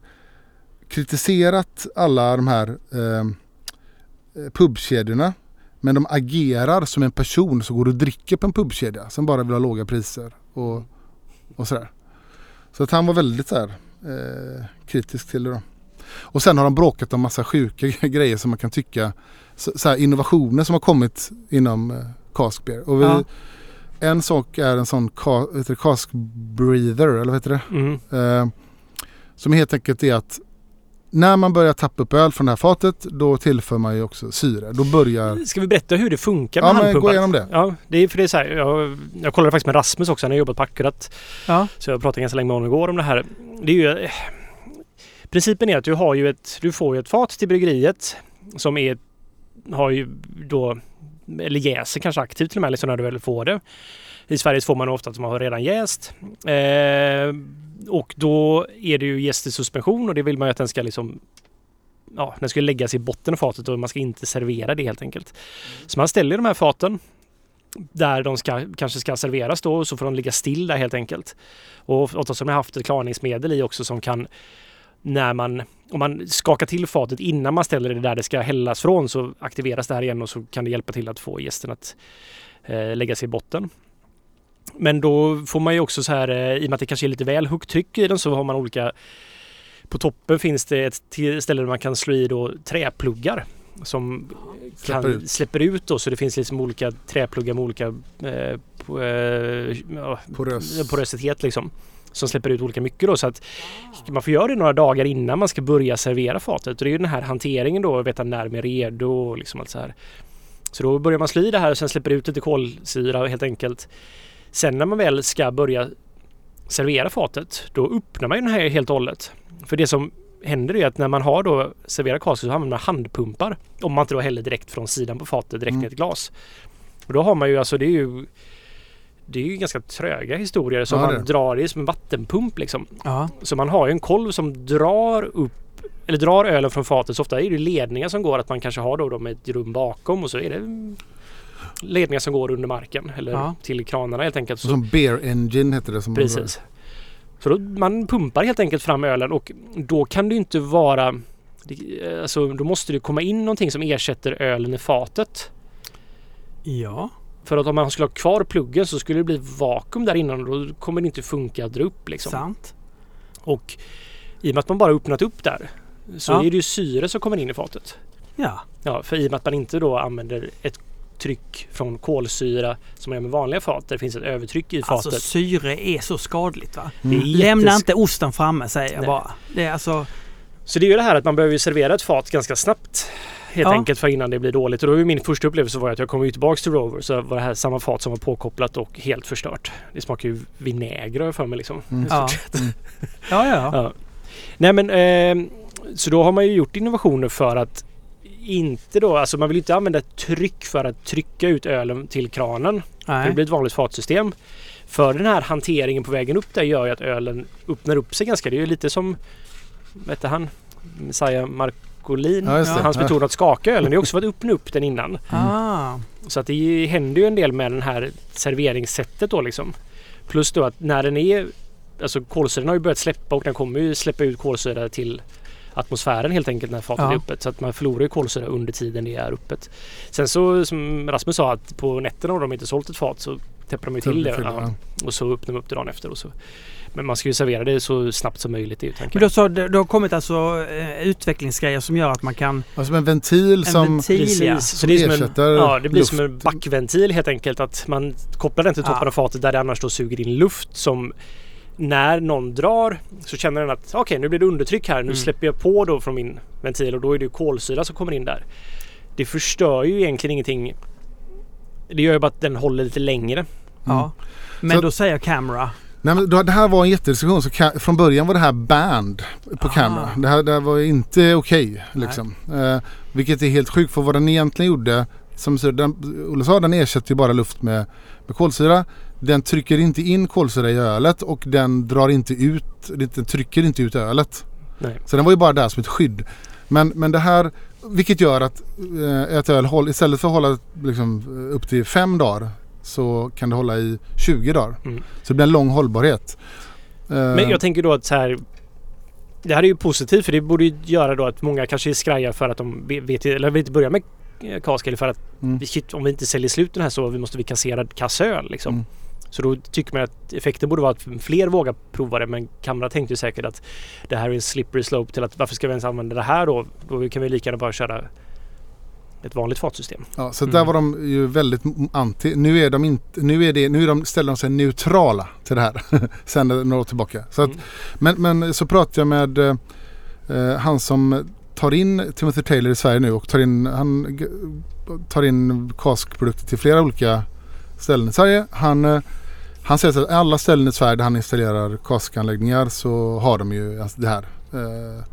kritiserat alla de här eh, eh pubkedjorna men de agerar som en person som går och dricker på en pubkedja som bara vill ha låga priser och, och sådär. Så att han var väldigt så här, eh, kritisk till det då. Och sen har de bråkat om massa sjuka grejer som man kan tycka så, så här innovationer som har kommit inom eh, cask beer. Och vi, Ja. En sak är en sån vad heter det, cask breather eller vad heter det? Mm. Eh, som helt enkelt är att när man börjar tappa upp öl från det här fatet då tillför man ju också syre. Då börjar... Ska vi berätta hur det funkar med Ja handpumpar? gå igenom det. Ja, det är för det är så här. Jag, jag kollade faktiskt med Rasmus också. Han har jobbat på Akkurat. Ja. Så jag pratade ganska länge med honom igår om det här. Det är ju... eh, Principen är att du har ju ett... Du får ju ett fat till bryggeriet som är... Har ju då... Eller jäser kanske aktivt till och med, liksom när du väl får det. I Sverige får man ofta att man har redan jäst. Eh, och då är det ju jäst i suspension och det vill man ju att den ska liksom ja, den ska läggas i botten av fatet och man ska inte servera det helt enkelt. Så man ställer de här faten där de ska, kanske ska serveras då och så får de ligga still där helt enkelt. Och oftast har man haft ett klarningsmedel i också som kan när man, om man skakar till fatet innan man ställer det där det ska hällas från så aktiveras det här igen och så kan det hjälpa till att få gästen att eh, lägga sig i botten. Men då får man ju också så här, eh, i och med att det kanske är lite väl högt tryck i den så har man olika på toppen finns det ett ställe där man kan slå i då träpluggar som Släpper kan, ut. släpper ut då så det finns liksom olika träpluggar med olika eh, på, eh, ja, Porös. porositet liksom. Som släpper ut olika mycket då så att man får göra det några dagar innan man ska börja servera fatet. Och det är ju den här hanteringen då, att veta när de är redo och liksom allt så här. Så då börjar man slå i det här och sen släpper ut lite kolsyra helt enkelt. Sen när man väl ska börja servera fatet, då öppnar man ju den här helt och hållet. För det som händer är att när man har då serverat kask så använder man handpumpar. Om man inte då häller direkt från sidan på fatet direkt Mm. ner i ett glas. Och då har man ju alltså det är ju det är ju ganska tröga historier som Ja, det är man det. drar i som en vattenpump liksom. Ja. Så man har ju en kolv som drar upp eller drar ölen från fatet. Så ofta är det ledningar som går att man kanske har då, då med ett rum bakom och så är det ledningar som går under marken eller Ja. till kranarna helt enkelt. Så Som Bear Engine heter det. Som Precis. Så då, man pumpar helt enkelt fram ölen och då kan det inte vara Det, alltså, då måste det komma in någonting som ersätter ölen i fatet. Ja. För att om man skulle ha kvar pluggen så skulle det bli vakuum där innan och då kommer det inte funka att dra upp liksom. Sant. Och i och med att man bara öppnat upp där så Ja. är det ju syre som kommer in i fatet. Ja. Ja, för i och med att man inte då använder ett tryck från kolsyra som man gör med vanliga fat där det finns ett övertryck i fatet. Alltså syre är så skadligt va? Det är Lämna inte osten framme säger jag Nej. bara. Det är alltså... Så det är ju det här att man behöver servera ett fat ganska snabbt. Helt Ja. enkelt för innan det blir dåligt. Och då var min första upplevelse var att jag kom ju tillbaks till Rover så var det här samma fat som var påkopplat och helt förstört. Det smakar ju vinäger för mig liksom. Ja. ja, ja. Ja. Nej men eh, så då har man ju gjort innovationer för att inte då, alltså man vill inte använda tryck för att trycka ut ölen till kranen. Det blir ett vanligt fatsystem. För den här hanteringen på vägen upp där gör ju att ölen öppnar upp sig ganska. Det är ju lite som, vad heter han? Messiah Marcolin. Ja, det. Hans Ja. metod att skaka ölen. Det är också för att öppna upp den innan. Ah. Så att det händer ju en del med den här serveringssättet då liksom. Plus då att när den är, alltså kolsyran har ju börjat släppa och den kommer ju släppa ut kolsyra till atmosfären helt enkelt när fatet Ja. är öppet. Så att man förlorar ju kolsyra under tiden det är öppet. Sen så som Rasmus sa att på nätterna har de inte sålt ett fat så täpper de ju till det. Ja. Och så öppnar de upp det dagen efter. Och så. Men man ska ju servera det så snabbt som möjligt. Det är då så, det, det har kommit alltså eh, utvecklingsgrejer som gör att man kan... Alltså en ventil En som... ventil ja. Så som det som en, ersätter ja, det blir luft. som en backventil helt enkelt. Att man kopplar den till toppen Ja. av fatet där det annars då suger in luft som när någon drar så känner den att okej nu blir det undertryck här. Nu Mm. släpper jag på då från min ventil och då är det ju kolsyra som kommer in där. Det förstör ju egentligen ingenting. Det gör ju bara att den håller lite längre. Ja. Men Så- då säger Camera. Nej, men då, det här var en jättediskussion. Så ka- från början var det här band på Ah. kamera. Det här, det här var inte okej. liksom. Eh, vilket är helt sjukt för vad den egentligen gjorde. Som Olle sa, den ersätter ju bara luft med, med kolsyra. Den trycker inte in kolsyra i ölet och den drar inte ut, den trycker inte ut ölet. Nej. Så den var ju bara där som ett skydd. Men, men det här, vilket gör att eh, ett öl håll, istället för att hålla liksom, upp till fem dagar så kan det hålla i 20 dagar. Mm. Så det blir en lång hållbarhet. Eh, Men jag tänker då att så här Det här är ju positivt för det borde ju göra då att många kanske är skraja för att de vet, eller vill inte börja med eh, kask eller för att Mm. vi- shit, om vi inte säljer slut den här så måste vi kassera kassöl liksom. Mm. Så då tycker man att effekten borde vara att fler vågar prova det men Kamra tänkte ju säkert att det här är en slippery slope till att varför ska vi ens använda det här då? Då kan vi lika gärna bara köra ett vanligt fatsystem. Ja, så Mm. där var de ju väldigt anti. Nu är de inte, nu är det, nu är de, ställer de sig neutrala till det här. Sen några år tillbaka. Så att, Mm. men, men så pratade jag med eh, han som tar in Timothy Taylor i Sverige nu och tar in, han tar in kaskprodukter till flera olika ställen i Sverige. Han, eh, han säger att alla ställen i Sverige där han installerar kaskanläggningar så har de ju alltså det här. Eh,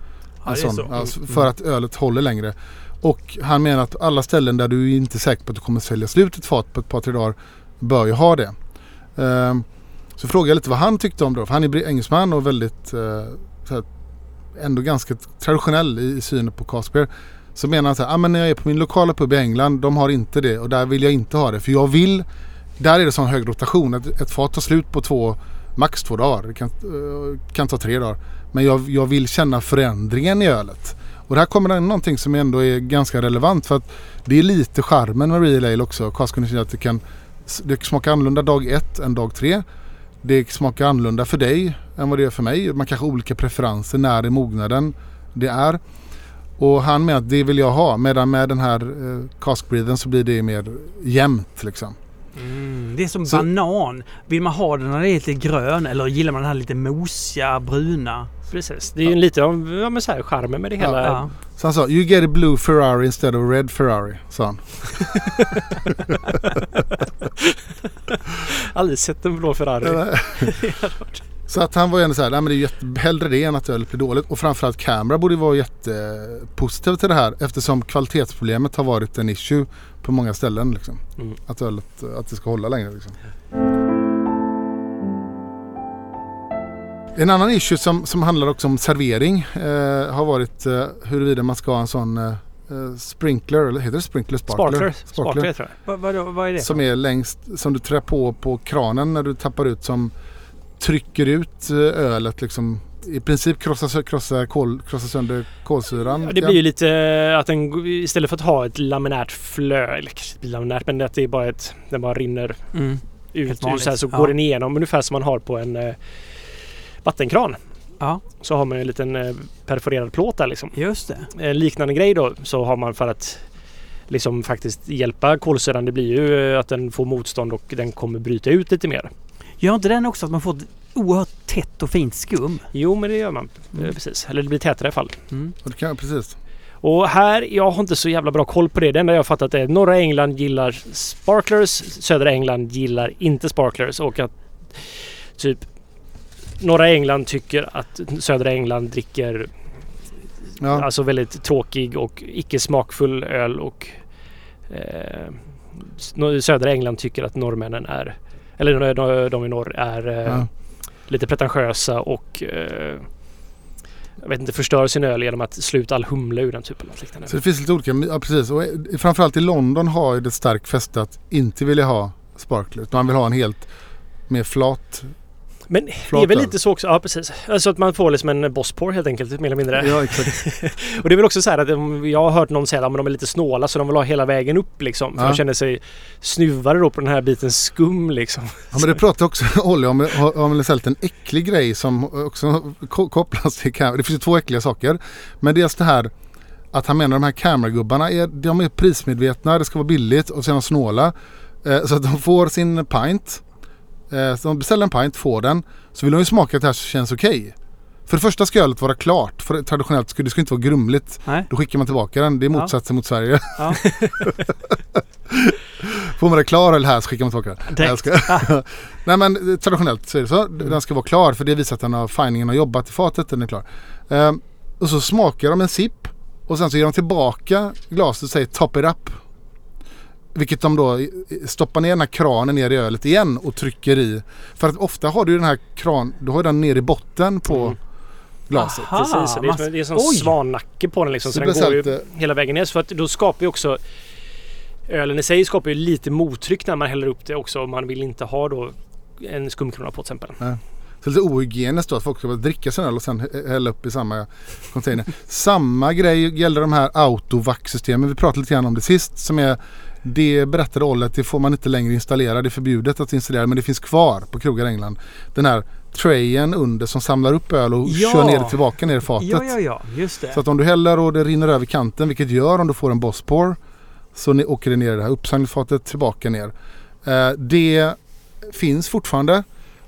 Ja, det sån, så. alltså, för att ölet håller längre. Och han menar att alla ställen där du inte är säker på att du kommer sälja slut ett fat på ett par tre dagar bör ju ha det. Ehm, så frågade jag lite vad han tyckte om det. För han är engelsman och väldigt eh, här, ändå ganska traditionell i, i synen på caskbeer. Så menar han så här, ah, men när jag är på min lokala pub i England, de har inte det och där vill jag inte ha det. För jag vill, där är det sån hög rotation. Ett, ett fat tar slut på två, max två dagar. Det kan, eh, kan ta tre dagar. Men jag, jag vill känna förändringen i ölet. Och det här kommer det någonting som ändå är ganska relevant för att det är lite charmen med Real Ale också. Cask att det kan det smakar annorlunda dag ett än dag tre. Det smakar annorlunda för dig än vad det gör för mig. Man kanske har olika preferenser när i mognaden det är. Och han menar att det vill jag ha. Medan med den här eh, cask så blir det mer jämnt liksom. Mm, det är som Så- banan. Vill man ha den när det är lite grön eller gillar man den här lite mosiga, bruna? Precis. Det är ju en lite av ja, men så här, charmen med det hela. Ja. Så han sa You get a blue Ferrari instead of a red Ferrari. Sa han. Aldrig sett en blå Ferrari. Så att han var ju ändå så här, nej men det är jätte, hellre det än att ölet blir dåligt. Och framförallt Camera borde vara jättepositiv till det här eftersom kvalitetsproblemet har varit en issue på många ställen. Liksom. Mm. Att ölet, att det ska hålla längre. Liksom. En annan issue som, som handlar också om servering eh, har varit eh, huruvida man ska ha en sån eh, eh, sprinkler, eller heter det sprinkler? Sparkler. Sparkler tror jag. Vad, vad, vad är det? Som är längst, som du trär på på kranen när du tappar ut som trycker ut eh, ölet liksom i princip krossa, krossa, kol, krossa sönder kolsyran. Ja, det blir ju lite eh, att den istället för att ha ett laminärt flö, eller laminärt men att det är bara ett, den bara rinner Mm. ut ur så, här, så ja. går den igenom ungefär som man har på en eh, vattenkran. Ja, Så har man ju en liten eh, perforerad plåt där liksom. just det. En liknande grej då så har man för att liksom faktiskt hjälpa kolsyran. Det blir ju eh, att den får motstånd och den kommer bryta ut lite mer. Gör inte den också att man får ett oerhört tätt och fint skum? Jo men det gör man. Mm. Eh, Precis. Eller det blir tätare i alla fall. Mm. Och det kan, precis. Och här, jag har inte så jävla bra koll på det. Det enda jag har fattat är att norra England gillar sparklers, södra England gillar inte sparklers och att typ norra England tycker att södra England dricker Ja. alltså väldigt tråkig och icke smakfull öl och eh, södra England tycker att norrmännen är eller de, de i norr är eh, Ja. lite pretentiösa och eh, jag vet inte, förstör sin öl genom att sluta all humle ur den typen av liknande. Så det finns lite olika, ja precis. Och eh, framförallt i London har ju det starkt fäste att inte vilja ha sparkler. Man vill ha en helt mer flat. Men det Flat är väl lite så också, ja precis. Alltså att man får liksom en bosspor helt enkelt, mer eller mindre. Ja exakt. Och det är väl också så här att um, jag har hört någon säga att de är lite snåla så de vill ha hela vägen upp liksom. För Ja. de känner sig snuvade då på den här biten skum liksom. Ja, men det pratar också Olli om, om väldigt en äcklig grej som också ko- kopplas till Cam- Det finns ju två äckliga saker. Men dels det här att han menar de här kameragubbarna är, de är prismedvetna, det ska vara billigt och sen snåla. Eh, så att de får sin pint. Eh, så de beställer en pint, får den. Så vill de ju smaka att det här känns okej. För det första ska ölet vara klart. För traditionellt ska det ska inte vara grumligt. Nej. Då skickar man tillbaka den. Det är Ja. motsatsen mot Sverige. Ja. Får man det klar eller här så skickar man tillbaka den. Ska. Nej men eh, traditionellt så är det så. Den ska vara klar för det visar att den har, finingen har jobbat i fatet. Den är klar. Ehm, och så smakar de en sipp. Och sen så ger de tillbaka glaset och säger top it up. Vilket de då stoppar ner den här kranen ner i ölet igen och trycker i. För att ofta har du den här kran, du har den ner i botten på Mm. glaset. Aha. Precis, så det är, som, det är som svannacke på den liksom. Så, Så den går ju att, eh, hela vägen ner. Så för att då skapar ju också ölen i sig skapar ju lite mottryck när man häller upp det också. Och man vill inte ha då en skumkrona på till exempel. Så lite ohygieniskt då att folk ska bara dricka sin öl och sen hä- hälla upp i samma container. samma grej gäller de här autovac-systemen. Vi pratade lite grann om det sist. Som är, det berättade Olle att det får man inte längre installera. Det är förbjudet att installera men det finns kvar på krogar i England. Den här trayen under som samlar upp öl och Ja. kör ner det tillbaka ner i fatet. Ja, ja, ja. Just det. Så att om du häller och det rinner över kanten, vilket gör om du får en bosspor, så åker det ner i det här uppsamlingsfatet tillbaka ner. Eh, det finns fortfarande.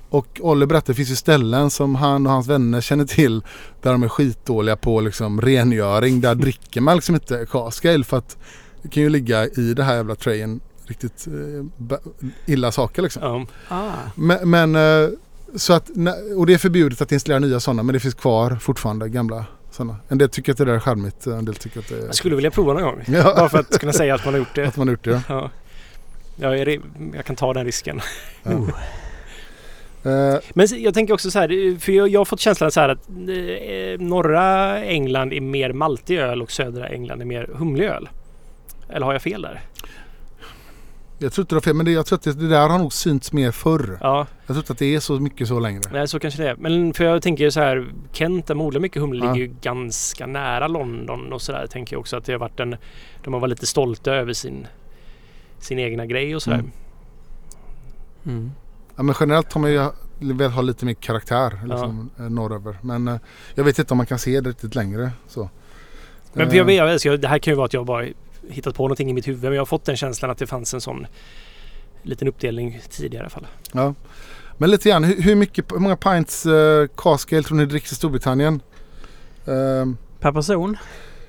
Och Olle berättade att det finns ju ställen som han och hans vänner känner till där de är skitdåliga på liksom rengöring. Där dricker man liksom inte cask ale för att det kan ju ligga i det här jävla trayen riktigt eh, illa saker liksom. Ja. Ah. Men, men eh, så att, och det är förbjudet att installera nya sådana men det finns kvar fortfarande gamla sådana. En del tycker att det där är charmigt, en del tycker att det är... Jag skulle vilja prova någon gång. Ja. Bara för att kunna säga att man har gjort det. Att man har gjort det. Ja. Jag, är, re- jag kan ta den risken. Eh, Men jag tänker också så här, för jag, jag har fått känslan så här att norra England är mer maltig öl och södra England är mer humlig öl. Eller har jag fel där? jag tror inte du har fel men det, jag tror att det, det där har nog synts mer förr. Ja, Jag tror inte att det är så mycket så längre. nej, så kanske det är. Men för jag tänker så här, Kent där man odlar mycket humle Ja. ligger ju ganska nära London och så där. Tänker jag också att det har varit en, de har varit lite stolta över sin, sin egna grej och så där. Mm. Mm. Ja, men generellt har man ju velat ha lite mer karaktär liksom, eh, norröver. Men eh, jag vet inte om man kan se det riktigt längre. Så. Men för jag Eh, vet, det här kan ju vara att jag bara hittat på någonting i mitt huvud. Men jag har fått den känslan att det fanns en sån liten uppdelning tidigare i alla fall. Ja. Men lite grann, hur, hur, mycket, hur många pints uh, cask ale tror ni dricks i Storbritannien? Ehm, Per person?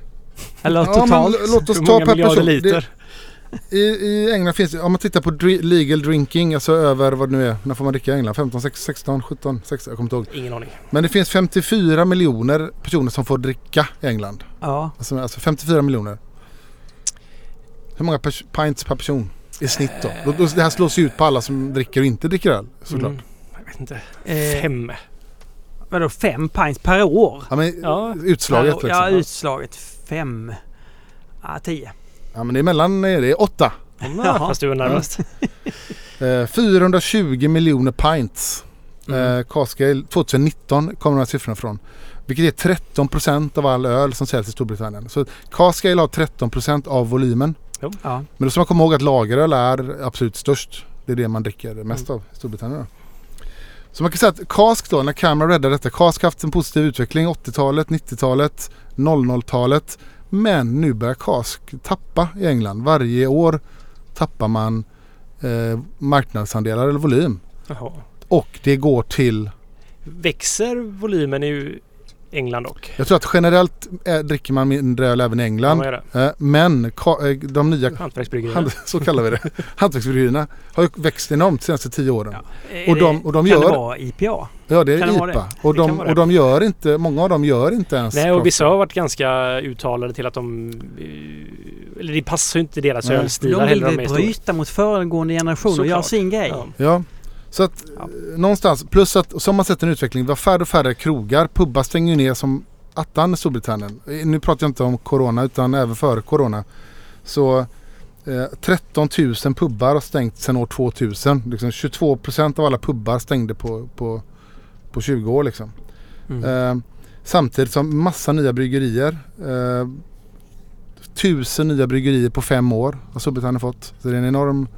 Eller ja, totalt? men låt oss Hur ta många per person. liter? Det, i, I England finns det, om man tittar på dri- legal drinking, alltså över vad det nu är, när får man dricka i England? 15, 16, 17, 17, 16, jag kommer inte ihåg. Ingen aning. Men det finns 54 miljoner personer som får dricka i England. Ja. Alltså, alltså 54 miljoner. Hur många pers- pints per person i snitt då? då? då? Det här slås ju ut på alla som dricker och inte dricker öl såklart. Mm, jag vet inte. Eh, Fem. Vadå fem pints per år? Ja men Ja. utslaget Per- liksom. Ja, utslaget fem. Ja, tio. Ja men det är mellan, eh, det är åtta. Jaha. Fast du är närmast. Eh, 420 miljoner pints Mm. Eh, Cascale 2019 kommer de här siffrorna från. Vilket är 13% av all öl som säljs i Storbritannien. Så Cascale har 13% av volymen. Jo. Ja. Men då ska man komma ihåg att lageröl är absolut störst. Det är det man dricker mest av i Storbritannien. Då. Så man kan säga att Cask då, när Cameron räddade detta. Cask har haft en positiv utveckling 80-talet, 90-talet, 00-talet. Men nu börjar Cask tappa i England. Varje år tappar man eh, marknadsandelar eller volym. Jaha. Och det går till, Växer volymen i England dock? jag tror att generellt eh, dricker man mindre öl även i Ja, England. det? Eh, men eh, de nya Hantverksbryggerierna? så kallar vi det. Hantverksbryggerierna har ju växt enormt de senaste tio åren. Ja. Och det- de- och de kan gör- det vara IPA? Ja det är Kan det IPA. det? Och, Det de, vara och det. de gör inte, många av dem gör inte ens Nej, och vissa har varit ganska uttalade till att de... Eller det passar ju inte deras Nej. ölstilar De vill heller. De stora. bryta mot föregående generation och göra sin grej. Ja. Ja. Så att Ja. någonstans, plus att som man sett en utveckling, vi har färre och färre krogar. Pubbar stänger ju ner som attan i Storbritannien. Eh, Nu pratar jag inte om Corona utan även före Corona. Så eh, 13 000 pubbar har stängt sedan år 2000. Liksom 22 procent av alla pubbar stängde på, på, på 20 år liksom. Mm. Eh, samtidigt som massa nya bryggerier. Eh, tusen nya bryggerier på fem år har Storbritannien fått. Så det är en enorm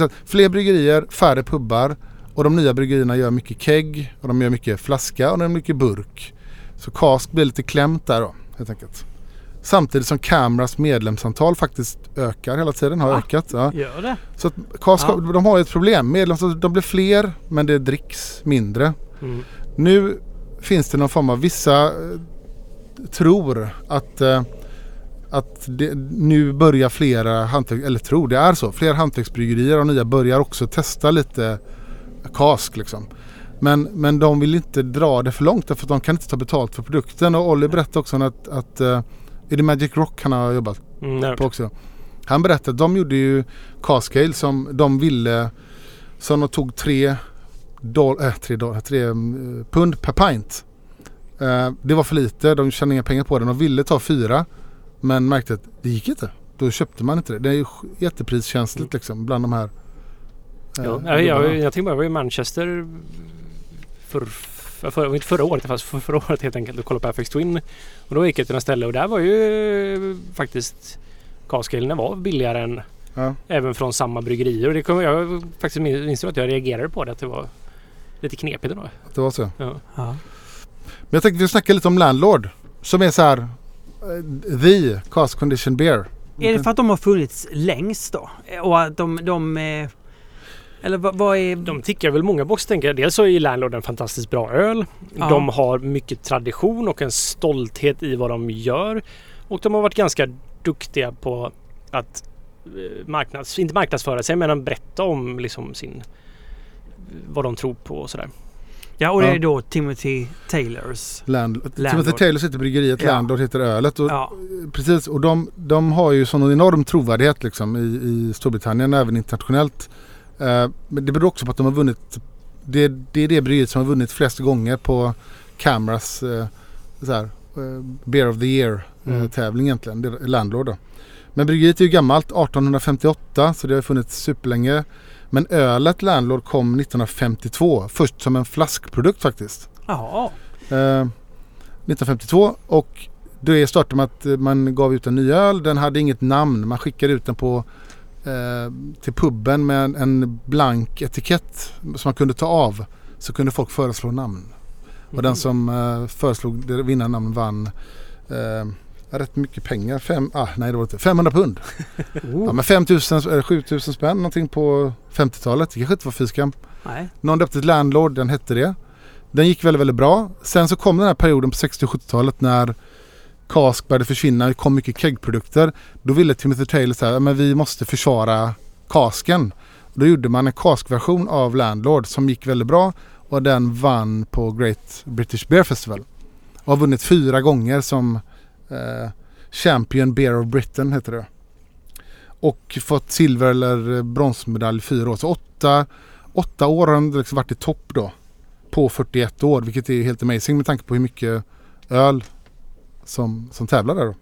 att Fler bryggerier, färre pubbar och de nya bryggerierna gör mycket kegg och de gör mycket flaska och de gör mycket burk. Så Cask blir lite klämt där då helt enkelt. Samtidigt som Camras medlemsantal faktiskt ökar hela tiden, har Va? ökat. Ja. Gör det? Så att Cask, Ja. de har ju ett problem. Medlemsantal, de blir fler men det dricks mindre. Mm. Nu finns det någon form av vissa eh, tror att, eh, att det, nu börjar flera hantverk, eller tror det är så, flera hantverksbryggerier och nya börjar också testa lite kask liksom. Men, men de vill inte dra det för långt därför att de kan inte ta betalt för produkten och Olli berättade också att, att eh, är det Magic Rock han har jobbat Mm, på också. Han berättade att de gjorde ju Cascale som de ville som de tog tre, doll, äh, tre, dollar, tre eh, pund per pint. Eh, det var för lite, de tjänade inga pengar på det. De ville ta fyra men märkte att det gick inte. Då köpte man inte det. Det är ju sk- jättepriskänsligt liksom bland de här. eh, Ja, jag, jag, jag tänkte bara, jag var i Manchester för, för, för, inte förra året, fast för, förra året helt enkelt och kollade på FX Twin. Och då gick jag till några ställe och där var ju faktiskt Cascalen var billigare än Ja. även från samma bryggerier. Och det kom, jag faktiskt minns att jag reagerade på det, att det var lite knepigt ändå. Det var så. Ja. Ja. Men jag tänkte vi snackar lite om Landlord. Som är så här the Cask Condition Beer. Är det för att de har funnits längst då? Och att de... de eh, eller vad, vad är... De tickar väl många boxar tänker jag. Dels så är Landlord en fantastiskt bra öl. Ja. De har mycket tradition och en stolthet i vad de gör. Och de har varit ganska duktiga på att eh, marknads, inte marknadsföra sig men att berätta om liksom sin vad de tror på och sådär. Ja, och det är då Timothy Taylors. Land, Landlord. Timothy Taylor sitter i bryggeriet, Ja. Landlord heter ölet. Och, Ja. Precis, och de, de har ju sån enorm trovärdighet liksom i, i Storbritannien även internationellt. Eh, men det beror också på att de har vunnit, det, det är det bryggeriet som har vunnit flest gånger på Cameras eh, så här, eh, Beer of the Year eh, Mm. egentligen, det är Landlord då. Men bryggeriet är ju gammalt, 1858 så det har funnits superlänge. Men ölet Landlord kom 1952, först som en flaskprodukt faktiskt. Jaha. Eh, 1952 och det startade med att eh, man gav ut en ny öl. Den hade inget namn. Man skickade ut den på eh, till puben med en, en blank etikett som man kunde ta av. Så kunde folk föreslå namn. Och den som eh, föreslog det vinnarnamn vann eh, rätt mycket pengar. Fem, ah, nej, det var inte. 500 pund. Ja, men 5000 eller 7000 spänn någonting på 50-talet. Det kanske inte var fy skam. Nej. Någon döpte till Landlord, den hette det. Den gick väldigt, väldigt bra. Sen så kom den här perioden på 60 och 70-talet när Cask började försvinna. Det kom mycket keggprodukter. Då ville Timothy Taylor säga men vi måste försvara Casken. Då gjorde man en Cask-version av Landlord som gick väldigt bra och den vann på Great British Beer Festival. Och har vunnit fyra gånger som eh, Champion Beer of Britain heter det. Och fått silver eller bronsmedalj fyra år. Så åtta, åtta år har den liksom varit i topp då. På 41 år vilket är helt amazing med tanke på hur mycket öl som, som tävlar där då.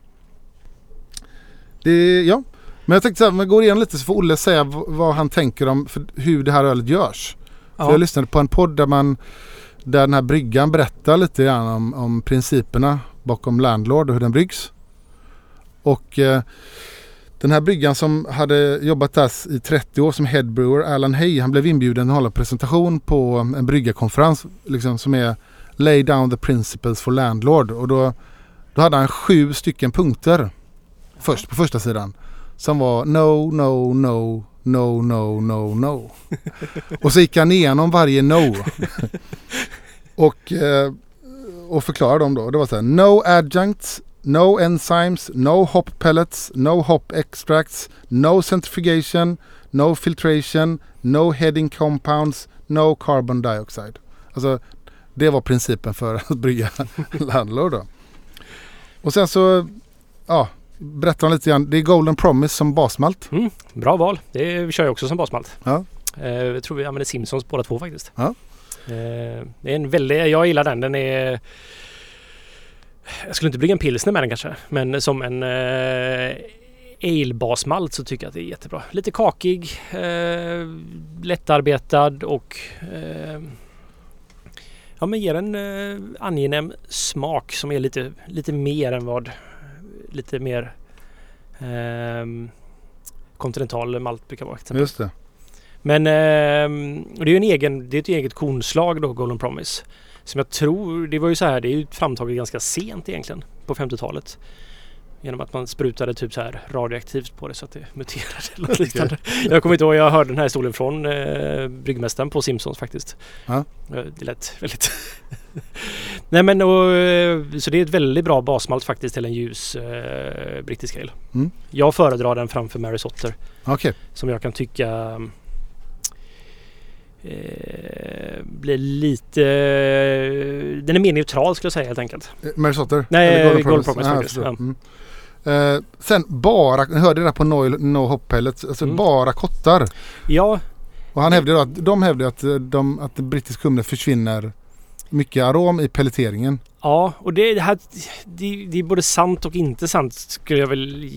Det, ja. Men jag tänkte så här, vi går igenom lite så får Olle säga vad han tänker om för hur det här ölet görs. För jag lyssnade på en podd där man där den här bryggan berättar lite grann om, om principerna bakom Landlord och hur den bryggs. Och eh, den här bryggan som hade jobbat där i 30 år som head brewer, Alan Hay, han blev inbjuden att hålla presentation på en bryggarkonferens liksom, som är Lay down the principles for landlord. Och då, då hade han sju stycken punkter först på första sidan. Som var no, no, no, no, no, no, no. och så gick han igenom varje no. och, eh, och förklarade dem då. Det var så här, no adjuncts, no enzymes, no hop pellets, no hop extracts, no centrifugation, no filtration, no heading compounds, no carbon dioxide. Alltså det var principen för att brygga Landlord då. Och sen så, ja, berättar lite grann. Det är Golden Promise som basmalt. Mm, bra val. Det kör jag också som basmalt. Ja. Eh, jag tror vi använder Simpsons båda två faktiskt. Ja. Eh, det är en väldigt, jag gillar den. Den är jag skulle inte brygga en pilsner med den kanske, men som en eh, ale-basmalt så tycker jag att det är jättebra. Lite kakig, eh, lättarbetad och eh, ja, men ger en eh, angenäm smak som är lite, lite mer än vad lite mer eh, kontinental malt brukar vara. Just det. Men eh, det är ju en egen, det är ett eget kornslag då, Golden Promise. Som jag tror, det var ju så här, det är ju framtaget ganska sent egentligen på 50-talet. Genom att man sprutade typ så här radioaktivt på det så att det muterade eller något liknande. Jag kommer inte ihåg, jag hörde den här historien från eh, bryggmästaren på Simpsons faktiskt. Ja. Eh, Det lät väldigt... Nej men och, eh, så det är ett väldigt bra basmalt faktiskt till en ljus eh, brittisk ale. Mm. Jag föredrar den framför Mary Sotter Okej. som jag kan tycka eh, blir lite... Den är mer neutral skulle jag säga helt enkelt. Eh, Mary Sotter? Nej, Eller Golden Promise faktiskt, förstår. ja. Mm. Eh, sen bara, ni hörde det där på No, no Hop Pellets, alltså Mm. bara kottar. Ja, Och han hävdade att, de hävdade att, eh, de, att brittisk humle försvinner mycket arom i pelleteringen. ja och det, det, här, det, det är både sant och inte sant skulle jag väl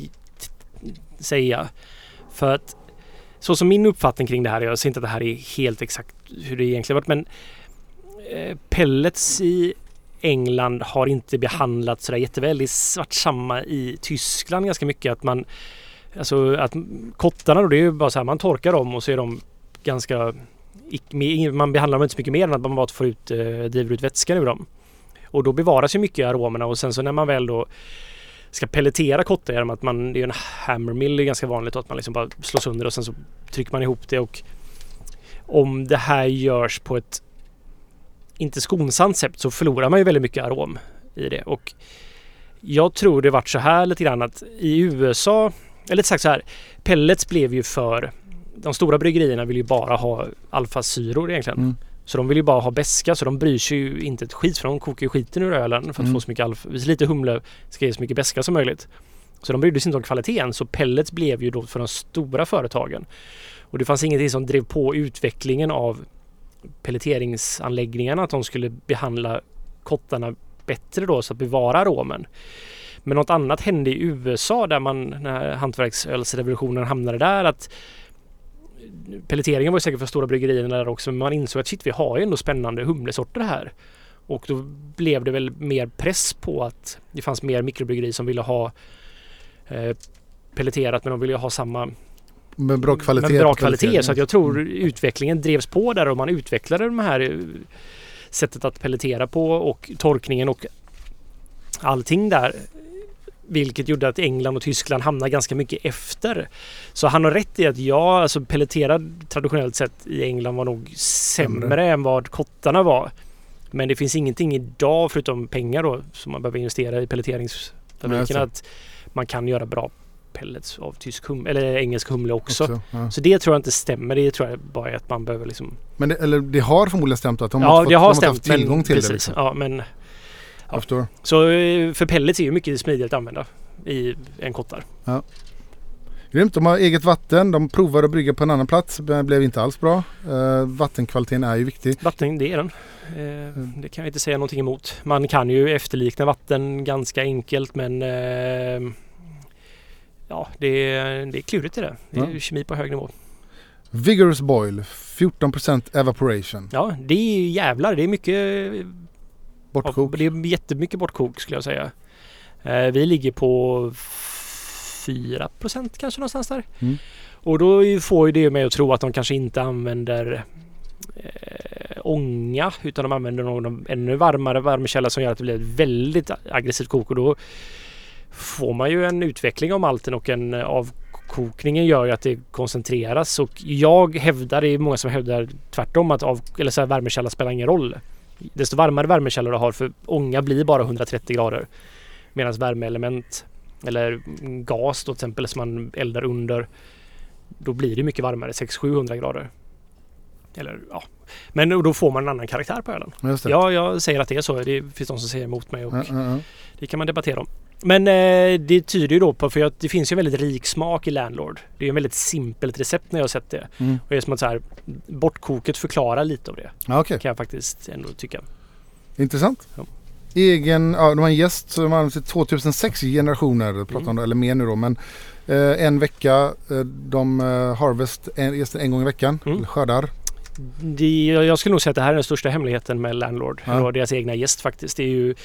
säga. För att så som min uppfattning kring det här, jag säger inte att det här är helt exakt hur det egentligen varit men eh, pellets i England har inte behandlats sådär jätteväl. Det har varit samma i Tyskland ganska mycket att man Alltså att kottarna då det är ju bara så här man torkar dem och så är de ganska man behandlar dem inte så mycket mer än att man bara får ut, eh, driver ut vätskan ur dem. Och då bevaras ju mycket aromerna och sen så när man väl då ska pelletera kottar genom att man, det är ju en hammermill det är ganska vanligt att man liksom bara slår sönder och sen så trycker man ihop det och om det här görs på ett inte skonsamt sätt så förlorar man ju väldigt mycket arom i det och jag tror det varit så här lite grann att i USA, eller sagt så här, pellets blev ju för de stora bryggerierna vill ju bara ha alfasyror egentligen. Mm. Så de vill ju bara ha beska så de bryr sig ju inte ett skit för de kokar ju skiten ur ölen för att Mm. få så mycket alfa, så lite humle ska ge så mycket beska som möjligt. Så de brydde sig inte om kvaliteten så pellets blev ju då för de stora företagen. Och det fanns ingenting som drev på utvecklingen av pelleteringsanläggningarna att de skulle behandla kottarna bättre då så att bevara aromen. Men något annat hände i USA där man när hantverksölsrevolutionen hamnade där att pelleteringen var säkert för stora bryggerierna där också men man insåg att shit vi har ju ändå spännande humlesorter här. Och då blev det väl mer press på att det fanns mer mikrobryggerier som ville ha eh, pelleterat men de ville ha samma Med bra kvalitet. med bra kvalitet. Så att jag tror utvecklingen drevs på där och man utvecklade de här eh, sättet att pelletera på och torkningen och allting där. Vilket gjorde att England och Tyskland hamnade ganska mycket efter. Så han har rätt i att ja, alltså pelleterad traditionellt sett i England var nog sämre, Sämre. än vad kottarna var. Men det finns ingenting idag förutom pengar då som man behöver investera i jag pelleteringsfabrikerna att man kan göra bra pellets av tysk hum eller engelsk humle också. Också, ja. Så det tror jag inte stämmer. Det tror jag bara är att man behöver liksom... Men det, eller det har förmodligen stämt att de ja, har, fått, det har de har stämt. haft tillgång men, till precis, det. Liksom. Ja, men Jag förstår. så eh, för pellets är ju mycket smidigare att använda i en kottar. Grymt. De har eget vatten. De provade att brygga på en annan plats. Det blev inte alls bra. Uh, vattenkvaliteten är ju viktig. Vatten, det är den. Eh, Det kan jag inte säga någonting emot. Man kan ju efterlikna vatten ganska enkelt men eh, Ja, det är, det är klurigt i det. Det är Ja. kemi på hög nivå. Vigorous Boil, 14% evaporation. Ja, det är ju jävlar. Det är mycket... Bortkok. Det är jättemycket bortkok skulle jag säga. Eh, vi ligger på 4% kanske någonstans där. Mm. Och då får ju det mig att tro att de kanske inte använder eh, ånga utan de använder någon ännu varmare värmekälla som gör att det blir ett väldigt aggressivt kok och då får man ju en utveckling av malten och en avkokningen gör ju att det koncentreras och jag hävdar, det är många som hävdar tvärtom att av, eller så här, värmekälla spelar ingen roll. Desto varmare värmekälla du har för ånga blir bara 130 grader medan värmeelement eller gas då till exempel som man eldar under då blir det mycket varmare, 600-700 grader. Eller ja, men då får man en annan karaktär på ölen. Ja, jag säger att det är så. Det finns de som säger emot mig och ja, ja. det kan man debattera om. Men eh, det tyder ju då på, för att det finns ju en väldigt rik smak i Landlord. Det är ju en väldigt simpelt recept när jag har sett det. Mm. Och det är som att så här, bortkoket förklarar lite av det. Ja, okej. Kan jag faktiskt ändå tycka. Intressant. Ja. Egen, ja, de har en gäst som har till 2006 generationer, pratar Mm. om eller mer nu då. Men eh, en vecka, eh, de eh, harvest en, en gång i veckan, Mm. skördar. Det, jag skulle nog säga att det här är den största hemligheten med Landlord. Ja. Deras egna gäst faktiskt. Det är ju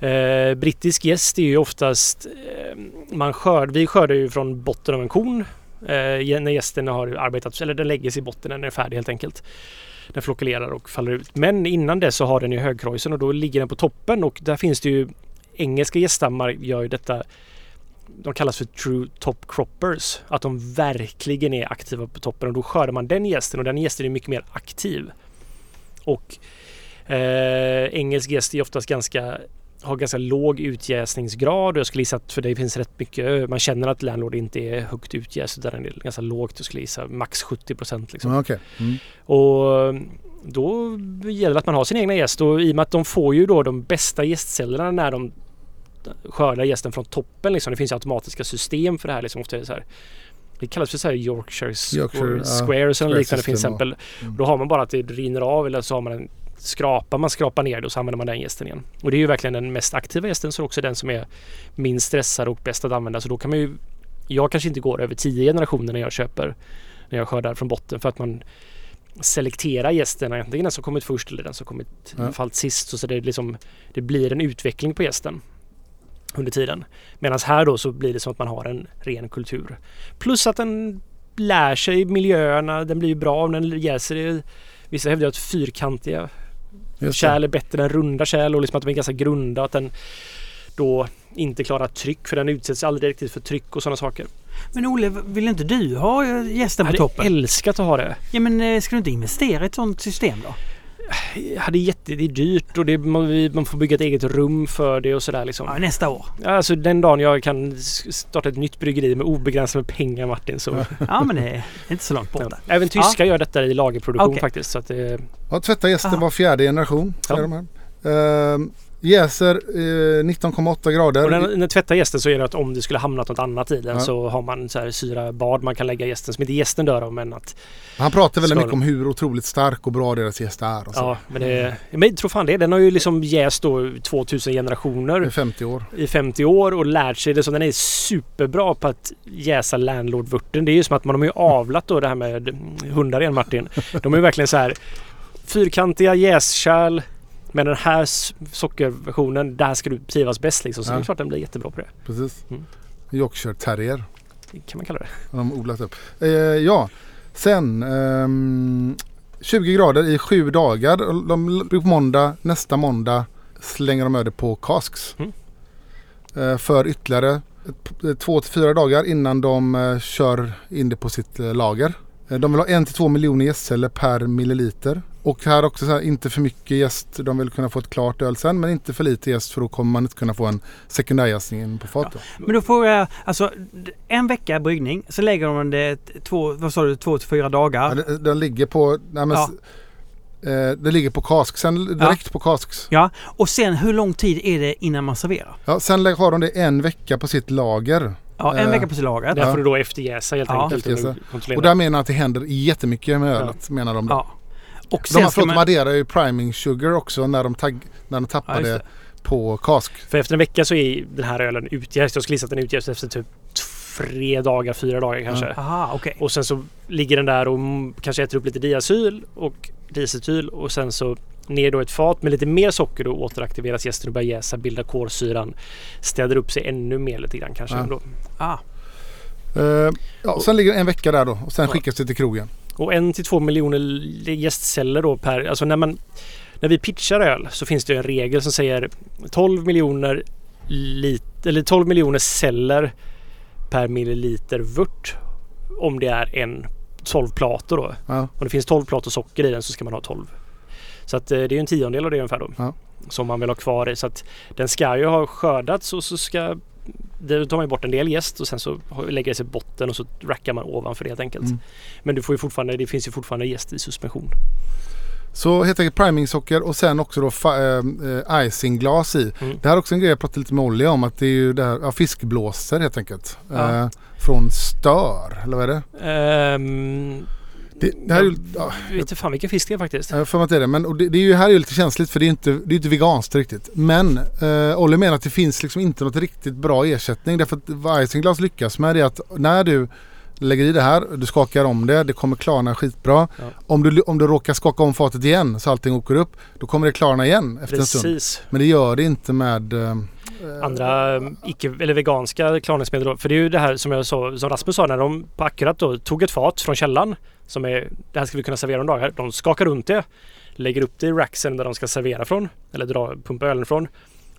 eh, Brittisk gäst är ju oftast eh, man skörd, Vi skördar ju från botten av en korn. Eh, när gästen har arbetat, eller den lägger sig i botten när den är färdig helt enkelt. Den flokulerar och faller ut. Men innan det så har den ju högkreusen och då ligger den på toppen och där finns det ju engelska gäststammar gör ju detta de kallas för true top croppers. Att de verkligen är aktiva på toppen och då skördar man den gästen och den gästen är mycket mer aktiv. Och eh, engelsk gäst är oftast ganska har ganska låg utjäsningsgrad och jag skulle gissa att för det finns rätt mycket, man känner att Landlord inte är högt utjäst utan den är ganska lågt, jag skulle gissa max 70 procent liksom. Okej. Mm. Och då gäller det att man har sin egna gäst och i och med att de får ju då de bästa gästcellerna när de skördar gästen från toppen liksom. Det finns ju automatiska system för det här liksom. Ofta så här, det kallas för så här Yorkshire, Yorkshire. Squares eller Square liknande till exempel. Mm. Då har man bara att det rinner av eller så har man en skrapa, man skrapar ner det och så använder man den gästen igen. Och det är ju verkligen den mest aktiva gästen så också den som är minst stressad och bäst att använda. Så då kan man ju Jag kanske inte går över tio generationer när jag köper när jag skördar från botten för att man selekterar gästen, antingen den som kommit först eller den som kommit Ja. fallit sist. Så, så det, liksom, det blir en utveckling på gästen under tiden. Medan här då så blir det som att man har en ren kultur. Plus att den lär sig miljöerna, den blir ju bra om den jäser i Vissa hävdar att fyrkantiga kärl är bättre än runda kärl och liksom att de är ganska grunda. Att den då inte klarar tryck för den utsätts aldrig riktigt för tryck och sådana saker. Men Olle, vill inte du ha gästen Jag på hade toppen? älskat att ha det. Ja men eh, ska du inte investera i ett sånt system då? Jag hade jätte, det är dyrt och det, man, vi- man får bygga ett eget rum för det och sådär liksom. Ja, nästa år. Alltså den dagen jag kan starta ett nytt bryggeri med obegränsat med pengar Martin så... Ja men det är inte så långt borta. Även tyskar gör detta i lagerproduktion Okej. faktiskt. Så att det, Ja, tvätta gästen Aha. var fjärde generation. Ja. de här. Ehm, jäser eh, 19,8 grader. och när, när tvättar gästen så är det att om det skulle hamnat något annat i den Ja. så har man så här syrabad man kan lägga gästen som inte gästen dör av men att... Han pratar väldigt mycket om hur otroligt stark och bra deras gäst är. Och så. Ja, men det... Men jag tror fan det. Den har ju liksom jäst då 2000 I generationer 50 år. i 50 år och lärt sig det. Så den är superbra på att jäsa landlordvörten. Det är ju som att man har ju avlat då det här med hundar igen Martin. De är ju verkligen så här fyrkantiga jäskärl. Men den här sockerversionen, där ska du trivas bäst liksom. Så Ja. det är klart den blir jättebra på det. Precis. Mm. Yorkshire terrier Det kan man kalla det. de odlat upp. Eh, ja, sen ehm, 20 grader i sju dagar. De, på måndag, nästa måndag slänger de över på casks. Mm. Eh, för ytterligare eh, två till fyra dagar innan de eh, kör in det på sitt eh, lager. Eh, De vill ha en till två miljoner gästceller per milliliter. Och här också så här, inte för mycket gäst. De vill kunna få ett klart öl sen men inte för lite gäst för då kommer man inte kunna få en sekundärjäsning på fatet. Men då får jag alltså en vecka bryggning. Så lägger de det två, vad sa du, två till fyra dagar. Ja, det- den ligger på, nej, men, Ja. eh, det ligger på kask. Sen direkt på kasks. Ja, och sen hur lång tid är det innan man serverar? Ja, sen har de det en vecka på sitt lager. Ja, en Eh, vecka på sitt lager. Där Ja. får du då efterjäsa helt Ja. enkelt. Efterjäsa. och där menar jag att det händer jättemycket med ölet menar de. Då. Ja. Och de, sen har, ska förlåt, man... de adderar ju priming sugar också när de, tagg, när de tappar Ja, på kask. För efter en vecka så är den här ölen utjäst. Jag skulle gissa att den är utjäst efter typ tre dagar, fyra dagar kanske. Aha, okej. Och sen så ligger den där och mm, kanske äter upp lite diacyl och diacetyl och sen så ner då ett fat med lite mer socker då återaktiveras jästen och börjar jäsa, bildar kolsyran, städar upp sig ännu mer lite grann kanske. Ja. Då. Ah, Eh, ja, sen ligger det en vecka där då och sen Ja. skickas det till krogen. Och en till två miljoner gästceller då per... Alltså när man... När vi pitchar öl så finns det en regel som säger 12 miljoner lit, eller 12 miljoner celler per milliliter vört om det är en 12 plator då. Ja. Om det finns 12 plator socker i den så ska man ha 12. Så att eh, det är en tiondel av det ungefär då. Ja. Som man vill ha kvar i. Så att den ska ju ha skördats och så ska det tar man bort en del jäst och sen så lägger det sig botten och så rackar man ovanför det helt enkelt. Mm. Men du får ju fortfarande, det finns ju fortfarande jäst i suspension. Så helt enkelt primingsocker och sen också då eh, icingglas i. Mm. Det här är också en grej jag pratade lite med Olli om att det är ju det här, ja, fiskblåsor helt enkelt. Ja. Eh, från Stör, eller vad är det? Ehm, Det, det här är ju, ja, jag vet inte fan vilken fisk det är faktiskt. jag för att det är det. Men det, det är ju, här är ju lite känsligt för det är inte, det är inte veganskt riktigt. Men eh, Olli menar att det finns liksom inte något riktigt bra ersättning. Därför att vad icingglas lyckas med är att när du lägger i det här, du skakar om det, det kommer klarna skitbra. Ja. Om, du, om du råkar skaka om fatet igen så allting åker upp, då kommer det klarna igen efter en stund. Precis. Men det gör det inte med... Eh, Andra eh, icke, eller veganska klarningsmedel då. För det är ju det här som jag sa, som Rasmus sa när de på Akkurat då tog ett fat från källan. Som är, det här ska vi kunna servera om dagar. De skakar runt det. Lägger upp det i racksen där de ska servera från. Eller dra, pumpa ölen från.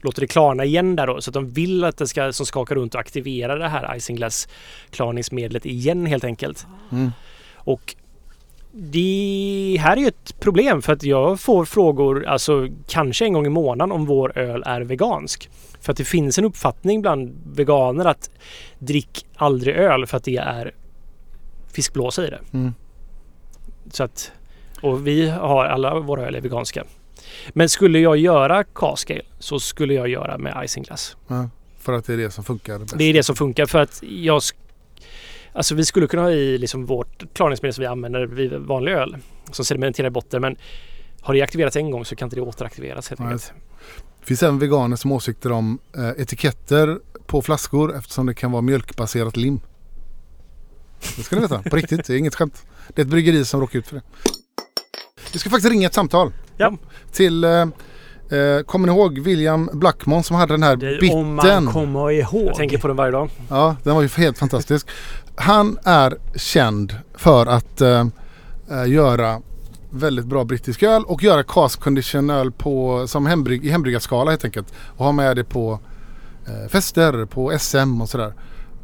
Låter det klarna igen där då. Så att de vill att det ska som skakar runt och aktivera det här isinglass klarningsmedlet igen helt enkelt. Mm. Och det här är ju ett problem för att jag får frågor, alltså kanske en gång i månaden om vår öl är vegansk. För att det finns en uppfattning bland veganer att drick aldrig öl för att det är fiskblåsa i det. Mm. Så att, och vi har alla våra öl är veganska. Men skulle jag göra cask ale så skulle jag göra med isinglass. ja, för att det är det som funkar bäst. Det är det som funkar för att jag... Alltså vi skulle kunna ha i liksom vårt klarningsmedel som vi använder vid vanlig öl. Som sedimenterar i botten men har det aktiverats en gång så kan inte det återaktiveras helt enkelt. Det finns även veganer som åsikter om eh, etiketter på flaskor eftersom det kan vara mjölkbaserat lim. Det ska ni veta, på riktigt. Det är inget skämt. Det är ett bryggeri som råkar ut för det. Vi ska faktiskt ringa ett samtal Ja. till, eh, eh, kommer ni ihåg William Blackmon som hade den här det, om bitten? man kommer ihåg. Jag tänker på den varje dag. Ja, den var ju helt fantastisk. Han är känd för att eh, eh, göra väldigt bra brittisk öl och göra cask condition öl på, som hembrygg, i hembryggarskala helt enkelt. Och ha med det på eh, fester, på SM och sådär.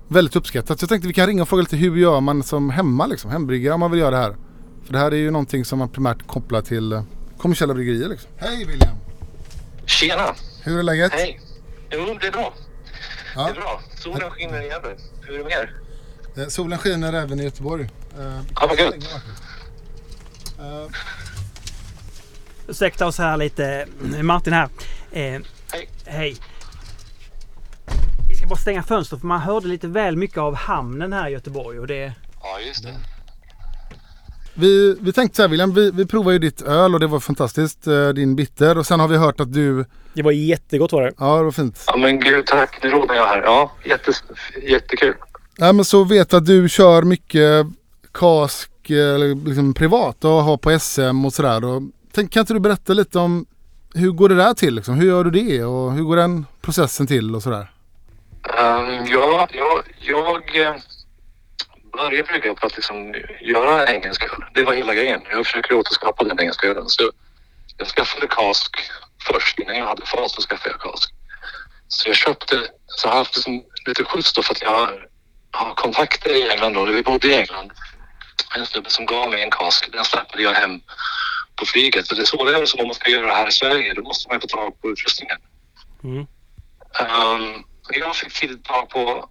Väldigt uppskattat. Så jag tänkte vi kan ringa och fråga lite hur gör man som hemma liksom, hembryggare om man vill göra det här. För det här är ju någonting som man primärt kopplar till eh, kommersiella bryggerier liksom. Hej William! Tjena! Hur är läget? Hej! Jo, det är bra. Ja. Det är bra. Solen skiner i Gävle. Hur är det med er? Eh, solen skiner även i Göteborg. Eh, Ja, vad gött. eh, Ursäkta oss här lite. Martin här. Eh, Hej. Hej. Vi ska bara stänga fönstret för man hörde lite väl mycket av hamnen här i Göteborg och det... Ja, just det. Vi, vi tänkte så här William, vi, vi provade ju ditt öl och det var fantastiskt, eh, din bitter. Och sen har vi hört att du, Det var jättegott var det. ja det var fint. Ja, men gud tack. Nu rodnar jag här. Ja, jättes, jättekul. Nej men så vet jag att du kör mycket kask liksom privat och har på SM och sådär. Och tänk, kan inte du berätta lite om hur går det där till liksom? Hur gör du det och hur går den processen till och sådär? Um, ja, jag, jag började brygga på att liksom göra engelsk öl. Det var hela grejen. Jag försöker återskapa den engelska ölen. Så jag skaffade kask först. Innan jag hade fas så skaffade jag kask. Så jag köpte, så jag har haft liksom lite skjuts då för att jag har kontakter i England då. Vi bodde i England. En snubbe som gav mig en kask. Den släppade jag hem på flyget. Så det är så det är som om man ska göra det här i Sverige. Då måste man ju få tag på utrustningen. Mm. Um, jag fick tag på,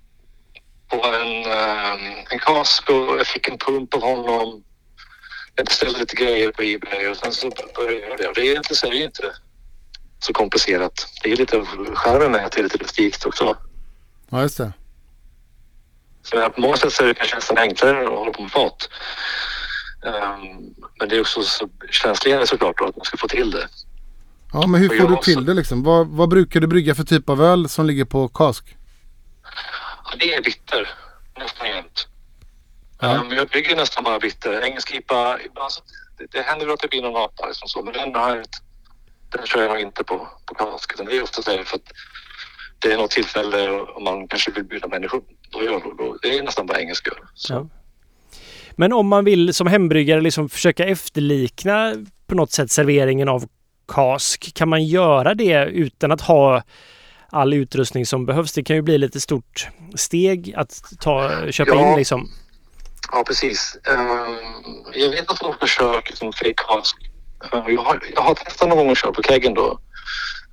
på en, um, en kask och jag fick en pump av honom. Jag beställde lite grejer på Ebay och sen så började jag det. Och det är egentligen så är det inte så komplicerat. Det är lite av charmen med att det är lite rustikt också. Ja just det. Så på många sätt så är det kanske nästan enklare att hålla på med fat. Um, men det är också så känsligare såklart då att man ska få till det. Ja men hur får du till det liksom? Vad, vad brukar du brygga för typ av öl som ligger på kask? Ja, det är bitter. nästan jämt. Ja. Um, jag brygger nästan bara bitter. Engelsk IPA, ibland så, det, det händer att det blir någon apa liksom så, men den har jag inte, den kör jag nog inte på, på kask. utan Det är ofta det för att det är något tillfälle och man kanske vill bjuda människor. Då gör då, då, det är nästan bara engelsk öl. Ja. Men om man vill som hembryggare liksom försöka efterlikna på något sätt serveringen av kask, kan man göra det utan att ha all utrustning som behövs? Det kan ju bli lite stort steg att ta, köpa Ja. in liksom. Ja, precis. Ehm, jag vet att folk försöker som fake cask. Ehm, jag, har, jag har testat någon gång att köra på keggen då.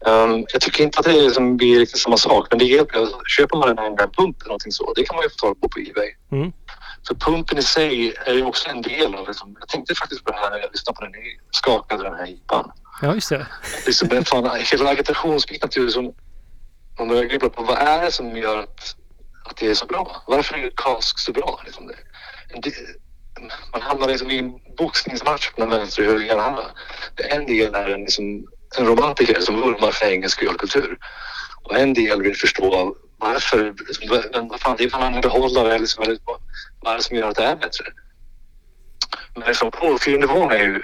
Ehm, jag tycker inte att det är som blir riktigt samma sak, men det hjälper. Köper man en enda pump eller någonting så, det kan man ju få tag på på Ebay. Mm. För pumpen i sig är ju också en del av det. Jag tänkte faktiskt på det här när jag lyssnade på den. Skakade den här IPan. Ja, just det. Liksom, men fan, hela agitationsbiten till som man börjar grubbla på vad är det som gör att, att det är så bra? Varför är cask så bra? Liksom det, det, man hamnar liksom i en boxningsmatch mellan vänster och höger hjärnhalva. En del är en, liksom, en romantiker som vurmar för engelsk ölkultur. Och en del vill förstå varför, liksom, vad, fan, det är för annan behållare, liksom, eller vad, är det som gör att det är bättre? Men liksom, kolsyrenivån är ju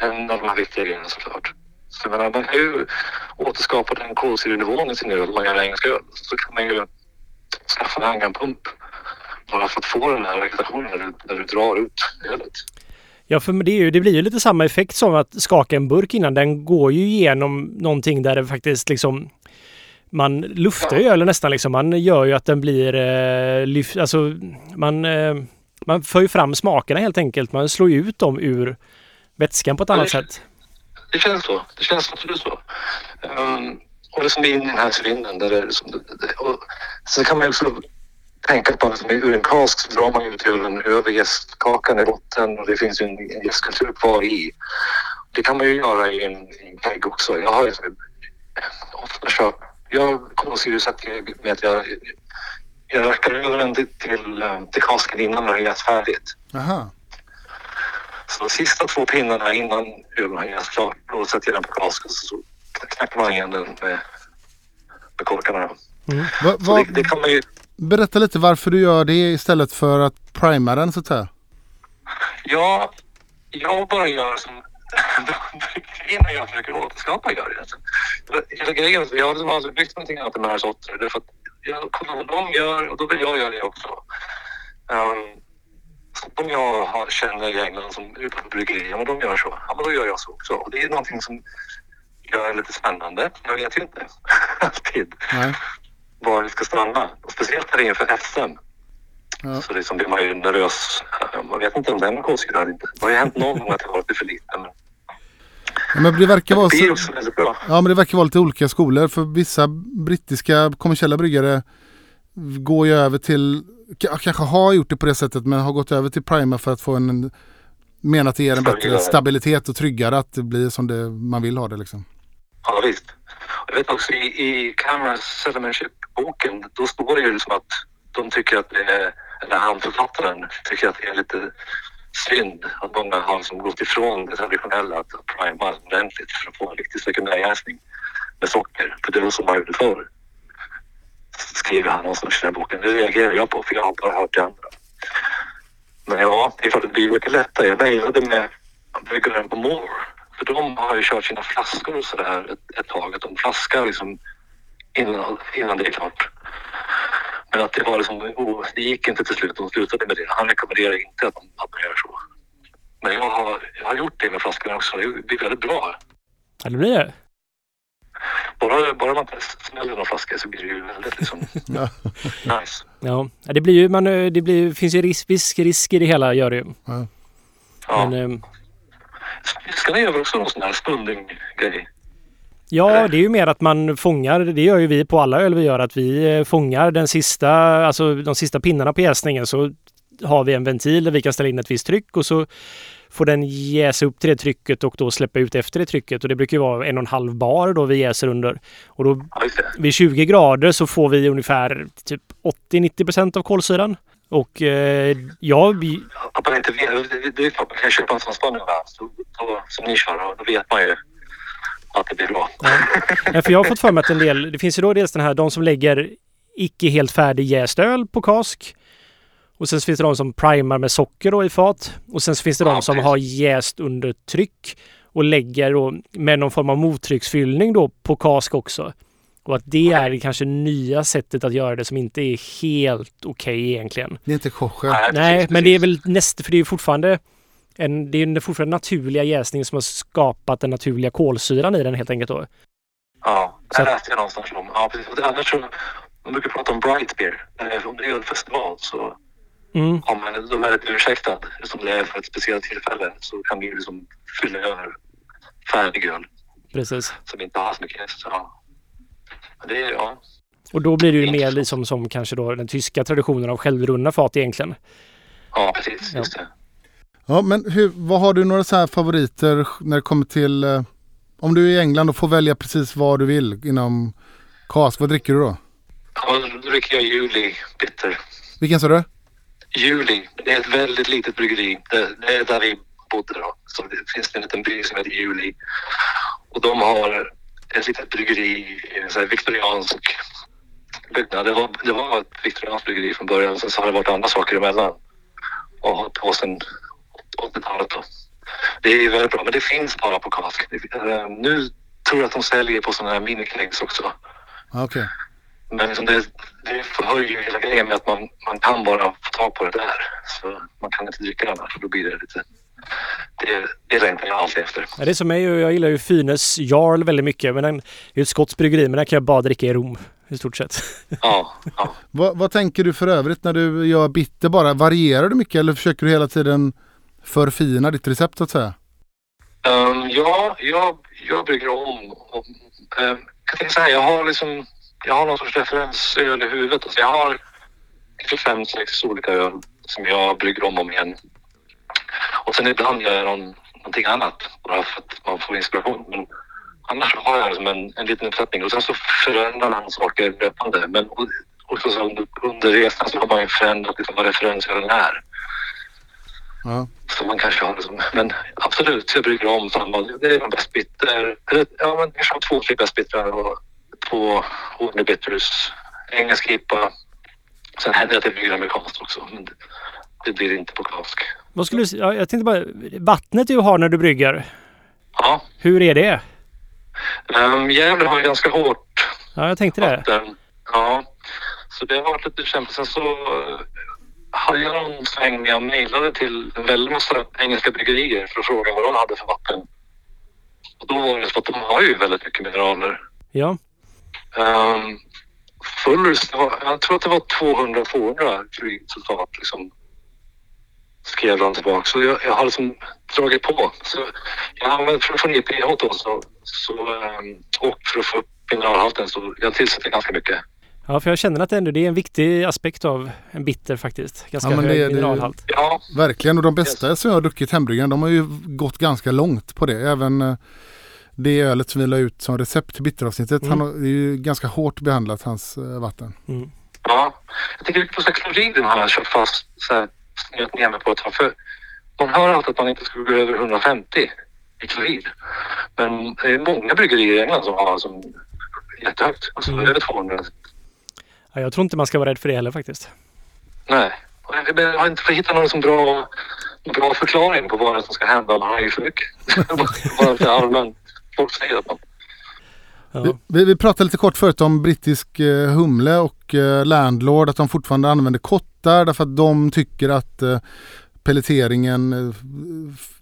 en av de här viktiga grejerna såklart. Så jag menar, man kan ju återskapa den kolsyrenivån i sin öl man gör engelsk öl. Så kan man ju skaffa en anganpump bara för att få den här vegetationen när du, när du drar ut ölet. Ja, för det, är ju, det blir ju lite samma effekt som att skaka en burk innan. Den går ju igenom någonting där det faktiskt liksom man luftar ju ölen nästan liksom. Man gör ju att den blir eh, lyft, alltså man, eh, man för ju fram smakerna helt enkelt. Man slår ju ut dem ur vätskan på ett Ja, annat det- sätt. Det känns så. Det känns absolut så. Um, och liksom in i den här cylindern. Där det, är det, det, och sen kan man ju också tänka på att ur en kask så drar man ju ut ölen över jästkakan i botten och det finns ju en, en jästkultur kvar i. Det kan man ju göra i en, i en kegg också. Jag har ofta kört, jag kolsyresätter med att jag, jag rackar över den till, till, till kasken innan den har jäst färdigt. Aha. Så de sista två pinnarna innan ölen har jäst klart, då sätter jag den på kasken så knackar man igen den med, med korkarna. Va, Så va, det, det kan man ju, berätta lite varför du gör det istället för att prima den så att säga. ja, jag bara gör som bryggerierna jag försöker återskapa gör det. Hela grejen, jag har liksom aldrig bryggt någonting annat än de här sorterna. Därför att jag kollar vad de gör och då vill jag göra det också. Um, jag har, känner i England som utanför bryggerier, men de gör så. Ja, men då gör jag så också. Och det är någonting som gör det lite spännande. Jag vet ju inte alltid Nej. Var vi ska stanna. Och speciellt här inför SM. Ja. Så liksom blir man ju nervös. Man vet inte om den har kolsyra eller inte. Det har ju hänt någon gång att det har varit för lite. Men Ja, men det verkar vara det är så, också väldigt bra. ja, men det verkar vara lite olika skolor. För vissa brittiska kommersiella bryggare går ju över till, kanske har gjort det på det sättet men har gått över till primer för att få en, menar att det ger en bättre stabilitet och tryggare att det blir som det, man vill ha det liksom. Ja, visst. Jag vet också i, i Cameras Settlementship-boken, då står det ju liksom att de tycker att det är, eller han författaren tycker att det är lite synd att många har liksom gått ifrån det traditionella att prima ordentligt för att få en riktig sekundärjäsning med socker. För det var så man gjorde förr. Skriver han någonstans i den här boken. Det reagerar jag på för jag har bara hört det andra. Men ja, det är klart att det blir mycket lättare. Jag mejlade med bryggaren på Moore. För de har ju kört sina flaskor och sådär ett, ett tag. Att de flaskar liksom innan, innan det är klart. Men att det var liksom, oh, det gick inte till slut. De slutade med det. Han rekommenderar inte att man, att man gör så. Men jag har, jag har gjort det med flaskorna också. Det blir väldigt bra. Ja, det blir det. Bara, bara man smäller några flaskor så blir det ju väldigt liksom nice. Ja, det blir ju, man, eh, det blir, finns ju risk, viss risk i det hela gör det ju. Ja. Men, Ska ni göra också någon sån här stunding-grej? Ja, det är ju mer att man fångar, det gör ju vi på alla öl vi gör, att vi eh, fångar den sista, alltså de sista pinnarna på jäsningen så har vi en ventil där vi kan ställa in ett visst tryck och så får den jäsa upp till det trycket och då släppa ut efter det trycket och det brukar ju vara en och en halv bar då vi jäser under. Och då vid 20 grader så får vi ungefär typ 80-90 procent av kolsyran. Och eh, ja, vi- Att man inte vet, det- är klart, man kan köpa en sån så, som ni kör och då vet man ju att det blir bra. Ja, för jag har fått för mig att en del, det finns ju då dels den här, de som lägger icke helt färdig jäst öl på kask. Och sen finns det de som primar med socker då i fat. Och sen finns det Ja, de som precis. har jäst under tryck och lägger då med någon form av mottrycksfyllning då på kask också. Och att det är det kanske nya sättet att göra det som inte är helt okej egentligen. Det är inte kosher. Nej, Nej, precis, men det är väl nästa, för det är ju fortfarande en, det är fortfarande naturliga jäsningen som har skapat den naturliga kolsyran i den helt enkelt då. Ja, det läste jag någonstans om. Ja, precis. Och det- Annars så, man brukar prata om bright beer. Eh, Om det är en festival så Mm, man, de är lite ursäktad. Som det är för ett speciellt tillfälle så kan vi liksom fylla över färdig öl precis. som inte har så mycket jäst. Ja. Det är, ja. Och då blir det ju mer liksom som kanske då den tyska traditionen av självrunna fat egentligen. ja, precis. Ja. Just det. Ja, men hur, vad har du några så här favoriter när det kommer till... Eh, om du är i England och får välja precis vad du vill inom kask, vad dricker du då? Ja, då dricker jag Juli Bitter. Vilken sa du? Juli, det är ett väldigt litet bryggeri. Det, det är där vi bodde då. Så det finns en liten by som heter Juli. Och de har ett litet bryggeri sån här viktoriansk byggnad. Det var, det var ett viktorianskt bryggeri från början. Sen så har det varit andra saker emellan. Och har på sedan 80-talet då. Det är väldigt bra, men det finns bara på kask. Eh, Nu tror jag att de säljer på sådana här minikegs också. Ja, Okej. Men liksom det, det förhör ju hela grejen med att man, man kan bara få tag på det där. Så man kan inte dricka det annars då blir det lite... Det, det längtar jag alltid efter. Ja, det är som mig, jag gillar ju Fynes Jarl väldigt mycket. Men den är ju ett skotsk bryggeri, men den kan jag bara dricka i Rom i stort sett. Ja, ja. Vad, vad tänker du för övrigt när du gör bitter bara? Varierar du mycket eller försöker du hela tiden förfina ditt recept så att säga? Um, ja, jag, jag brygger om. Och, um, jag tänker så här, jag har liksom... Jag har någon sorts referensöl i huvudet. Alltså jag har fem, sex olika öl som jag brygger om och om igen. Och sen ibland gör jag någon, någonting annat bara för att man får inspiration. Men annars har jag liksom en, en liten uppsättning och sen så förändrar man saker löpande. Men och så, under, under resan så har man ju förändrat liksom vad referensölen är. Ja. Så man kanske har liksom, men absolut, jag brygger om samma. Det är en bäst bitter. Ja, men kanske har två, tre bäst bittrar och två ordentlig bitters. Engelsk IPA. Sen händer det att jag brygger amerikanskt också, men det, det blir inte på kask. Vad skulle du, ja, jag tänkte bara, vattnet du har när du brygger, Ja, hur är det? um, Gävle har ganska hårt Ja, jag tänkte det. vatten. Ja, så det har varit lite kämpigt. Sen så eh, hade jag någon sväng när jag mejlade till en väldig massa engelska bryggerier för att fråga vad de hade för vatten. Och då var det så att de har ju väldigt mycket mineraler. Ja, Um, Fullers, det var, jag tror att det var 200 200 resultat liksom. Skrev de tillbaka. Så jag, jag har liksom dragit på. Så jag använder för att få ner pH då så, så, um, och för att få upp mineralhalten så jag tillsätter ganska mycket. ja för jag känner att det ändå det är en viktig aspekt av en bitter faktiskt. Ganska Ja, men hög det- det- mineralhalt. Ja, Verkligen och de bästa som jag har druckit hembryggaren de har ju gått ganska långt på det. Även eh, det ölet som vi la ut som recept till bitteravsnittet. Mm. Han har, det är ju ganska hårt behandlat hans eh, vatten. Mm. ja. Jag tänker på här kloriden har jag kört fast så här, snöat ner mig på ett tag. För man hör alltid att man inte ska gå över 150 i klorid. Men det är många bryggerier i England som har som jättehögt. Alltså Mm. över 200 Ja, jag tror inte man ska vara rädd för det heller faktiskt. Nej. Jag- har inte hittat någon som bra, bra förklaring på vad som ska hända har i för mycket. Bara allmänt. Folk säger att man... Ja. Vi, vi, pratade lite kort förut om brittisk eh, humle och eh, Landlord. Att de fortfarande använder kottar därför att de tycker att eh, pelleteringen eh,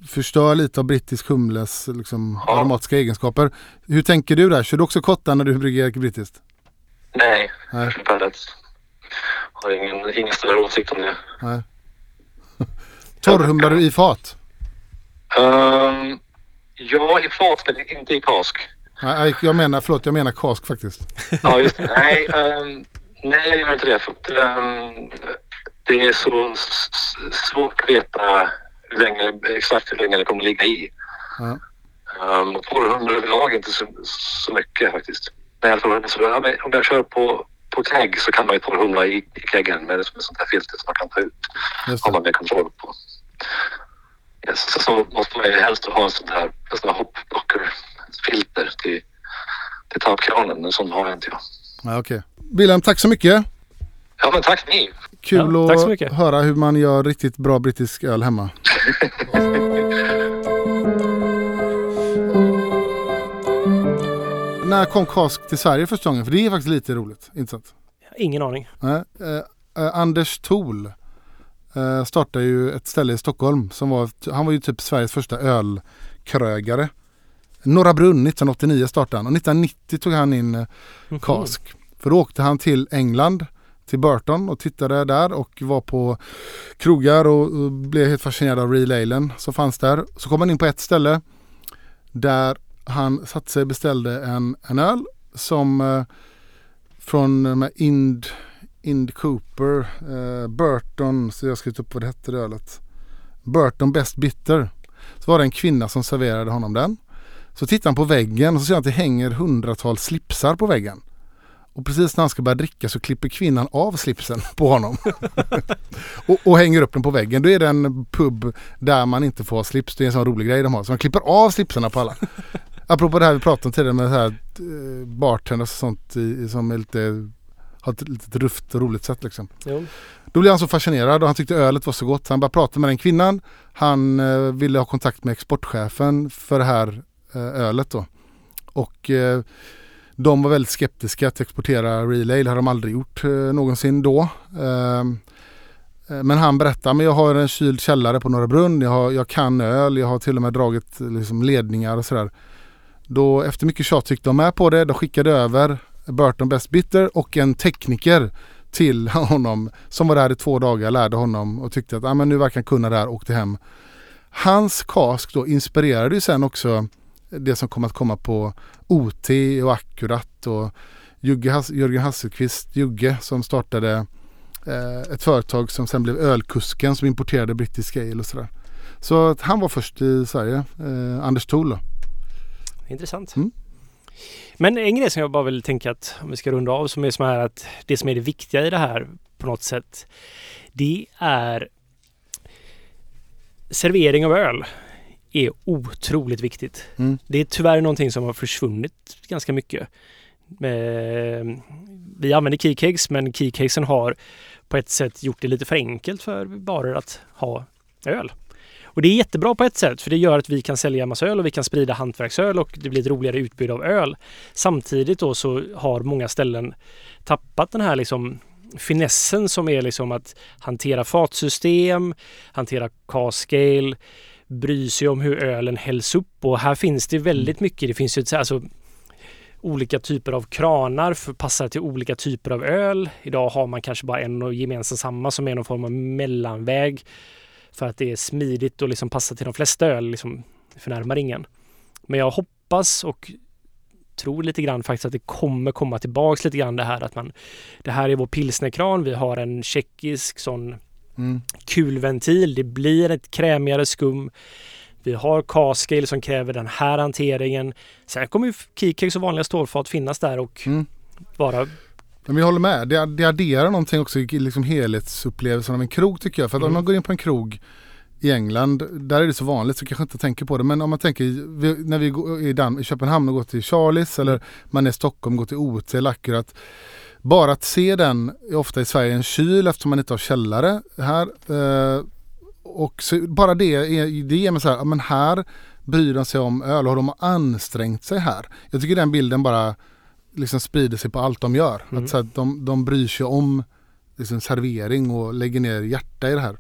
förstör lite av brittisk humles liksom, Ja. aromatiska egenskaper. Hur tänker du där? Kör du också kottar när du brygger brittiskt? Nej, Nej. för pellets. Har ingen, ingen större åsikt om det. Nej. Torrhumlar du i fat? Um, ja, i fat men inte i kask. Nej, jag menar, förlåt, jag menar kask faktiskt. Ja, just det. Nej, ehm, nej, jag gör inte det. För att, ehm, det är så svårt att veta hur länge, exakt hur länge det kommer ligga i. Ja. Um, Torrhumlar överlag är inte så, så mycket faktiskt. Nej, jag tror, så, ja, om jag kör på, på kegg så kan man ju torrhumla i, i keggen med ett sånt här filter som man kan ta ut. Har man mer kontroll på. Yes, så, så måste man ju helst ha en sån här, en sån här hoppblockerfilter till, till tappkranen. En sån har inte jag. Ja, okej. Wilhelm, tack så mycket. Ja, men tack ni. Kul Ja, att höra hur man gör riktigt bra brittisk öl hemma. När kom Cask till Sverige första gången? För det är faktiskt lite roligt. Inte sant? Ingen aning. Nej, eh, eh, Anders Thol eh, startade ju ett ställe i Stockholm. Som var, han var ju typ Sveriges första ölkrögare. Norra Brunn 1989 startade han och 1990 tog han in eh, Mhm. Cask. För då åkte han till England, till Burton och tittade där och var på krogar och, och blev helt fascinerad av Real Alen som fanns där. Så kom han in på ett ställe där han satte sig och beställde en, en öl som eh, från eh, med Ind, Ind Cooper, eh, Burton, så jag har skrivit upp vad det hette det ölet. Burton Best Bitter. Så var det en kvinna som serverade honom den. Så tittar han på väggen och så ser han att det hänger hundratals slipsar på väggen. Och precis när han ska börja dricka så klipper kvinnan av slipsen på honom. och, och hänger upp den på väggen. Då är det en pub där man inte får ha slips. Det är en sån rolig grej de har. Så man klipper av slipsarna på alla. Apropå det här vi pratade om tidigare med här, eh, bartenders och sånt i, som är lite, har ett lite rufft och roligt sätt liksom. Jo. Då blev han så fascinerad och han tyckte ölet var så gott. Han började prata med den kvinnan. Han eh, ville ha kontakt med exportchefen för det här Eh, ölet då. Och eh, de var väldigt skeptiska att exportera Real Ale. Det hade de aldrig gjort eh, någonsin då. Ehm, eh, men han berättar, men jag har en kyld källare på Norra Brunn. Jag, har, jag kan öl. Jag har till och med dragit liksom, ledningar och sådär. Då efter mycket tjat tyckte de med på det. De skickade över Burton Best Bitter och en tekniker till honom som var där i två dagar, lärde honom och tyckte att ah, men nu verkar han kunna det här och åkte hem. Hans kask då inspirerade ju sen också det som kom att komma på OT och Akkurat och Jugge Jörgen Hasselqvist, Jugge, som startade eh, ett företag som sen blev Ölkusken som importerade brittisk ale och sådär. Så att han var först i Sverige, eh, Anders Thol. Intressant. Mm. Men en grej som jag bara vill tänka att om vi ska runda av som är som här att det som är det viktiga i det här på något sätt det är servering av öl är otroligt viktigt. Mm. Det är tyvärr någonting som har försvunnit ganska mycket. Eh, Vi använder keycakes men keycakesen har på ett sätt gjort det lite för enkelt för barer att ha öl. Och det är jättebra på ett sätt för det gör att vi kan sälja massa öl och vi kan sprida hantverksöl och det blir ett roligare utbud av öl. Samtidigt då så har många ställen tappat den här liksom finessen som är liksom att hantera fatsystem, hantera cask-ale, bry sig om hur ölen hälls upp och här finns det väldigt mycket. Det finns ju ett, alltså, olika typer av kranar för passar till olika typer av öl. Idag har man kanske bara en och gemensam samma som är någon form av mellanväg för att det är smidigt och liksom passar till de flesta öl, liksom förnärmar ingen. Men jag hoppas och tror lite grann faktiskt att det kommer komma tillbaks lite grann det här att man det här är vår pilsnerkran, vi har en tjeckisk sån Mm. kulventil, det blir ett krämigare skum. Vi har cask-ale som kräver den här hanteringen. Sen kommer ju keycakes och vanliga stålfat finnas där och Mm. vara Men jag håller med. Det, det adderar någonting också i liksom helhetsupplevelsen av en krog tycker jag. För att om Mm. man går in på en krog i England, där är det så vanligt så kanske inte tänker på det. Men om man tänker när vi går i, Dan- i Köpenhamn och går till Charlies eller man är i Stockholm och går till OT Akkurat. Bara att se den, ofta i Sverige en kyl eftersom man inte har källare här. Eh, och så, bara det, är, det ger mig så här, men här bryr de sig om öl och de har ansträngt sig här. Jag tycker den bilden bara liksom sprider sig på allt de gör. Mm. Att, så att de, de bryr sig om liksom, servering och lägger ner hjärta i det här.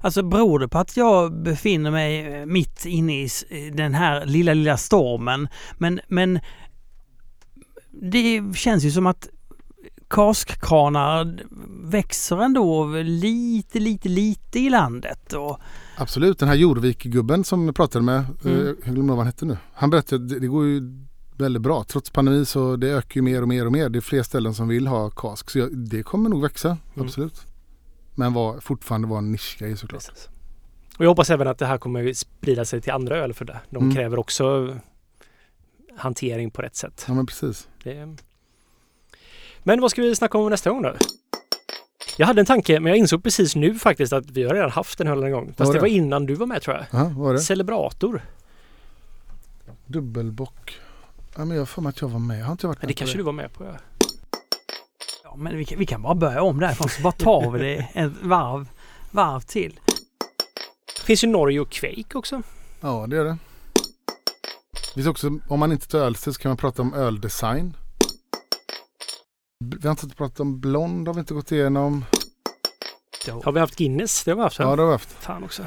Alltså beror det på att jag befinner mig eh, mitt inne i i den här lilla, lilla stormen. Men, men det känns ju som att kaskkranar växer ändå lite, lite, lite i landet. Och, Absolut, den här Jorvik-gubben som jag pratade med, Mm. eh, jag glömde vad han hette nu. Han berättade att det, går ju väldigt bra. Trots pandemi så det ökar ju mer och mer och mer. Det är fler ställen som vill ha kask. Så jag, det kommer nog växa, Mm. absolut. Men var, fortfarande vara en nischgrej såklart. Precis. Och jag hoppas även att det här kommer sprida sig till andra öl för det. De Mm. kräver också hantering på rätt sätt. Ja men precis. Det... Men vad ska vi snacka om nästa gång då? Jag hade en tanke men jag insåg precis nu faktiskt att vi har redan haft den öl en gång. Fast Var det det? var innan du var med tror jag. Ja, vad var det? Celebrator. Dubbelbock. Ja, men jag har för mig att jag var med. Jag har inte varit med det kanske du var med på. Ja. Ja, men vi kan, vi kan bara börja om därifrån så bara tar vi det ett varv, varv till. Det finns ju Norge och Quake också. Ja, det är det. Det finns också, om man inte tar ölstil så kan man prata om öldesign. Vi har inte pratat om blond, har vi inte gått igenom. Har vi haft Guinness? Det har vi haft. Ja, det har vi haft. Fan också.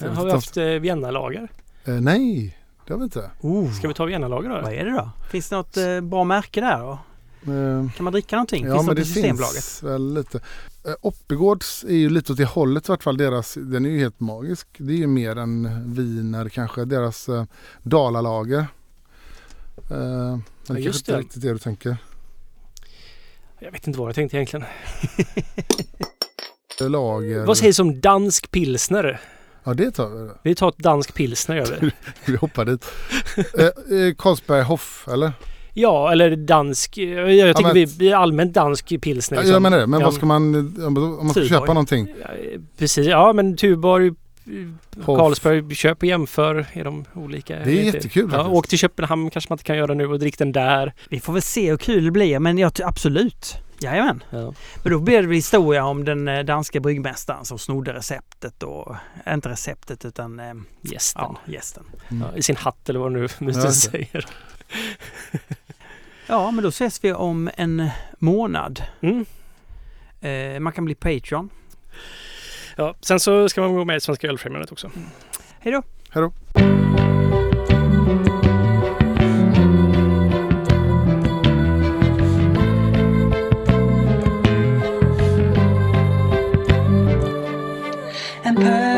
Har vi inte haft eh, Vienna-lager? Eh, nej, det har vi inte. Ska vi ta Vienna-lager då? Vad är det då? Finns det något eh, bra märke där då? Eh, Kan man dricka någonting? Ja finns men det det något i Systembolaget? finns väl lite. Eh, Oppigårds är ju lite åt det hållet i vart fall. Deras, den är ju helt magisk. Det är ju mer än viner kanske. Deras eh, Dalalager. Eh, det just inte det. är riktigt det du tänker. Jag vet inte vad jag tänkte egentligen. Lager. Vad sägs om dansk pilsner? Ja det tar vi. Vi tar ett dansk pilsner gör vi. Vi hoppar dit. eh, eh, Carlsberg Hoff eller? Ja, eller dansk. eh, Jag tycker men- vi, är allmänt dansk pilsner. Ja, liksom. jag menar det. Men Ja, vad ska man, om man ska Tuborg. köpa någonting? ja, Precis, ja men Tuborg, eh. Carlsberg, köp och jämför. Är de olika? Det är jättekul Ja, åk till Köpenhamn kanske man inte kan göra nu och drick den där. Vi får väl se hur kul det blir men jag, absolut. Jajamän. Ja. Men då blir det historia om den eh, danska bryggmästaren som snodde receptet och, eh, inte receptet utan eh, Gästen. ja, gästen. Ja, I sin hatt eller vad nu Ja, musten just det. säger. Ja, men då ses vi om en månad. Mm. Eh, man kan bli Patreon. Ja, sen så ska man gå med i Svenska Ölfrämjandet också. Mm. Hej då! Hej då! And